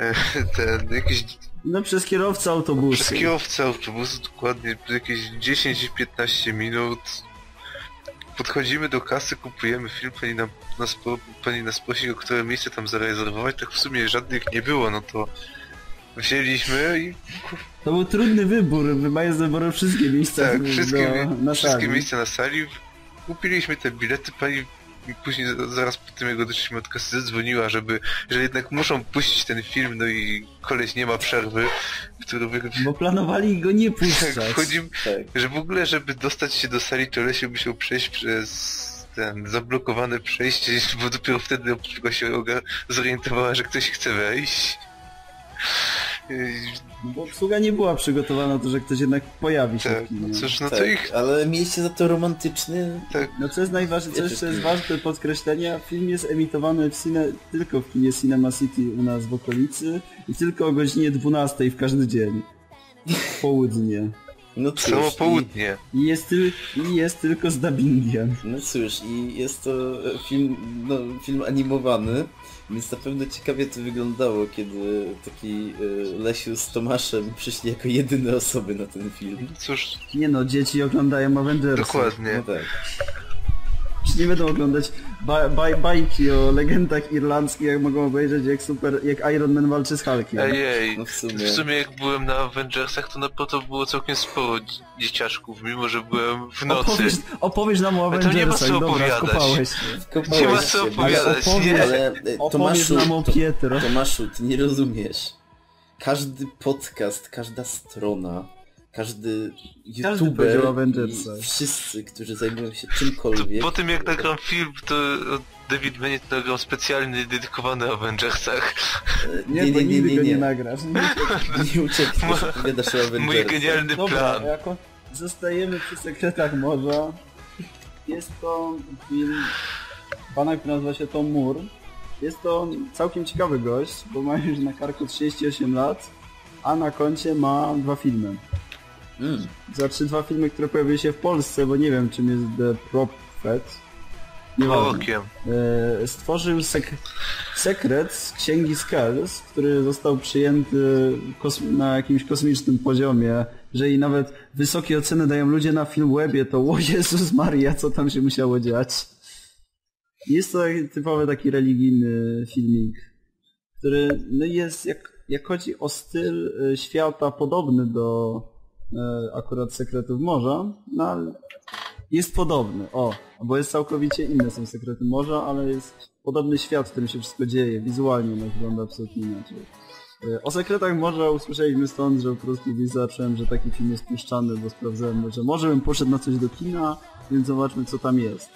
E, Ten, jakieś No przez kierowcę autobusu. przez kierowcę autobusu dokładnie jakieś 10-15 minut. Podchodzimy do kasy, kupujemy film, pani, nam, nas, pani nas prosi, o które miejsce tam zarezerwować, tak w sumie żadnych nie było, no to wzięliśmy i To był trudny wybór, Wybajesz zabrał wszystkie miejsca tak, wszystkie, do, na wszystkie sali. miejsca na sali, kupiliśmy te bilety, pani i później zaraz po tym jak odeszliśmy od kasy zadzwoniła, żeby, że jednak muszą puścić ten film, no i koleś nie ma przerwy, który wy... Bo planowali go nie (laughs) tak, puszczać. wchodzimy, Tak. że w ogóle, żeby dostać się do sali, to Lesiu musiał przejść przez ten zablokowane przejście, bo dopiero wtedy obsługa się zorientowała, że ktoś chce wejść. Bo obsługa nie była przygotowana na to, że ktoś jednak pojawi się Tak, w kinie. no cóż, no tak, to ich ale mieliście za to romantyczny... tak, No co jest najważniejsze, co jeszcze jest ważne do podkreślenia, film jest emitowany w cine, tylko w kinie Cinema City u nas w okolicy i tylko o godzinie 12 w każdy dzień. W południe. No cóż, samo i, południe. I jest, tyl, I jest tylko z dubbingiem. no cóż, i jest to film, no, film animowany, więc na pewno ciekawie to wyglądało, kiedy taki e, Lesiu z Tomaszem przyszli jako jedyne osoby na ten film. Cóż, Nie no, dzieci oglądają Avengersy. dokładnie. No tak. Czy nie będą oglądać ba baj bajki o legendach irlandzkich, jak mogą obejrzeć jak super, jak Iron Man walczy z Hulkiem. Ejej, No w sumie. w sumie jak byłem na Avengersach, to na to było całkiem sporo dzi- dzieciaczków, mimo że byłem w nocy. Opowiesz, opowiesz nam o to nie ma Avengersach, co dobra, opowiadać. skopałeś. Nie ma co opowiadać, ale nie? Ale e, Tomaszu, nam o Pietro. Tomaszu, ty nie rozumiesz. Każdy podcast, każda strona, każdy Każdy youtuber o i wszyscy, którzy zajmują się To czymkolwiek, po tym jak nagram film, to David będzie nagrał specjalny, dedykowany Avengersach. e, Nie, bo nigdy go nie nagrasz. (laughs) nie uciekniesz, opowiadasz o Mój Avengersach. genialny Dobra, plan. jako zostajemy przy sekretach morza. Jest to film pana, który nazywa się Tom Moore. Jest to całkiem ciekawy gość, bo ma już na karku 38 lat, a na koncie ma dwa filmy. Mm. Znaczy dwa filmy, które pojawiły się w Polsce, bo nie wiem czym jest The Prophet. Nieważne. Okiem. E, stworzył sek sekret z księgi Skells, który został przyjęty na jakimś kosmicznym poziomie. Jeżeli nawet wysokie oceny dają ludzie na film webie, to o Jezus Maria, co tam się musiało dziać. Jest to typowy taki religijny filmik, który no jest, jak, jak chodzi o styl e, świata podobny do akurat Sekretów Morza, no ale jest podobny, o, bo jest całkowicie inne są Sekrety Morza, ale jest podobny świat, w którym się wszystko dzieje, wizualnie ono wygląda absolutnie inaczej. E, O Sekretach Morza usłyszeliśmy stąd, że po prostu zacząłem, że taki film jest puszczany, bo sprawdzałem, że może bym poszedł na coś do kina, więc zobaczmy co tam jest.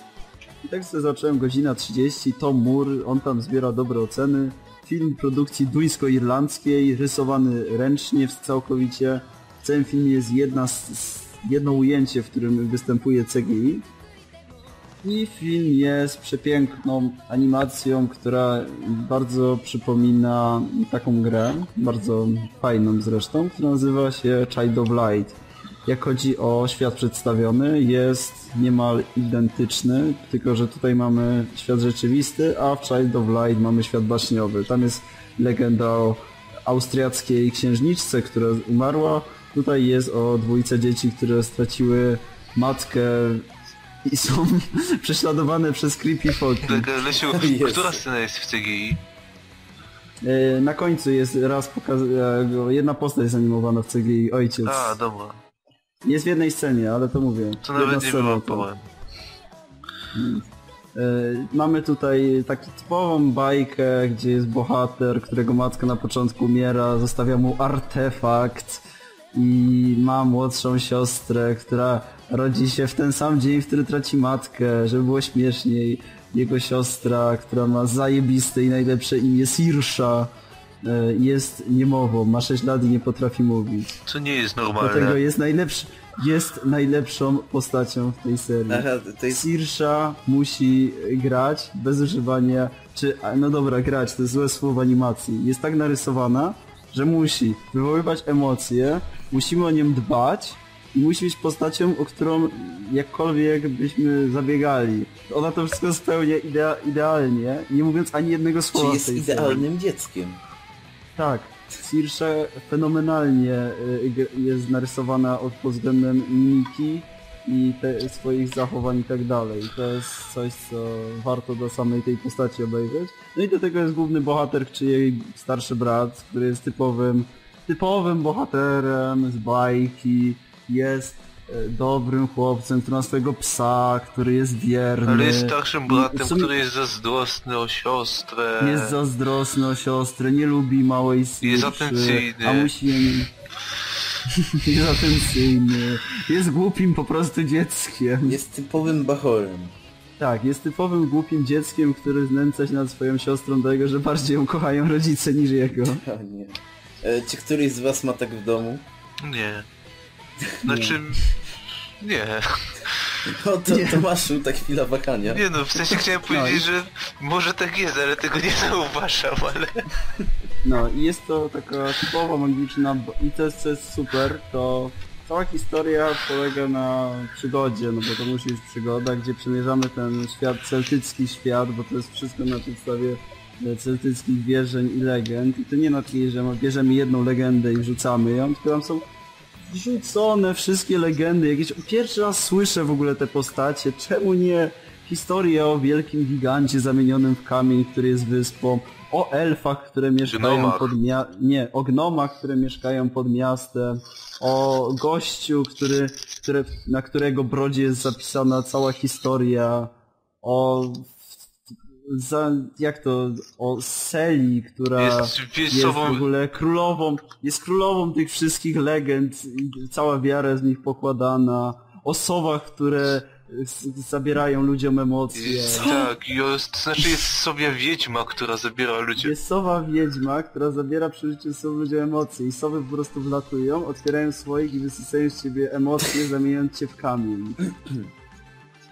I tak sobie zacząłem godzina 30, Tom Moore, on tam zbiera dobre oceny. Film produkcji duńsko-irlandzkiej, rysowany ręcznie całkowicie. W całym filmie jest jedna, jedno ujęcie, w którym występuje CGI. I film jest przepiękną animacją, która bardzo przypomina taką grę, bardzo fajną zresztą, która nazywa się Child of Light. Jak chodzi o świat przedstawiony, jest niemal identyczny, tylko że tutaj mamy świat rzeczywisty, a w Child of Light mamy świat baśniowy. Tam jest legenda o austriackiej księżniczce, która umarła. Tutaj jest o dwójce dzieci, które straciły matkę i są (laughs) prześladowane przez creepy folki. Tak, Lesiu, (laughs) Jezu. która scena jest w CGI? E, Na końcu jest raz pokaz... e, jedna postać jest animowana w CGI, ojciec. A, dobra. Jest w jednej scenie, ale to mówię. To Jedna nawet nie scena to. wyłapałem. E, Mamy tutaj taką typową bajkę, gdzie jest bohater, którego matka na początku umiera, zostawia mu artefakt i ma młodszą siostrę, która rodzi się w ten sam dzień, w który traci matkę, żeby było śmieszniej. Jego siostra, która ma zajebiste i najlepsze imię Sirsha, e, jest niemową, ma 6 lat i nie potrafi mówić. Co nie jest Dlatego normalne. jest najlepszy, jest najlepszą postacią w tej serii. Jest... Sirsha musi grać bez używania, czy, no dobra, grać, to jest złe słowo animacji. Jest tak narysowana, że musi wywoływać emocje, musimy o nią dbać i musi być postacią, o którą jakkolwiek byśmy zabiegali. Ona to wszystko spełnia idea, idealnie, nie mówiąc ani jednego Czy słowa w jest serii. idealnym dzieckiem? Tak. Sirsha fenomenalnie y, jest narysowana od pod względem mimiki i te, swoich zachowań i tak dalej. To jest coś, co warto do samej tej postaci obejrzeć. No i do tego jest główny bohater, czy jej starszy brat, który jest typowym, typowym bohaterem z bajki. Jest y, dobrym chłopcem, który ma swojego psa, który jest wierny. Ale jest starszym bratem, sumie- który jest zazdrosny o siostrę. jest zazdrosny o siostrę, nie lubi małej Sirszy, Jest atencyjny. a musi. (laughs) jest atencyjny, jest głupim po prostu dzieckiem. Jest typowym bachorem. Tak, jest typowym głupim dzieckiem, który znęca się nad swoją siostrą do tego, że bardziej ją kochają rodzice niż jego. (laughs) O nie. E, czy któryś z was ma tak w domu? Nie. (laughs) Znaczy... Nie. O, to Nie. Tomaszu, ta chwila wakania. Nie no, w sensie chciałem powiedzieć, że może tak jest, ale tego nie (laughs) zauważam, ale... No i jest to taka typowa magiczna i to jest co jest super, to cała historia polega na przygodzie, no bo to musi być przygoda, gdzie przemierzamy ten świat, celtycki świat, bo to jest wszystko na podstawie e, celtyckich wierzeń i legend i to nie na takiej, że bierzemy jedną legendę i wrzucamy ją, tylko tam są wrzucone wszystkie legendy, jakieś pierwszy raz słyszę w ogóle te postacie, czemu nie historię o wielkim gigancie zamienionym w kamień, który jest wyspą, o elfach, które mieszkają Gnomach. pod mia... nie, o gnomach, które mieszkają pod miastem, o gościu, który, które, na którego brodzie jest zapisana cała historia, o za, jak to, o Seli, która Jest jest w wiecową... ogóle królową, jest królową tych wszystkich legend, cała wiara z nich pokładana, o sowach, które zabierają ludziom emocje. Tak, jest, to znaczy jest sobie wiedźma, która zabiera ludzi. Jest sowa wiedźma, która zabiera przy życiu są ludziom emocje i sowy po prostu wlatują, otwierają słoik i wysysają z ciebie emocje, zamieniając cię w kamień.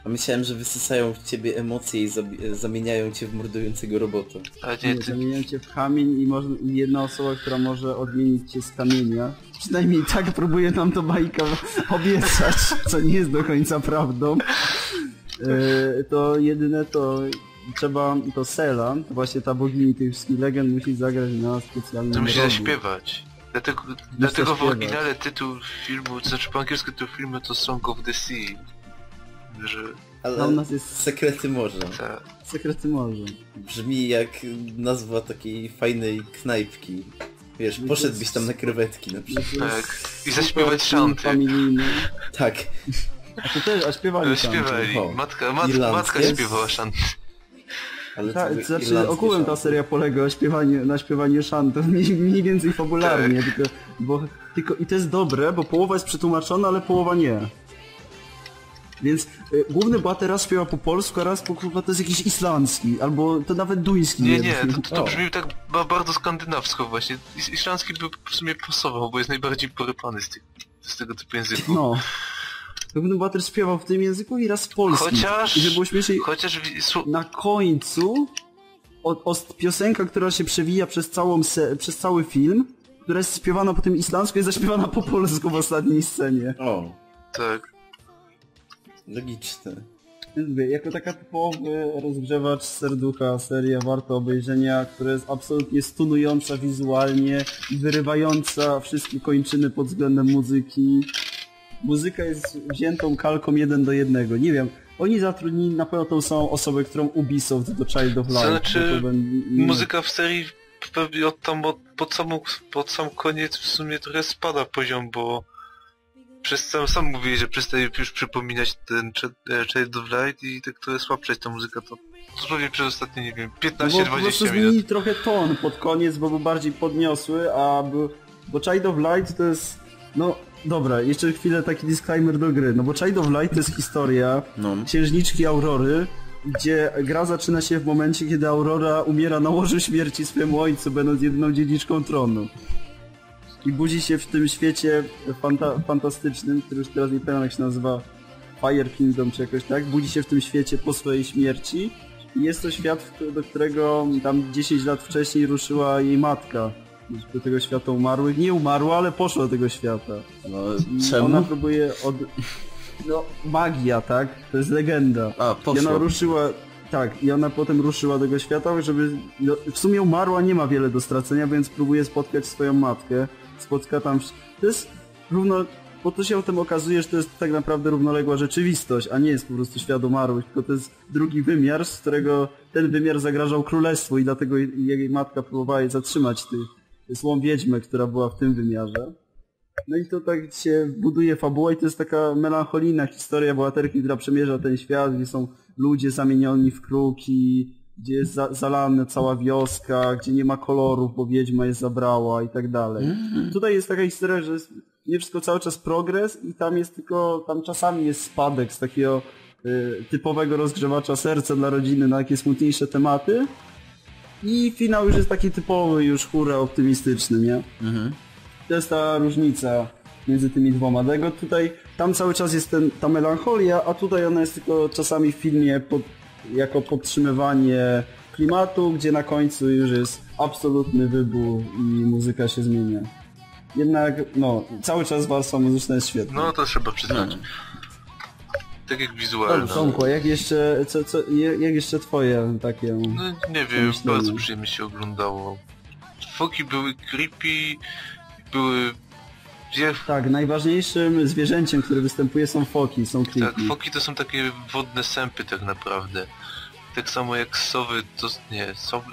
A myślałem, że wysysają w ciebie emocje i zabi- zamieniają cię w mordującego robota. A nie, Nie, ty, zamieniają cię w kamień i, można, i jedna osoba, która może odmienić cię z kamienia. Przynajmniej tak próbuje nam to bajka obiecać, co nie jest do końca prawdą. E, to jedyne to trzeba, to Sela, właśnie ta bogini tych wszystkich legend musi zagrać na specjalnym to musi rogu. zaśpiewać. Dlatego, dlatego w zaśpiewać. oryginale tytuł filmu, to znaczy po angielsku tytuł filmu to Song of the Sea. Że Ale A u nas jest sekrety morza. ta, sekrety morza. Brzmi jak nazwa takiej fajnej knajpki. Wiesz, No to poszedłbyś tam na krewetki na przykład. tak. I zaśpiewać szanty. Tak. A to też, a śpiewali tam. Śpiewali. Matka, mat, matka śpiewała szanty. Ale to Tak, były znaczy ogółem ta seria polega na śpiewaniu, na śpiewaniu szantów, mniej, mniej więcej fabularnie, tylko, bo, tylko i to jest dobre, bo połowa jest przetłumaczona, ale połowa nie. Więc y, główny bohater raz śpiewa po polsku, a raz po kurwa to jest jakiś islandzki, albo to nawet duński. Nie, nie, to, to brzmi tak ba, bardzo skandynawsko właśnie. Is, islandzki by w sumie pasował, bo jest najbardziej porypany z, tych, z tego typu języków. No. Główny bohater śpiewał w tym języku i raz w polskim. Chociaż- I żeby było śmieszniej, Chociaż na końcu o, o, piosenka, która się przewija przez, całą se, przez cały film, która jest śpiewana po tym islandzku, jest zaśpiewana po polsku w ostatniej scenie. O, tak. Logiczne. Jako taka typowy rozgrzewacz serducha, seria warta obejrzenia, która jest absolutnie stunująca wizualnie i wyrywająca wszystkie kończyny pod względem muzyki. Muzyka jest wziętą kalką jeden do jednego. Nie wiem, oni zatrudnili na pewno tą samą osobę, którą Ubisoft do Child of Light. znaczy, Muzyka w serii pewnie od tam od, pod, samą, pod sam koniec w sumie trochę spada poziom, bo przez sam, sam mówię, że przestaje już przypominać ten e, Child of Light i tak trochę słabszeć ta muzyka, to dosłownie przez ostatnie, nie wiem, No bo po prostu 15-20 minut. zmienili trochę ton pod koniec, bo był bardziej podniosły, a był, bo Child of Light to jest, no dobra, jeszcze chwilę taki disclaimer do gry, no bo Child of Light to jest historia No. księżniczki Aurory, gdzie gra zaczyna się w momencie, kiedy Aurora umiera na łożu śmierci swojemu ojcu, będąc jedyną dziedziczką tronu. I budzi się w tym świecie fanta fantastycznym, który już teraz nie pamiętam jak się nazywa, Fire Kingdom czy jakoś tak, budzi się w tym świecie po swojej śmierci i jest to świat, do którego tam 10 lat wcześniej ruszyła jej matka. Do tego świata umarłych. Nie umarła, ale poszła do tego świata. No, czemu? Ona próbuje od... No, magia, tak? To jest legenda. A, I ona ruszyła... Tak, i ona potem ruszyła do tego świata, żeby... No, w sumie umarła, nie ma wiele do stracenia, więc próbuje spotkać swoją matkę. Spotka tam... To jest równo... Bo to się o tym okazuje, że to jest tak naprawdę równoległa rzeczywistość, a nie jest po prostu świat umarłych, tylko to jest drugi wymiar, z którego ten wymiar zagrażał królestwu i dlatego jej matka próbowała jej zatrzymać ty, złą wiedźmę, która była w tym wymiarze. No i to tak się buduje fabuła i to jest taka melancholijna historia bohaterki, która przemierza ten świat, gdzie są ludzie zamienioni w kruki, gdzie jest za, zalana cała wioska, gdzie nie ma kolorów, bo wiedźma je zabrała i tak dalej. Tutaj jest taka historia, że jest nie wszystko cały czas progres i tam jest tylko, tam czasami jest spadek z takiego y, typowego rozgrzewacza serca dla rodziny na takie smutniejsze tematy i finał już jest taki typowy, już hura optymistyczny, nie? Mhm. To jest ta różnica między tymi dwoma. Dlatego tutaj, tam cały czas jest ten, ta melancholia, a tutaj ona jest tylko czasami w filmie pod, jako podtrzymywanie klimatu, gdzie na końcu już jest absolutny wybuch i muzyka się zmienia. Jednak, no, cały czas warstwa muzyczna jest świetna. No to trzeba przyznać. Tak jak wizualna. Tomku, jak jeszcze, co, co, jak jeszcze twoje takie... No nie wiem, bardzo przyjemnie się oglądało. Foki były creepy, były Wie, Tak, najważniejszym zwierzęciem, które występuje są foki, są tak, creepy. foki to są takie wodne sępy tak naprawdę. Tak samo jak sowy, to... nie, sowy...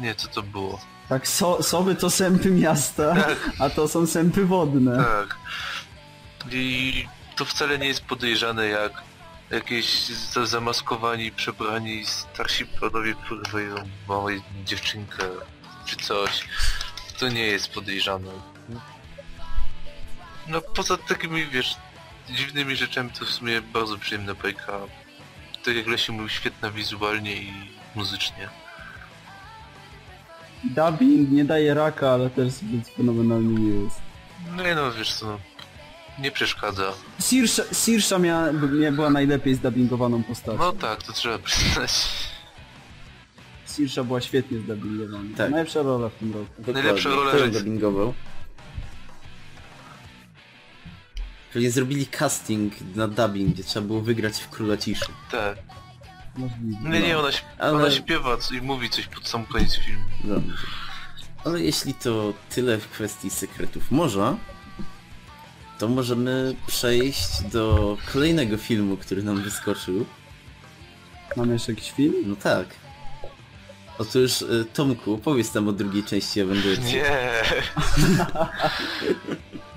Nie, co to było? Tak, so, sowy to sępy miasta, a to są sępy wodne. Tak. I to wcale nie jest podejrzane jak jakieś za- zamaskowani, przebrani starsi panowie porwają małą dziewczynkę czy coś. To nie jest podejrzane. No poza takimi, wiesz, dziwnymi rzeczami to w sumie bardzo przyjemna bajka. Tak jak Lesiu mówił, świetna wizualnie i muzycznie. Dubbing nie daje raka, ale też zbyt fenomenalny nie jest. No i no wiesz co, no, nie przeszkadza. Sirsha, Sirsha miała, by- była najlepiej zdubbingowaną postacią. No tak, to trzeba przyznać. Sirsha była świetnie zdubbingowana. Tak. Najlepsza rola w tym roku. Dokładnie. Najlepsza rola, że- dubbingował? Pewnie zrobili casting na dubbing, gdzie trzeba było wygrać w Króla Ciszy. Tak. Możliwe. Nie, nie, ona, śp- Ale- ona śpiewa i mówi coś pod sam koniec filmu. Dobrze. Ale jeśli to tyle w kwestii sekretów morza, to możemy przejść do kolejnego filmu, który nam wyskoczył. Mamy jeszcze jakiś film? No tak. Otóż y, Tomku, powiedz nam o drugiej części Avengersów. Nie. (laughs)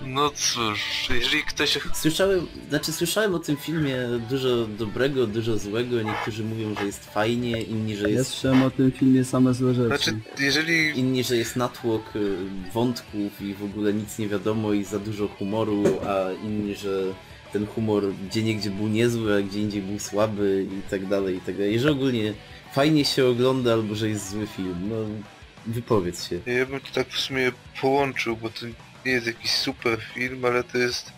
No cóż, jeżeli ktoś... Słyszałem, znaczy słyszałem o tym filmie dużo dobrego, dużo złego. Niektórzy mówią, że jest fajnie, inni, że Ja jest słyszałem o tym filmie same złe rzeczy. Znaczy, jeżeli... inni, że jest natłok y, wątków i w ogóle nic nie wiadomo i za dużo humoru, a inni, że ten humor gdzie niegdzie był niezły, a gdzie indziej był słaby i tak dalej, i tak dalej. Że ogólnie fajnie się ogląda albo że jest zły film. No wypowiedz się. Ja bym to tak w sumie połączył, bo to nie jest jakiś super film, ale to jest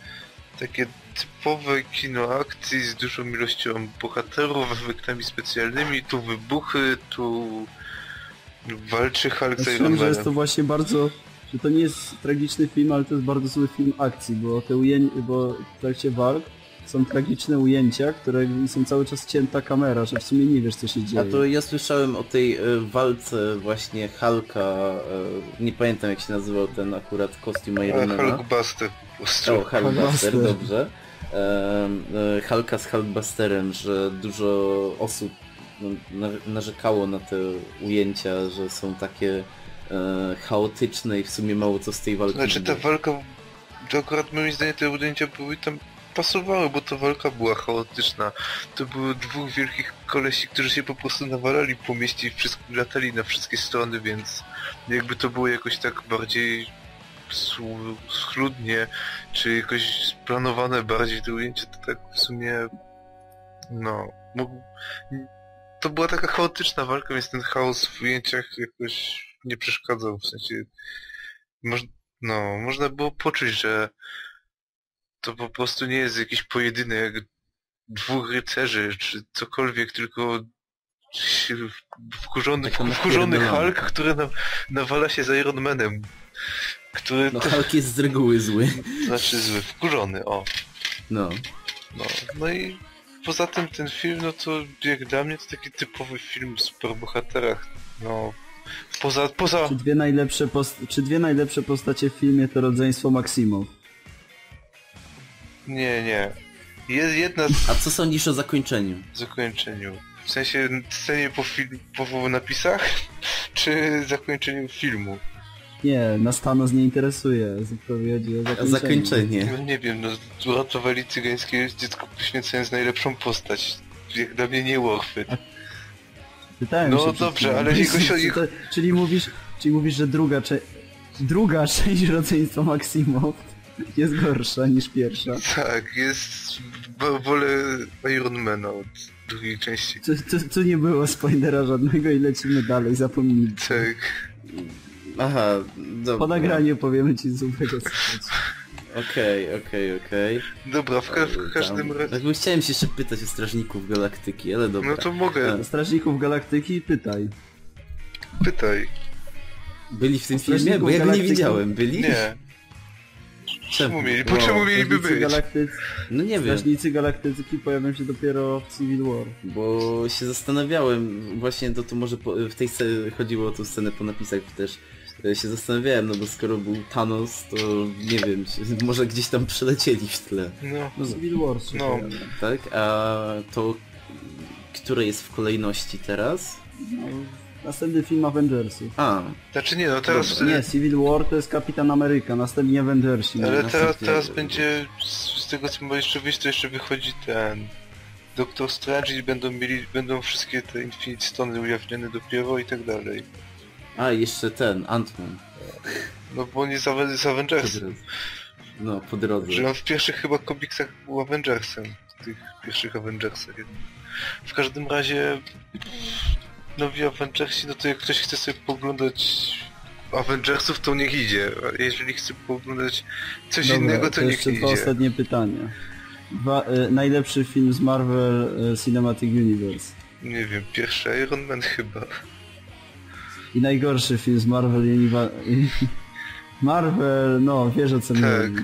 takie typowe kino akcji z dużą ilością bohaterów, efektami specjalnymi, tu wybuchy, tu walczy Hulk z Iron że jest to właśnie bardzo... Że to nie jest tragiczny film, ale to jest bardzo zły film akcji, bo te ujęcia, bo w trakcie walk są tragiczne ujęcia, które są cały czas cięta kamera, że w sumie nie wiesz co się dzieje. A to ja słyszałem o tej e, walce właśnie Hulka, e, nie pamiętam jak się nazywał ten akurat kostium A Ironmana. Hulkbuster. O, Hulkbuster, dobrze. E, e, Hulka z Hulkbusterem, że dużo osób no, na- narzekało na te ujęcia, że są takie e, chaotyczne i w sumie mało co z tej walki Znaczy ta walka, to akurat moim zdaniem te ujęcia były tam pasowały, bo ta walka była chaotyczna. To były dwóch wielkich kolesi, którzy się po prostu nawalali po mieście i wszystko, latali na wszystkie strony, więc jakby to było jakoś tak bardziej schludnie, czy jakoś splanowane bardziej te ujęcia, to tak w sumie no, to była taka chaotyczna walka, więc ten chaos w ujęciach jakoś nie przeszkadzał, w sensie moż, no, można było poczuć, że to po prostu nie jest jakiś pojedynek dwóch rycerzy, czy cokolwiek, tylko wkurzony, wkurzony. Hulk, który na, nawala się z Iron Manem. Który No Hulk jest z reguły zły. znaczy zły, wkurzony, o. No. No, no i poza tym ten film, no to jak dla mnie to taki typowy film o superbohaterach. No, poza, poza, Czy dwie najlepsze, post... czy dwie najlepsze postacie w filmie to rodzeństwo Maximow? Nie, nie. Je- Jedna A co sądzisz o zakończeniu? zakończeniu. W sensie scenie po, film, po napisach, (laughs) czy zakończeniu filmu? Nie, nas Thanos nie interesuje. Zapowiedzi o A zakończeniu. zakończenie. No nie wiem, no uratowali cygańskie dziecko poświęcając najlepszą postać. Jak dla mnie nie Warchwyt. Pytałem No dobrze, ale jego się- Czy to, czyli mówisz, czyli mówisz, że druga, cze... druga (laughs) część rodzeństwa Maximow jest gorsza niż pierwsza. Tak, jest... wo- Wolę Ironmana od drugiej części. Tu, tu, tu nie było spoilera żadnego i lecimy dalej, zapomnij. Tak. Aha, dobra. Po nagraniu powiemy ci złego. Okej, okej, okej. Dobra, w, ka w każdym razie... Jakby chciałem się jeszcze pytać o Strażników Galaktyki, ale dobra. No to mogę, Strażników Galaktyki pytaj. pytaj. Byli w tym filmie? Bo ja go nie widziałem. Byli? Nie. Czemu mieli? Po Wow. czemu mieliby być? Galaktycy, No nie wiem, Strażnicy Galaktyki pojawią się dopiero w Civil War. bo się zastanawiałem, właśnie to, to może po, w tej scenie chodziło o tą scenę po napisach też, e, się zastanawiałem, no bo skoro był Thanos, to nie wiem, (laughs) może gdzieś tam przelecieli w tle, No, No Civil War się No. tak? A to, które jest w kolejności teraz? No, następny film Avengersów. A, znaczy nie, no teraz... Nie, Civil War to jest Kapitan Ameryka, następnie Avengersi. Ale teraz, teraz będzie, z, tego co ma jeszcze wyjść, to jeszcze wychodzi ten... Doctor Strange i będą mieli, będą wszystkie te Infinite Stony ujawnione dopiero i tak dalej. a jeszcze ten, Ant-Man. No bo on jest z Avengersem. No, po drodze. Że on w pierwszych chyba komiksach był Avengersem. W tych pierwszych Avengersach. W każdym razie... Nowi Avengersi, no to jak ktoś chce sobie poglądać Avengersów, to niech idzie. A jeżeli chce poglądać coś Dobra, innego, to, to niech jeszcze nie dwa idzie. ostatnie pytania. Dwa, e, najlepszy film z Marvel e, Cinematic Universe. Nie wiem, pierwszy Iron Man chyba. I najgorszy film z Marvel Univa... (laughs) Marvel, no wiesz o co Tak. chodzi.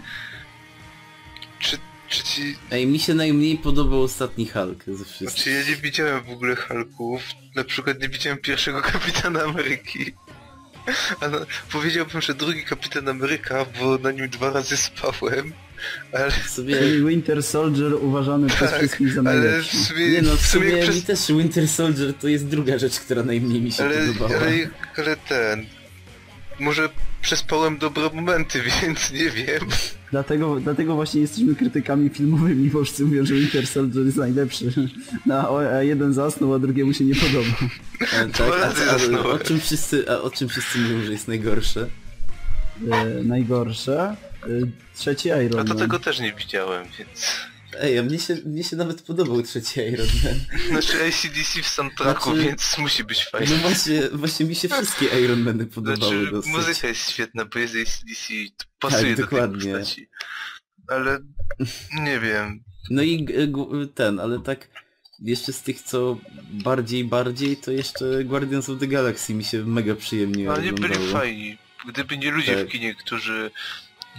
Czy, czy ci... Ej, mi się najmniej podobał ostatni Hulk ze wszystkich. Znaczy ja nie widziałem w ogóle Hulków. Na przykład nie widziałem pierwszego (laughs) Kapitana Ameryki. Ale powiedziałbym, że drugi Kapitan Ameryka, bo na nim dwa razy spałem. Ale, Sobie... Winter Soldier uważany przez Tak, wszystkich za ale w najlepszy. sumie, Nie no, w w sumie sumie jak mi przez... też Winter Soldier to jest druga rzecz, która najmniej mi się Ale, podobała. ale, ale ten... Może przespałem dobre momenty, (laughs) więc nie wiem. Dlatego, dlatego właśnie jesteśmy krytykami filmowymi, bo wszyscy mówią, że Winter Soldier jest najlepszy. No, a jeden zasnął, a drugiemu się nie podoba. A, Dwa tak, a, a, o czym wszyscy, a o czym wszyscy mówią, że jest najgorsze? E, najgorsze. E, trzeci Iron A to Man. tego też nie widziałem, więc... Ej, a mnie się, mnie się nawet podobał trzeci Iron Man. Znaczy ACDC w soundtracku, Znaczy- więc musi być fajnie. No właśnie, właśnie mi się wszystkie Iron Many podobały Znaczy, dosyć. muzyka jest świetna, bo jest ACDC i to pasuje Tak, do dokładnie. tej postaci. Ale nie wiem. No i ten, ale tak jeszcze z tych co bardziej, bardziej, to jeszcze Guardians of the Galaxy mi się mega przyjemnie Ale nie byli fajni. Gdyby nie ludzie Tak. w kinie, którzy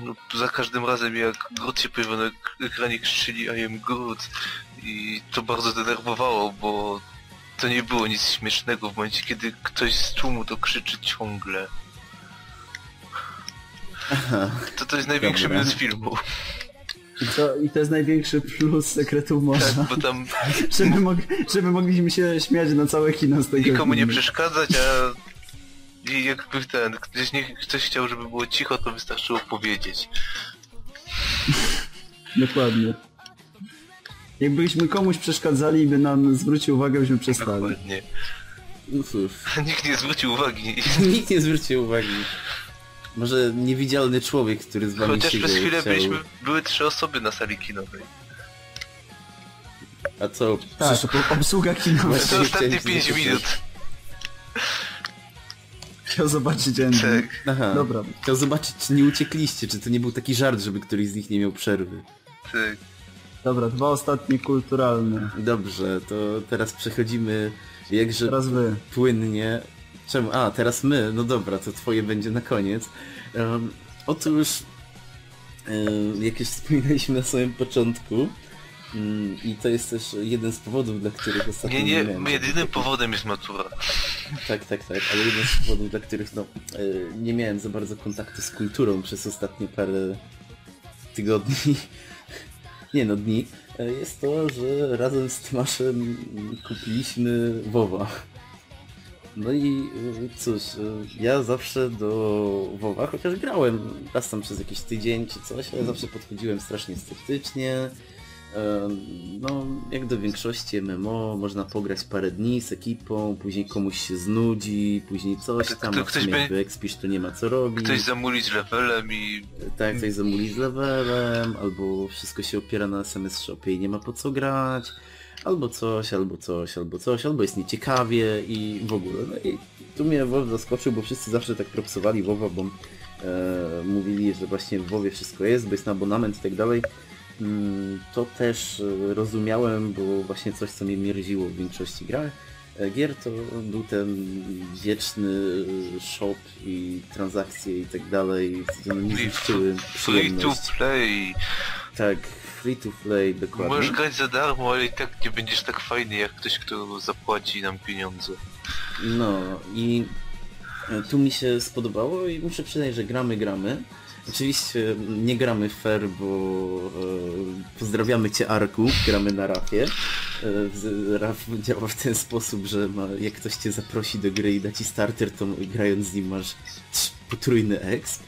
no, za każdym razem jak Groot się pojawił na ek- ekranie krzyczyli I am Groot i to bardzo denerwowało, bo to nie było nic śmiesznego w momencie, kiedy ktoś z tłumu to krzyczy ciągle. Aha. To to jest największy Dobra. minus filmu. I to, I to jest największy plus sekretów morza. Tak, bo tam (laughs) Żeby, mog, żeby mogliśmy się śmiać na całe kino z tego nikomu nie filmu. przeszkadzać, a i jakby ten, ktoś, nie, ktoś chciał, żeby było cicho, to wystarczyło powiedzieć. Dokładnie. Jakbyśmy komuś przeszkadzali i by nam zwrócił uwagę, byśmy przestali. Dokładnie. No cóż, (laughs) Nikt nie zwrócił uwagi. (laughs) nikt nie zwrócił uwagi. Może niewidzialny człowiek, który z wami Chociaż się przez chwilę chciał... byliśmy, były trzy osoby na sali kinowej. A co? Tak, Przysz- obsługa kinowa. To ostatnie chciałem 5 zapytać. minut. Chciał zobaczyć ending. Tak. Aha. Dobra. Chciał zobaczyć, czy nie uciekliście, czy to nie był taki żart, żeby któryś z nich nie miał przerwy. tak. Dobra, dwa ostatnie kulturalne. Dobrze, to teraz przechodzimy jakże Teraz wy. płynnie. Czemu? A, teraz my. No dobra, to twoje będzie na koniec. Um, otóż, um, jak już wspominaliśmy na samym początku, i to jest też jeden z powodów, dla których ostatnio Nie, nie, miałem jedynym powodem jest matura. Tak, tak, tak, ale jeden z powodów, dla których no, e, nie miałem za bardzo kontaktu z kulturą przez ostatnie parę tygodni, (laughs) nie no dni, e, jest to, że razem z Tomaszem kupiliśmy WoWa. No i e, cóż, ja zawsze do WoWa, chociaż grałem raz tam przez jakiś tydzień czy coś, ale zawsze podchodziłem strasznie sceptycznie. No, jak do większości MMO, można pograć parę dni z ekipą, później komuś się znudzi, później coś Kto- tam, kto- ktoś sumie be- jak wyekspisz to nie ma co robić. Ktoś zamuli z levelem i... Tak, coś zamuli z levelem, albo wszystko się opiera na SMS shopie i nie ma po co grać, albo coś, albo coś, albo coś, albo jest nieciekawie i w ogóle. No i tu mnie WoW zaskoczył, bo wszyscy zawsze tak propsowali WoWa, bo e, mówili, że właśnie w WoWie wszystko jest, bo jest na abonament i tak dalej. Mm, To też e, rozumiałem, było właśnie coś, co mnie mierziło w większości grach. E, Gier to był ten wieczny e, shop i transakcje i tak dalej, które mi Free to play. Tak, free to play, dokładnie. Możesz grać za darmo, ale i tak nie będziesz tak fajny jak ktoś, kto zapłaci nam pieniądze. No i Tu mi się spodobało i muszę przyznać, że gramy, gramy. Oczywiście nie gramy fair, bo e, pozdrawiamy cię Arku, gramy na Rafie. E, Raf działa w ten sposób, że ma, jak ktoś cię zaprosi do gry i da ci starter, to grając z nim masz potrójny exp,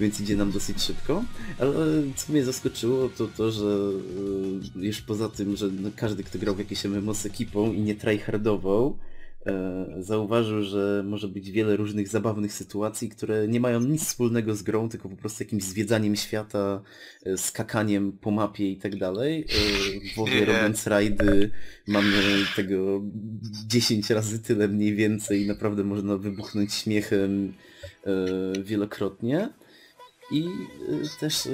więc idzie nam dosyć szybko. Ale co mnie zaskoczyło to to, że e, już poza tym, że no, każdy kto grał w jakieś MMO z ekipą i nie tryhardował, e, zauważył, że może być wiele różnych zabawnych sytuacji, które nie mają nic wspólnego z grą, tylko po prostu jakimś zwiedzaniem świata, e, skakaniem po mapie i tak dalej. E, W (laughs) WoWie Nie. robiąc rajdy mamy tego 10 razy tyle mniej więcej i naprawdę można wybuchnąć śmiechem e, wielokrotnie. I e, też e,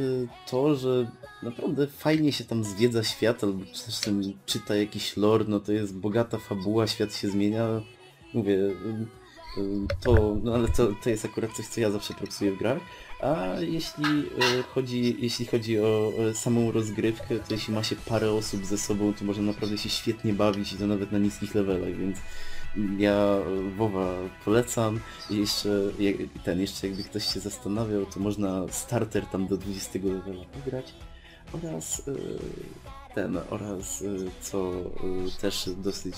to, że naprawdę fajnie się tam zwiedza świat, albo czasem czyta jakiś lore, no to jest bogata fabuła, świat się zmienia. Mówię, to, no ale to, to jest akurat coś, co ja zawsze propsuję w grach. A jeśli e, chodzi, jeśli chodzi o samą rozgrywkę, to jeśli ma się parę osób ze sobą, to można naprawdę się świetnie bawić i to nawet na niskich levelach, więc ja WoWa polecam i jeszcze ten, jeszcze jakby ktoś się zastanawiał, to można starter tam do 20 levela pograć oraz e, ten, oraz e, co e, też dosyć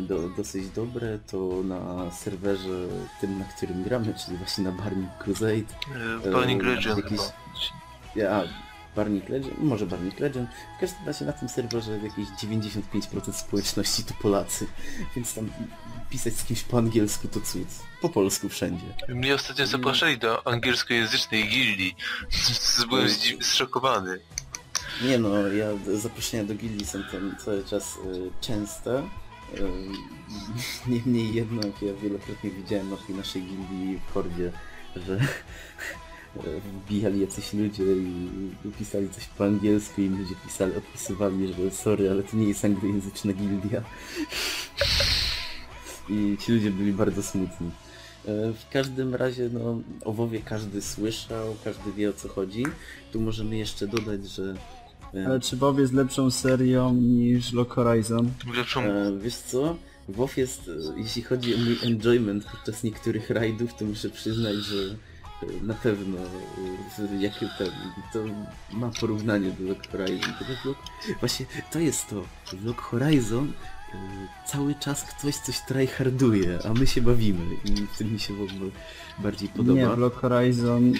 do, dosyć dobre, to na serwerze tym, na którym gramy, czyli właśnie na Barney Crusade, Burning jakiś- chyba. ja, Barnik Legend, może Barnik Legend. W każdym razie na tym serwerze jakieś 95% społeczności to Polacy, więc tam pisać z kimś po angielsku to cud. Po polsku wszędzie. Mnie ostatnio zapraszali do angielskojęzycznej gildii. (laughs) Byłem zszokowany. Nie no, ja zaproszenia do gildii są tam cały czas y, częste. Y, (laughs) Niemniej jednak ja wielokrotnie widziałem na tej naszej gildii w Kordzie, że wbijali jacyś ludzie i pisali coś po angielsku i ludzie pisali, odpisywali, że sorry, ale to nie jest anglojęzyczna gildia. I ci ludzie byli bardzo smutni. E, W każdym razie, no, o WoWie każdy słyszał, każdy wie o co chodzi. Tu możemy jeszcze dodać, że e, Ale czy WoW jest lepszą serią niż Lock Horizon? Lepszą... e, wiesz co, WoW jest, jeśli chodzi o mój enjoyment podczas niektórych rajdów, to muszę przyznać, że na pewno e, jak ten, to ma porównanie do Lock Horizon. Właśnie to jest to, w Lock Horizon e, cały czas ktoś coś tryharduje, a my się bawimy i tym mi się w ogóle bardziej podoba. Nie, w Lock Horizon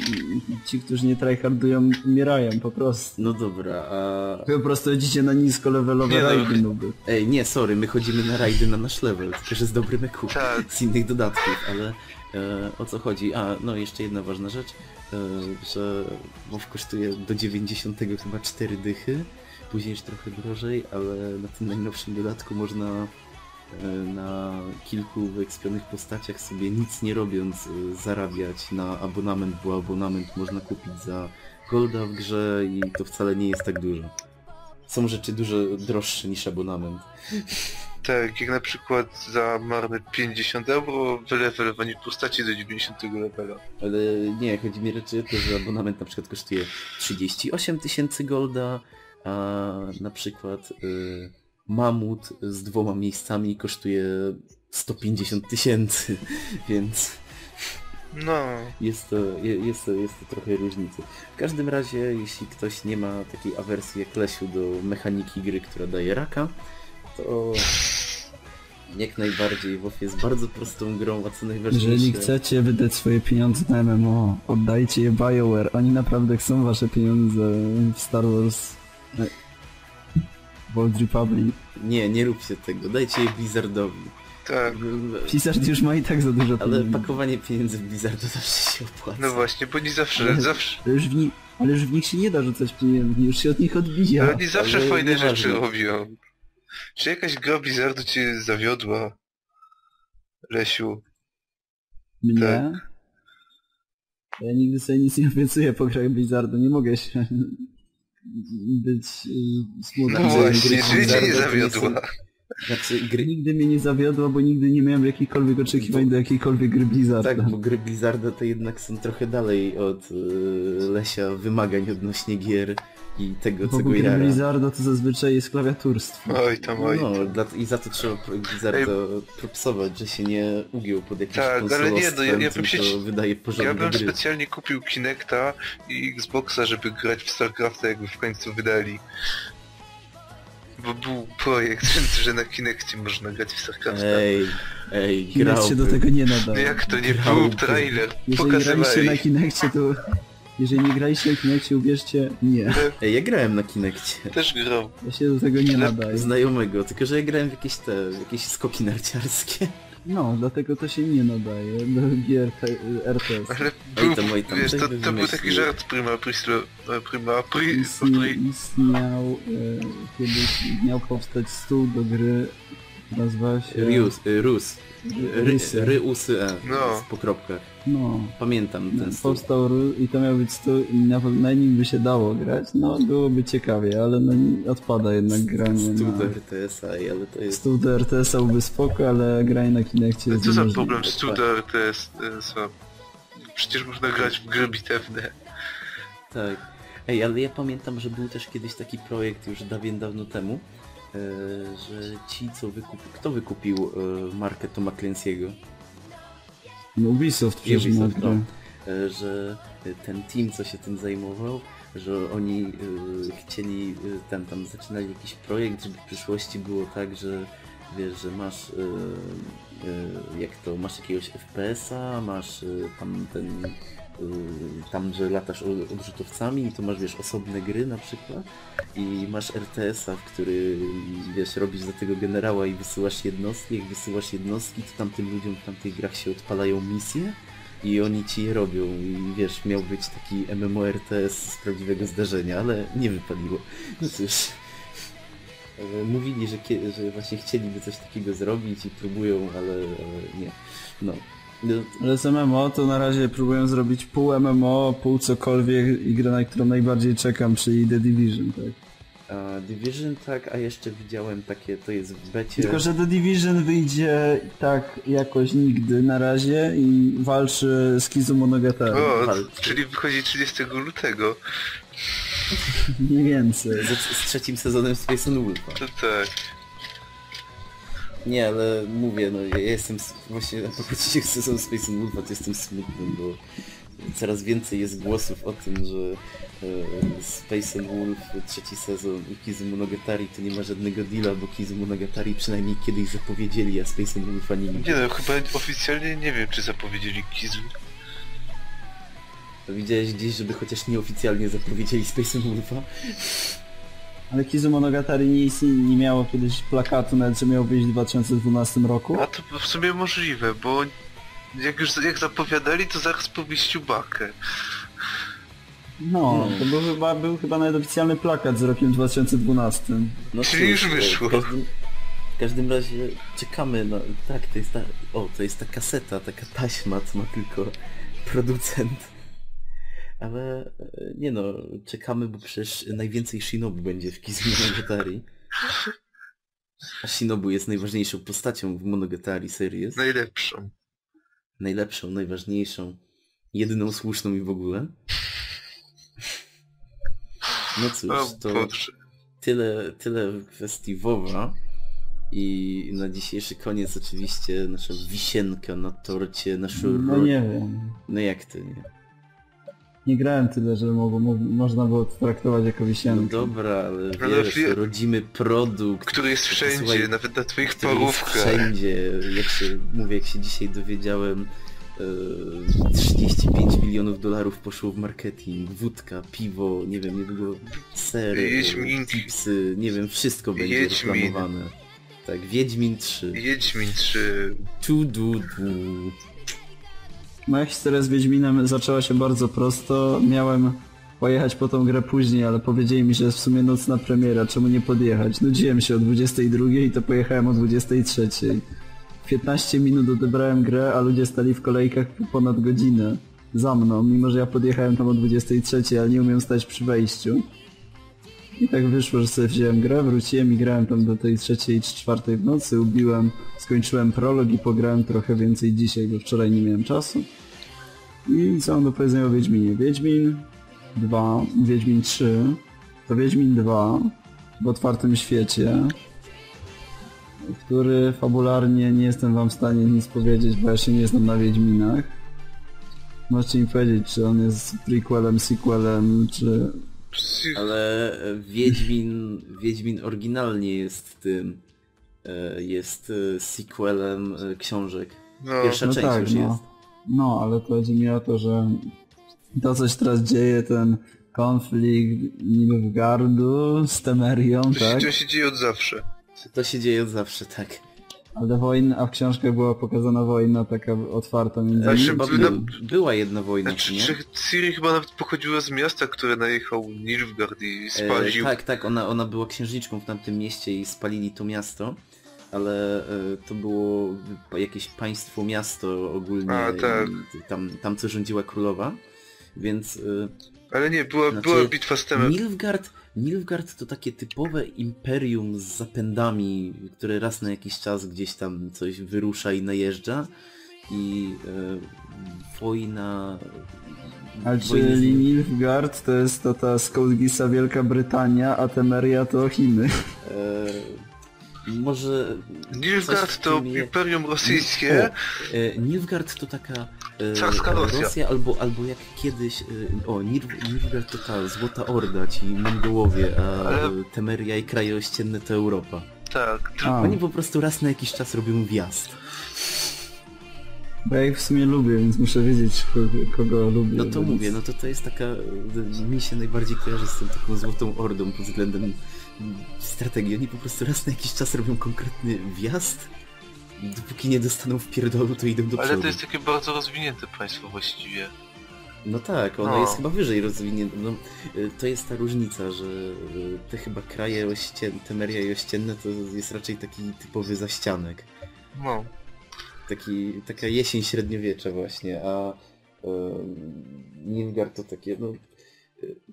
ci, którzy nie tryhardują, umierają po prostu. No dobra, a... Wy po prostu jedziecie na niskolevelowe Nie no. rajdy nuby. Ej, nie, sorry, my chodzimy na rajdy na nasz level, tylko że z dobrym eku, Tak. z innych dodatków, ale o co chodzi? A, no jeszcze jedna ważna rzecz, e, że WoW kosztuje do 90 chyba 4 dychy, później już trochę drożej, ale na tym najnowszym dodatku można e, na kilku wyekspionych postaciach sobie nic nie robiąc e, zarabiać na abonament, bo abonament można kupić za golda w grze i to wcale nie jest tak dużo. Są rzeczy dużo droższe niż abonament. (laughs) Tak, jak na przykład za marne 50 euro wylewelowanie postaci do 90 levela. Ale nie, chodzi mi raczej o to, że abonament na przykład kosztuje 38 tysięcy golda, a na przykład y, mamut z dwoma miejscami kosztuje 150 tysięcy, (laughs) więc No, jest to, je- jest, to, jest to trochę różnicy. W każdym razie, jeśli ktoś nie ma takiej awersji jak Lesiu do mechaniki gry, która daje raka, to jak najbardziej WoW jest bardzo prostą grą, a co najważniejsze... Jeżeli chcecie wydać swoje pieniądze na MMO, oddajcie je BioWare. Oni naprawdę chcą wasze pieniądze w Star Wars e, World Republic. Nie, nie róbcie tego, dajcie je Blizzardowi. tak. Blizzard już ma i tak za dużo Ale pieniędzy. pakowanie pieniędzy w Blizzardu zawsze się opłaca. No właśnie, bo oni zawsze, Ale- zawsze... Ale już, w ni- ale już w nich się nie da rzucać pieniędzy, już się od nich odbija. Ale oni zawsze ale fajne rzeczy robią. Czy jakaś gra Blizzardu cię zawiodła? Lesiu. Mnie? tak. Ja nigdy sobie nic nie obiecuję po grach Blizzardu, nie mogę się być y, smutny. No właśnie, gry czy cię nie zawiodła? Znaczy gry... Nigdy mnie nie zawiodła, bo nigdy nie miałem jakichkolwiek oczekiwań do jakiejkolwiek gry Blizzarda. Tak, bo gry Blizzarda to jednak są trochę dalej od y, Lesia wymagań odnośnie gier. I tego, W co go ogóle jara. Blizzarda to zazwyczaj jest klawiaturstwo. Oj tam, oj No, tam. dla, i za to trzeba Blizzarda propsować, że się nie ugiął pod jakimś Tak, ale nie, no, ja- ja bym się- wydaje porządne Ja bym gry. specjalnie kupił Kinecta i Xboxa, żeby grać w StarCrafta, jakby w końcu wydali. Bo był projekt, (laughs) że, na Kinectie można grać w StarCrafta. Ej, ej, Kinect się do tego nie No nadaje. jak to nie grałbym. był trailer? Jeżeli Pokazywali. na Kinectie, to... Jeżeli nie graliście na Kinectie, uwierzcie, nie. Ej, ja grałem na Kinekcie. Też grał. Ja się do tego nie nadaje. Znajomego, tylko że ja grałem w jakieś te, w jakieś skoki narciarskie. No, dlatego to się nie nadaje do gier te- RTS. Ale Oj był, tam, oj tam, wiesz, to, to był taki żart Prima Prislo, Prima Pri, Istni, Pri, istniał, e, kiedyś miał powstać stół do gry, nazywa się... Rius, y, Rus. Ry, Rysy. Ryusy E, No. w pokropkach. No, Pamiętam ten stół. powstał i to miał być stół i na, na nim by się dało grać, no byłoby ciekawie, ale no nie- odpada jednak granie Stół na... do RTS-a, ale to jest... Stół do RTS-a byłby spoko, ale granie na Kinectie jest Co za problem jest, e, co? Przecież można grać w gry bitewne. Tak. Ej, ale ja pamiętam, że był też kiedyś taki projekt już dawien dawno temu, e, że ci co wykupił... Kto wykupił e, markę Toma Clancy'ego? No Ubisoft przecież Ubisoft, no. E, że ten team, co się tym zajmował, że oni e, chcieli, e, ten tam zaczynali jakiś projekt, żeby w przyszłości było tak, że wiesz, że masz e, e, jak to, masz jakiegoś FPS-a, masz tam ten tam, że latasz odrzutowcami i to masz, wiesz, osobne gry na przykład i masz RTS-a, w który, wiesz, robisz za tego generała i wysyłasz jednostki, jak wysyłasz jednostki, to tamtym ludziom w tamtych grach się odpalają misje i oni ci je robią i wiesz, miał być taki MMORTS z prawdziwego zdarzenia, ale nie wypaliło. No cóż, e, mówili, że, że właśnie chcieliby coś takiego zrobić i próbują, ale, ale nie. No. Ale z MMO to na razie próbują zrobić pół MMO, pół cokolwiek i grę, na którą najbardziej czekam, czyli The Division, tak. a Division tak, a jeszcze widziałem takie, to jest w becie. Tylko, że The Division wyjdzie tak jakoś nigdy na razie i walczy z Kizu Monogatari. O, walczy. czyli wychodzi 30 lutego. (laughs) Mniej więcej. Z, z trzecim sezonem Space and Wolfa. To tak. Nie, ale mówię, no ja jestem właśnie a propos trzeciego sezonu Space to jestem smutny, bo coraz więcej jest głosów o tym, że e, Space and Wolf, trzeci sezon i Kizu Monogatari to nie ma żadnego deala, bo Kizu Monogatari przynajmniej kiedyś zapowiedzieli, a Space and Wolfa nie Nie no, chyba oficjalnie nie wiem, czy zapowiedzieli Kizu. Widziałeś gdzieś, żeby chociaż nieoficjalnie zapowiedzieli Space and Wolfa? Ale Kizu Monogatari nie, istnie, nie miało kiedyś plakatu, nawet że miał wyjść w 2012 roku. A to w sumie możliwe, bo jak już jak zapowiadali, to zaraz po wyjściu Bakę. No, Hmm. to był chyba, był chyba nawet oficjalny plakat z rokiem 2012. No Czyli już wyszło. W każdym, w każdym razie czekamy na... Tak, to jest ta... O, to jest ta kaseta, taka taśma, co ma tylko producent. Ale e, nie no, czekamy, bo przecież najwięcej Shinobu będzie w Kizu Monogatari. A Shinobu jest najważniejszą postacią w Monogatari Series. Najlepszą. Najlepszą, najważniejszą, jedyną słuszną i w ogóle. No cóż, to Boże. tyle, tyle w kwestii WoWa. I na dzisiejszy koniec oczywiście nasza wisienka na torcie, nasz No nie wiem. No jak ty nie? Nie grałem tyle, że mogło, mo można było to traktować jako No wisienkę. dobra, ale Ale wiesz, wie- rodzimy produkt. Który jest wszędzie, Słuchaj, nawet na twoich parówkach. wszędzie. Jak się, mówię, jak się dzisiaj dowiedziałem, e, 35 milionów dolarów poszło w marketing, wódka, piwo, nie wiem, niedługo sery, Wiedźmin. chipsy, nie wiem, wszystko będzie Wiedźmin. reklamowane. Tak, Wiedźmin 3. Wiedźmin 3. Tu du du. Moja historia z Wiedźminem zaczęła się bardzo prosto. Miałem pojechać po tą grę później, ale powiedzieli mi, że jest w sumie nocna premiera, czemu nie podjechać? Nudziłem się o 22 i to pojechałem o 23. W 15 minut odebrałem grę, a ludzie stali w kolejkach ponad godzinę za mną, mimo że ja podjechałem tam o 23, ale nie umiem stać przy wejściu. I tak wyszło, że sobie wziąłem grę, wróciłem i grałem tam do tej trzeciej czy czwartej w nocy, ubiłem, skończyłem prolog i pograłem trochę więcej dzisiaj, bo wczoraj nie miałem czasu. I co mam do powiedzenia o Wiedźminie? Wiedźmin 2, Wiedźmin 3 to Wiedźmin 2 w otwartym świecie, który fabularnie nie jestem wam w stanie nic powiedzieć, bo ja się nie znam na Wiedźminach. Możecie mi powiedzieć, czy on jest prequelem, sequelem, czy... Ale e, Wiedźmin, Wiedźmin oryginalnie jest tym, e, jest e, sequelem książek. No, Pierwsza No część tak, już no. jest. No, ale to chodzi mi o to, że to coś teraz dzieje, ten konflikt Nilfgaardu z Temerią, to, tak? się, to się dzieje od zawsze. To się dzieje od zawsze, tak. Ale wojna, a w książkach była pokazana wojna taka otwarta między Ale nimi. Chyba na- by, była jedna wojna, Znaczy, czy nie? czy Ciri chyba nawet pochodziła z miasta, które najechał Nilfgaard i E, spalił. tak, tak, ona, ona była księżniczką w tamtym mieście i spalili to miasto, ale e, to było jakieś państwo, miasto ogólnie A, tak. tam, tam co rządziła królowa, więc e, Ale nie, była, Znaczy, była bitwa z Temem. Nilfgaard, Nilfgaard to takie typowe imperium z zapędami, które raz na jakiś czas gdzieś tam coś wyrusza i najeżdża i e, wojna... Z- czyli Nilfgaard to jest to ta Skołgisa Wielka Brytania, a Temeria to Chiny. E, może... Nilfgaard to imperium rosyjskie. E, Nilfgaard to taka e, Carska Rosja. albo, albo jak kiedyś, e, o Nil- Nilfgaard to ta Złota Orda, ci Mongołowie, a Ale- Temeria i kraje ościenne to Europa. Tak, tylko A, Oni po prostu raz na jakiś czas robią wjazd. bo ja ich w sumie lubię, więc muszę wiedzieć kogo, kogo lubię. No to więc... mówię, no to to jest taka, mi się najbardziej kojarzy z tą taką Złotą Ordą pod względem strategii. Oni po prostu raz na jakiś czas robią konkretny wjazd, dopóki nie dostaną w pierdolu, to idą do Ale przodu. to jest takie bardzo rozwinięte państwo właściwie. No tak, ono No. jest chyba wyżej rozwinięte. No, y, to jest ta różnica, że y, te chyba kraje ościenne, Temeria i ościenne to jest raczej taki typowy zaścianek. No. Taki, taka jesień średniowiecza właśnie, a Nilgard to takie no,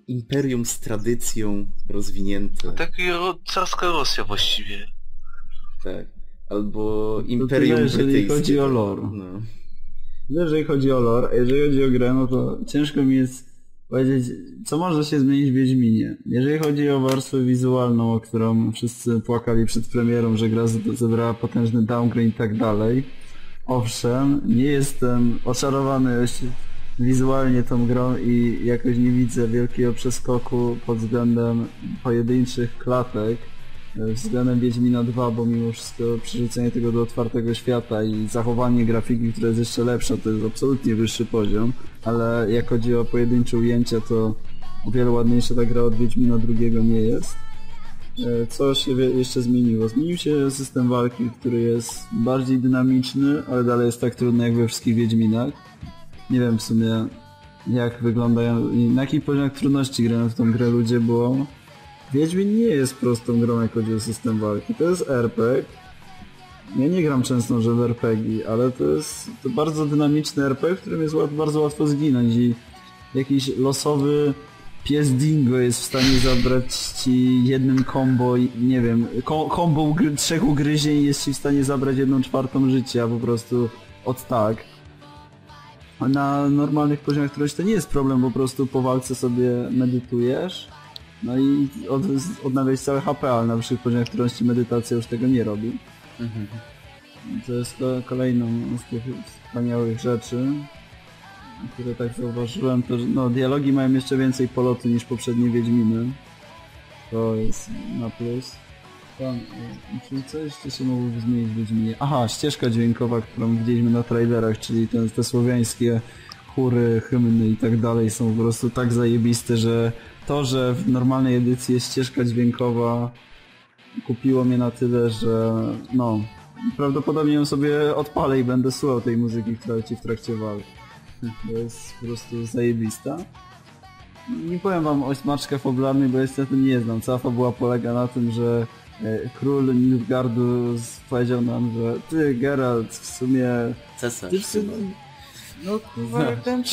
imperium z tradycją rozwinięte. Taki ro carska Rosja właściwie. Tak. Albo tyle, imperium jeżeli brytyjskie. chodzi o lore. No. Jeżeli chodzi o lore, a jeżeli chodzi o grę, no to ciężko mi jest powiedzieć, co może się zmienić w Wiedźminie. Jeżeli chodzi o warstwę wizualną, o którą wszyscy płakali przed premierą, że gra zebrała potężny downgrade i tak dalej, owszem, nie jestem oczarowany wizualnie tą grą i jakoś nie widzę wielkiego przeskoku pod względem pojedynczych klatek, względem Wiedźmina 2, bo mimo wszystko przerzucenie tego do otwartego świata i zachowanie grafiki, która jest jeszcze lepsza, to jest absolutnie wyższy poziom, ale jak chodzi o pojedyncze ujęcia, to o wiele ładniejsza ta gra od Wiedźmina drugiego nie jest. E, Co się jeszcze zmieniło? Zmienił się system walki, który jest bardziej dynamiczny, ale dalej jest tak trudny jak we wszystkich Wiedźminach. Nie wiem w sumie jak wyglądają na jakich poziomach trudności grają w tą grę ludzie, bo Wiedźmin nie jest prostą grą jak chodzi o system walki. To jest RPG. Ja nie gram często że w RPG, ale to jest to bardzo dynamiczny RPG, w którym jest bardzo łatwo zginąć i jakiś losowy pies dingo jest w stanie zabrać ci jednym combo, nie wiem, combo trzech ugryzień jest ci w stanie zabrać jedną czwartą życia po prostu od tak. Na normalnych poziomach trudności to nie jest problem, po prostu po walce sobie medytujesz, no i od, odnawiać całe HP, ale na wyższych poziomach trudności medytacja już tego nie robi. Mhm. To jest ko- kolejną z tych wspaniałych rzeczy, które tak zauważyłem, to że no, dialogi mają jeszcze więcej polotu niż poprzednie Wiedźminy. To jest na plus. Tam, czyli co jeszcze się mogłoby zmienić w Wiedźminie? Aha, ścieżka dźwiękowa, którą widzieliśmy na trailerach, czyli te, te słowiańskie chóry, hymny i tak dalej są po prostu tak zajebiste, że to, że w normalnej edycji jest ścieżka dźwiękowa kupiło mnie na tyle, że no, prawdopodobnie ją sobie odpalę i będę słuchał tej muzyki, która leci w trakcie walk. To jest po prostu zajebista. Nie powiem wam o smaczkach fabularnej, bo jeszcze tym nie znam. Cała fabuła polega na tym, że e, król Nilfgaardu powiedział nam, że ty Geralt w sumie... Cesarz Ty w chyba. No (laughs) kurwa, ten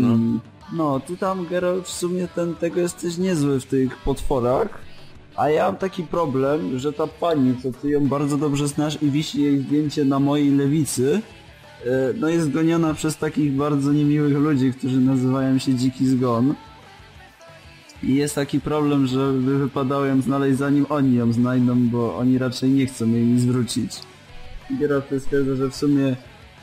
no. No, ty tam Geralt w sumie ten, tego jesteś niezły w tych potworach. A ja mam taki problem, że ta pani, co ty ją bardzo dobrze znasz i wisi jej zdjęcie na mojej lewicy, e, no jest goniona przez takich bardzo niemiłych ludzi, którzy nazywają się Dziki Zgon. I jest taki problem, że by wypadało ją znaleźć zanim oni ją znajdą, bo oni raczej nie chcą jej zwrócić. Geralt stwierdza, że w sumie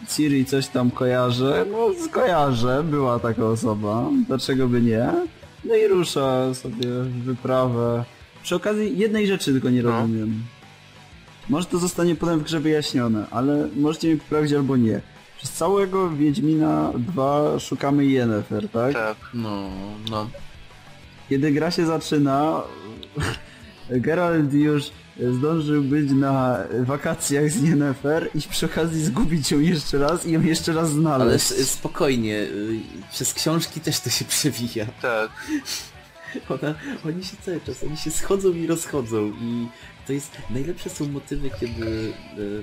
Ciri coś tam kojarzy, no skojarzę, była taka osoba, dlaczego by nie? No i rusza sobie w wyprawę. Przy okazji jednej rzeczy tylko nie No. rozumiem. Może to zostanie potem w grze wyjaśnione, ale możecie mi poprawić albo nie. Przez całego Wiedźmina 2 szukamy Yennefer, tak? Tak. No, no. Kiedy gra się zaczyna, (laughs) Geralt już zdążył być na wakacjach z Yennefer i przy okazji zgubić ją jeszcze raz i ją jeszcze raz Ale znaleźć. s- spokojnie, y, przez książki też to się przewija. Tak. Ona, oni się cały czas, oni się schodzą i rozchodzą i to jest, najlepsze są motywy, kiedy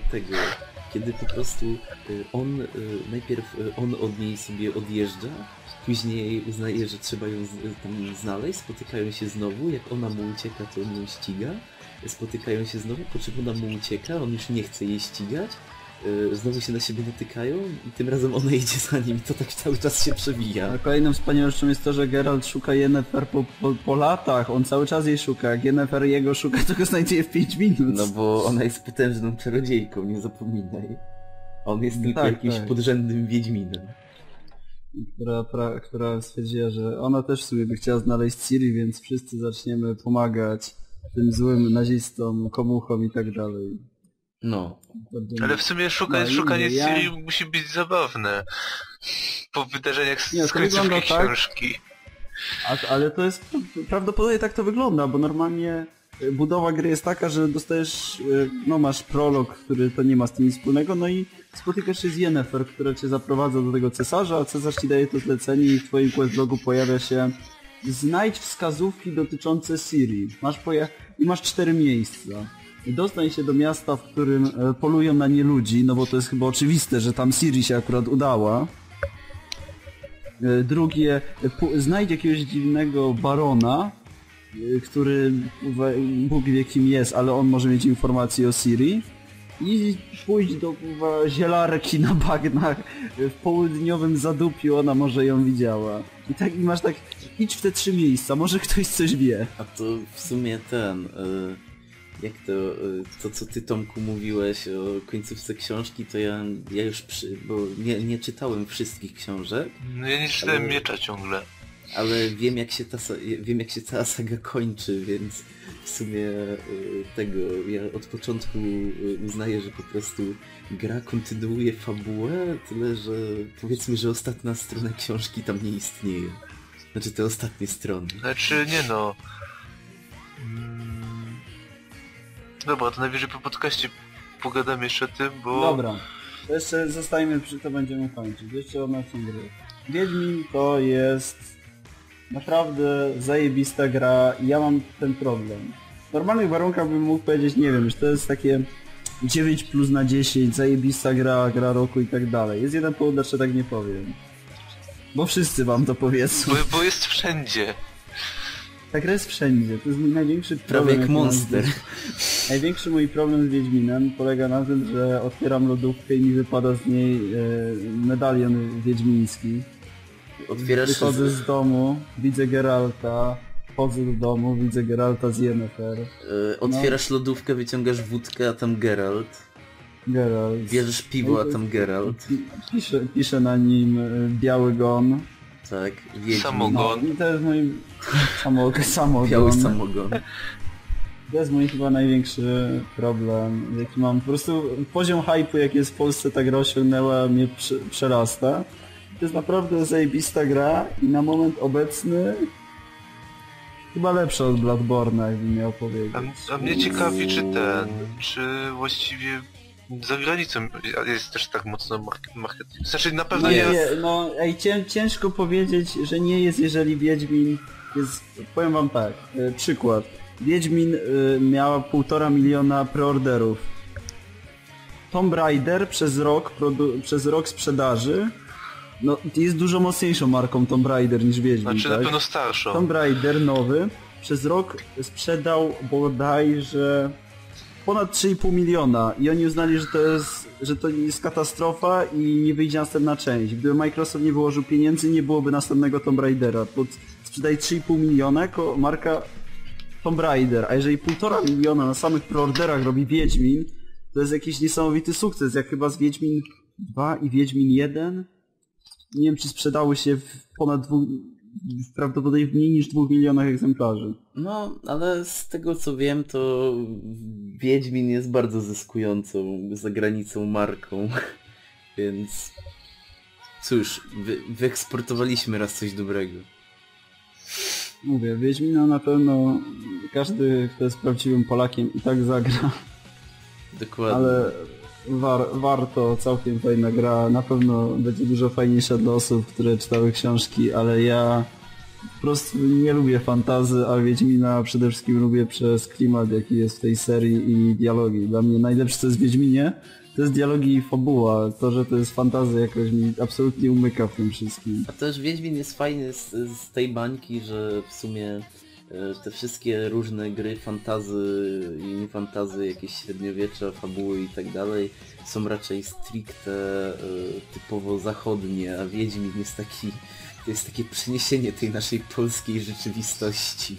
e, tego, kiedy po prostu e, on, najpierw on od niej sobie odjeżdża, później uznaje, że trzeba ją tam znaleźć, spotykają się znowu, jak ona mu ucieka, to on ją ściga, spotykają się znowu, po czym ona mu ucieka, on już nie chce jej ścigać, e, znowu się na siebie natykają i tym razem ona idzie za nim i to tak cały czas się przewija. A kolejną wspaniałą rzeczą jest to, że Geralt szuka Yennefer po, po, po latach, on cały czas jej szuka, jak Yennefer jego szuka, to go znajduje w 5 minut. No bo ona jest potężną czarodziejką, nie zapominaj. On jest tylko Tak, jakimś tak. podrzędnym wiedźminem. która, pra, która stwierdziła, że ona też w sumie by chciała znaleźć Ciri, więc wszyscy zaczniemy pomagać tym złym nazistom, komuchom i tak dalej. No. Ale w sumie szuka, No szukanie ja- Ciri musi być zabawne. Po wydarzeniach z, Nie, z końcówki tak. książki. A, ale to jest, prawdopodobnie tak to wygląda, bo normalnie e, budowa gry jest taka, że dostajesz, e, no masz prolog, który to nie ma z tym nic wspólnego, no i spotykasz się z Yennefer, która cię zaprowadza do tego cesarza, a cesarz ci daje to zlecenie i w twoim questlogu pojawia się znajdź wskazówki dotyczące Siri. Masz i masz cztery miejsca. Dostań się do miasta, w którym e, polują na nie ludzi, no bo to jest chyba oczywiste, że tam Siri się akurat udała. E, Drugie, e, znajdź jakiegoś dziwnego barona, który Bóg wie kim jest, ale on może mieć informacje o Siri. I pójdź do kurwa, zielarki na bagnach w południowym zadupiu, ona może ją widziała. I tak i masz tak, idź w te trzy miejsca, może ktoś coś wie. A to w sumie ten... y, jak to, y, to co ty Tomku mówiłeś o końcówce książki, to ja, ja już przy, bo nie, nie czytałem wszystkich książek, No ja nie czytałem Ale- miecza ciągle. ale wiem jak się ta, wiem jak się cała saga kończy, więc w sumie y, tego, ja od początku y, uznaję, że po prostu gra kontynuuje fabułę, tyle że powiedzmy, że ostatnia strona książki tam nie istnieje. Znaczy te ostatnie strony. Znaczy, nie no. Mm. Dobra, to najwyżej po podcaście pogadam jeszcze o tym, bo... Dobra, to jeszcze zostajmy przy to będziemy kończyć. Jeszcze odnośnie gry. Wiedźmin to jest naprawdę zajebista gra i ja mam ten problem. W normalnych warunkach bym mógł powiedzieć, nie wiem, że to jest takie 9 plus na 10, zajebista gra, gra roku i tak dalej. Jest jeden powód, dlaczego tak nie powiem. Bo wszyscy wam to powiedzą. Bo, bo jest wszędzie. Ta gra jest wszędzie, to jest mój największy Prawie problem. jak monster. Największy mój problem z Wiedźminem polega na tym, że otwieram lodówkę i mi wypada z niej e, medalion wiedźmiński. Otwierasz Wychodzę z, z domu, widzę Geralta, wchodzę do domu, widzę Geralta z Yennefer. y, otwierasz lodówkę, wyciągasz wódkę, a tam Geralt. Geralt. Bierzesz piwo, a tam Geralt. Pi- Pisze, pisze na nim e, biały gon. Tak, Wiedźmin. Samogon. No, i to jest mój samo, (laughs) samogon. Biały samogon. To jest mój chyba największy problem, jaki mam. Po prostu poziom hype'u, jaki jest w Polsce, ta gra osiągnęła, mnie prze, przerasta. To jest naprawdę zajebista gra i na moment obecny chyba lepsza od Bloodborne'a, jakbym miał powiedzieć. A, a mnie ciekawi, czy ten, czy właściwie za granicą jest też tak mocno mark- marketing. Znaczy na pewno No, jest. nie, no ej, cię, ciężko powiedzieć, że nie jest, jeżeli Wiedźmin jest... Powiem wam tak, e, przykład. Wiedźmin e, miała półtora miliona preorderów. Tomb Raider przez rok, przez rok sprzedaży no, jest dużo mocniejszą marką Tomb Raider niż Wiedźmin, Znaczy tak? na pewno starszą. Tomb Raider nowy przez rok sprzedał bodajże ponad 3,5 miliona i oni uznali, że to jest, że to jest katastrofa i nie wyjdzie następna część. Gdyby Microsoft nie wyłożył pieniędzy, nie byłoby następnego Tomb Raidera. Pod sprzedaj 3,5 miliona jako marka Tomb Raider, a jeżeli 1,5 miliona na samych preorderach robi Wiedźmin, to jest jakiś niesamowity sukces, jak chyba z Wiedźmin 2 i Wiedźmin 1. Nie wiem, czy sprzedały się w ponad dwóch, w prawdopodobnie w mniej niż 2 milionach egzemplarzy. No, ale z tego co wiem, to Wiedźmin jest bardzo zyskującą za granicą marką, (laughs) więc cóż, wy, wyeksportowaliśmy raz coś dobrego. Mówię, Wiedźmina na pewno każdy, kto jest prawdziwym Polakiem i tak zagra, Dokładnie. ale war, warto, całkiem fajna gra, na pewno będzie dużo fajniejsza dla osób, które czytały książki, ale ja po prostu nie lubię fantazy, a Wiedźmina przede wszystkim lubię przez klimat, jaki jest w tej serii i dialogi. Dla mnie najlepsze jest Wiedźminie, to jest dialogi i fabuła. To, że to jest fantazja jakoś mi absolutnie umyka w tym wszystkim. A też Wiedźmin jest fajny z, z tej bańki, że w sumie te wszystkie różne gry fantazy i nie fantazy, jakieś średniowiecza, fabuły i tak dalej są raczej stricte e, typowo zachodnie, a Wiedźmin jest taki, to jest takie przeniesienie tej naszej polskiej rzeczywistości.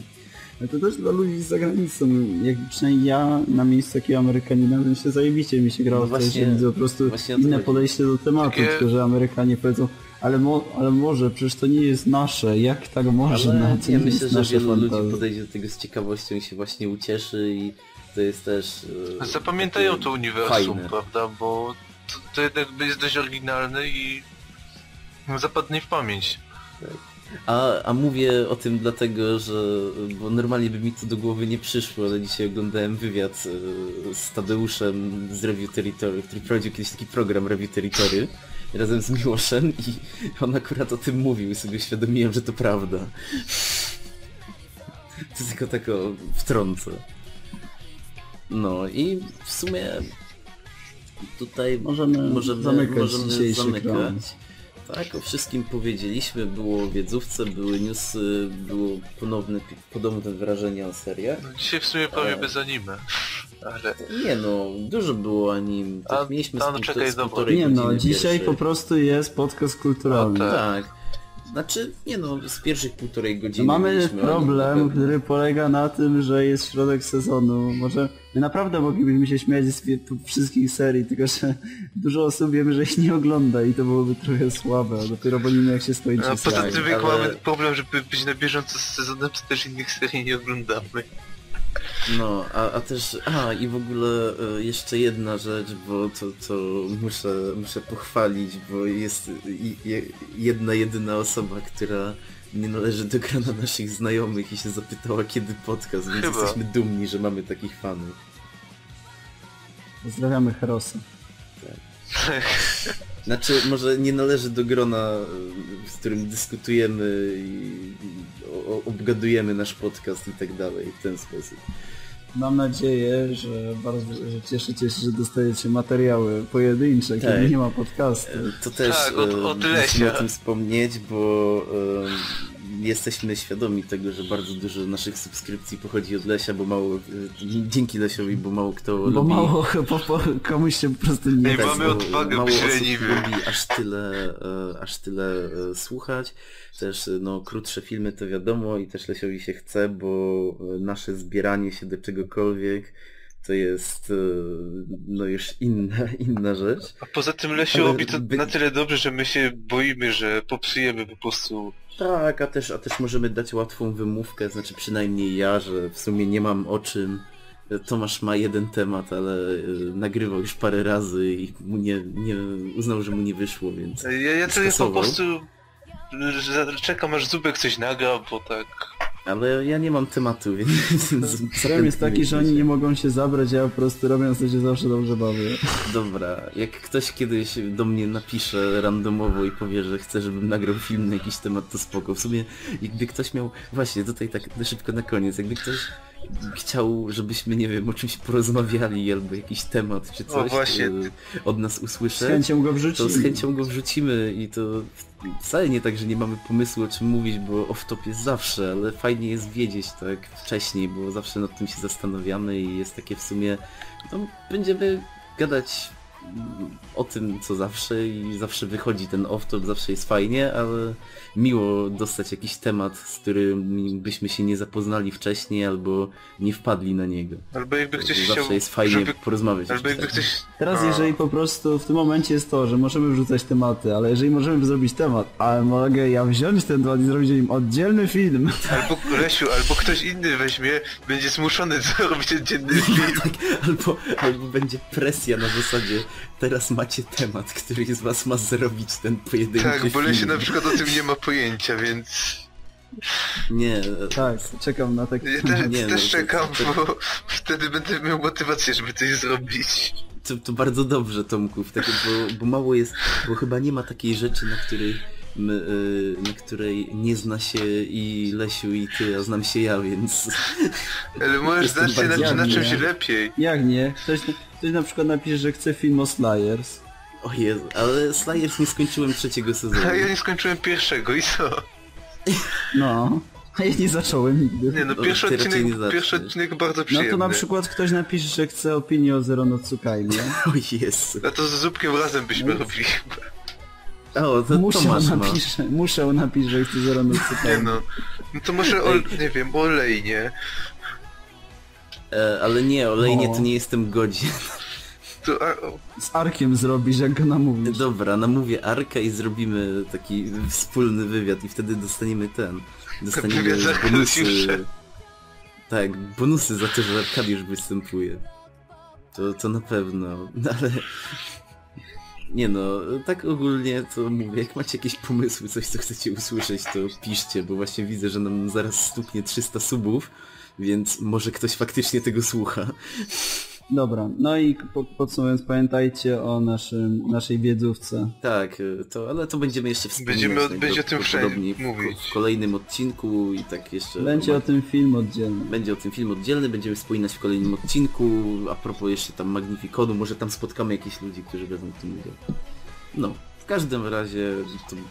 Ale to też dla ludzi z zagranicą, jak przynajmniej ja na miejscu takiego Amerykanina, to się zajebiście mi się grało No w właśnie- że widzę po prostu inne chodzi. podejście do tematu, Takie- tylko że Amerykanie powiedzą, ale, mo ale może, przecież to nie jest nasze, jak tak można, Ale to ja myślę, że wielu ludzi podejdzie do tego z ciekawością i się właśnie ucieszy i to jest też... e, Zapamiętają to uniwersum, fajne. prawda? Bo to, to jednak jest dość oryginalne i zapadnie w pamięć. A, a mówię o tym dlatego, że bo normalnie by mi to do głowy nie przyszło, ale dzisiaj oglądałem wywiad e, z Tadeuszem z Review Territory, który prowadził kiedyś taki program Review Territory razem z Miłoszem i on akurat o tym mówił i sobie uświadomiłem, że to prawda. To tylko tak o, wtrącę. No i w sumie tutaj Możemy możemy, zamykać możemy zamykać. Tak, o wszystkim powiedzieliśmy, było wiedzówce, były newsy, było ponowne, podobne wrażenia o seriach. No, dzisiaj w sumie prawie E. bez anime. Ale Nie no, dużo było anim, tak A, mieliśmy no z, czekaj, dobra. Nie no, dzisiaj pierwszej. po prostu jest podcast kulturalny. No Tak. Znaczy, nie no, z pierwszych półtorej godziny Mamy o nim problem, który polega na tym, że jest środek sezonu. Może my naprawdę moglibyśmy się śmiać z wszystkich serii, tylko że (laughs) dużo osób wiemy, że ich nie ogląda i to byłoby trochę słabe, a dopiero po nim jak się skończy a poza tym jak ale- mamy problem, żeby być na bieżąco z sezonem, to też innych serii nie oglądamy. No, a, a też, a i w ogóle e, jeszcze jedna rzecz, bo to, to muszę, muszę pochwalić, bo jest jedna, jedyna osoba, która nie należy do grona naszych znajomych i się zapytała kiedy podcast, więc Chyba. jesteśmy dumni, że mamy takich fanów. Pozdrawiamy Herosa. (laughs) Znaczy, może nie należy do grona, z którym dyskutujemy i obgadujemy nasz podcast i tak dalej w ten sposób. Mam nadzieję, że bardzo że cieszycie się, że dostajecie materiały pojedyncze, Tak. kiedy nie ma podcastu. To też Tak, od- e, od musimy o tym wspomnieć, bo e, jesteśmy świadomi tego, że bardzo dużo naszych subskrypcji pochodzi od Lesia, bo mało, e, dzięki Lesiowi, bo mało kto Bo lubi... mało, bo, bo komuś się po prostu nie Ej, mamy odwagę mało osób lubi aż tyle, e, aż tyle e, słuchać. Też no, krótsze filmy to wiadomo i też Lesiowi się chce, bo nasze zbieranie się do czegokolwiek to jest no już inna, (laughs) inna rzecz. A poza tym Lesiu Ale robi to by- na tyle dobrze, że my się boimy, że popsujemy po prostu... Tak, a też, a też możemy dać łatwą wymówkę, znaczy przynajmniej ja, że w sumie nie mam o czym. Tomasz ma jeden temat, ale e, nagrywał już parę razy i mu nie, nie uznał, że mu nie wyszło, więc... Ja, ja tylko po Skasował. prostu... Czekam aż Zubek coś nagra, bo tak... Ale ja nie mam tematu, (laughs) więc... Problem jest taki, że oni nie mogą się zabrać, ja po prostu robiąc to się zawsze dobrze bawię. Dobra, jak ktoś kiedyś do mnie napisze randomowo i powie, że chce, żebym nagrał film na jakiś temat, to spoko. W sumie, jakby ktoś miał... Właśnie, tutaj tak szybko na koniec, jakby ktoś chciał, żebyśmy, nie wiem, o czymś porozmawiali, albo jakiś temat, czy coś właśnie. e, od nas Z usłyszeć, chęcią go to wrzucimy. z chęcią go wrzucimy i to wcale nie tak, że nie mamy pomysłu o czym mówić, bo off-top jest zawsze, ale fajnie jest wiedzieć tak wcześniej, bo zawsze nad tym się zastanawiamy i jest takie w sumie, no będziemy gadać o tym co zawsze i zawsze wychodzi ten off-top, zawsze jest fajnie, ale miło dostać jakiś temat, z którym byśmy się nie zapoznali wcześniej albo nie wpadli na niego. Albo jakby ktoś zawsze chciał, jest fajnie żeby, porozmawiać. albo jakby takim. ktoś... Teraz A. jeżeli po prostu w tym momencie jest to, że możemy wrzucać tematy, ale jeżeli możemy zrobić temat, ale mogę ja wziąć ten temat i zrobić o nim oddzielny film, Albo Lesiu, albo ktoś inny weźmie, będzie zmuszony (laughs) zrobić oddzielny film. Tak, albo, albo będzie presja na zasadzie teraz macie temat, który z was ma zrobić ten pojedynczy Tak, bo. Lesiu na przykład o tym nie ma pojęcia, więc... Nie, tak, czekam na taki... Ja też, Nie, no, też to- czekam, to- bo wtedy będę miał motywację, żeby coś zrobić. to, to bardzo dobrze Tomku, takie, bo, bo mało jest, bo chyba nie ma takiej rzeczy, na której y, na której nie zna się i Lesiu i ty, a znam się ja, więc Ale możesz znać się na, na czymś lepiej. Jak nie? Ktoś, ktoś na przykład napisze, że chce film o Slayers. o Jezu, ale Slayers nie skończyłem trzeciego sezonu. A ja nie skończyłem pierwszego i co? No, a ja nie zacząłem nigdy. Nie no, No, pierwszy nie odcinek, pierwszy odcinek bardzo No przyjemny. to na przykład ktoś napisze, że chce opinię o Zero no Tsukai, nie? O Jezu. A to z Zupkiem razem byśmy No. robili. O, to Muszę Tomasz ma. napisze, muszę napisze, że chce Zero no Nie no. No to może o, nie wiem, olej, nie? E, ale nie, olejnie O. to nie jestem godzien. (laughs) To, a, Z Arkiem zrobisz, jak go namówisz. Dobra, namówię Arkę i zrobimy taki wspólny wywiad i wtedy dostaniemy ten. Dostaniemy Wywiad z bonusy. Arkadiuszem. Tak, bonusy za to, że Arkadiusz występuje. To, to na pewno, no ale... Nie no, tak ogólnie to mówię, jak macie jakieś pomysły, coś co chcecie usłyszeć, to piszcie, bo właśnie widzę, że nam zaraz stuknie 300 subów, więc może ktoś faktycznie tego słucha. Dobra, no i po, podsumowując, pamiętajcie o naszym, naszej wiedzówce. Tak, y, to, ale to będziemy jeszcze wspominać. Będziemy będzie o tym wszędzie w, mówić. w kolejnym odcinku i tak jeszcze... Będzie o tym film oddzielny. Będzie o tym film oddzielny, będziemy wspominać w kolejnym odcinku, a propos jeszcze tam Magnificonu, może tam spotkamy jakichś ludzi, którzy wezmą w tym udział. No, każdym razie...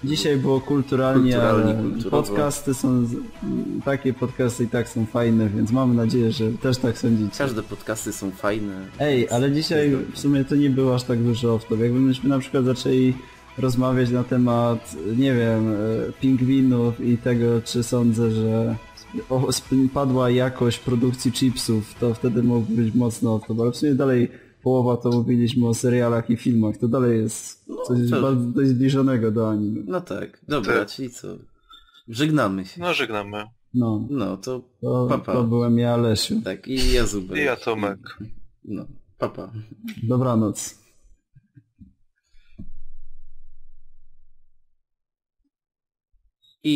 Dzisiaj było kulturalnie, Kulturalnie, podcasty są, takie podcasty i tak są fajne, więc mamy nadzieję, że też tak sądzicie. Każde podcasty są fajne. Ej, ale dzisiaj w sumie to nie było aż tak dużo off-top. Jakbyśmy na przykład zaczęli rozmawiać na temat, nie wiem, e, pingwinów i tego, czy sądzę, że padła jakość produkcji chipsów, to wtedy mógłby być mocno off-top, ale w sumie dalej połowa to mówiliśmy o serialach i filmach, to dalej jest coś to- bardzo dość zbliżonego do anime. No tak, dobra, Tak. czyli co? Żegnamy się. no żegnamy. No, No, to to, Papa. to byłem ja, Lesiu. tak, i ja Zubek. I ja Tomek. No, papa. Dobranoc.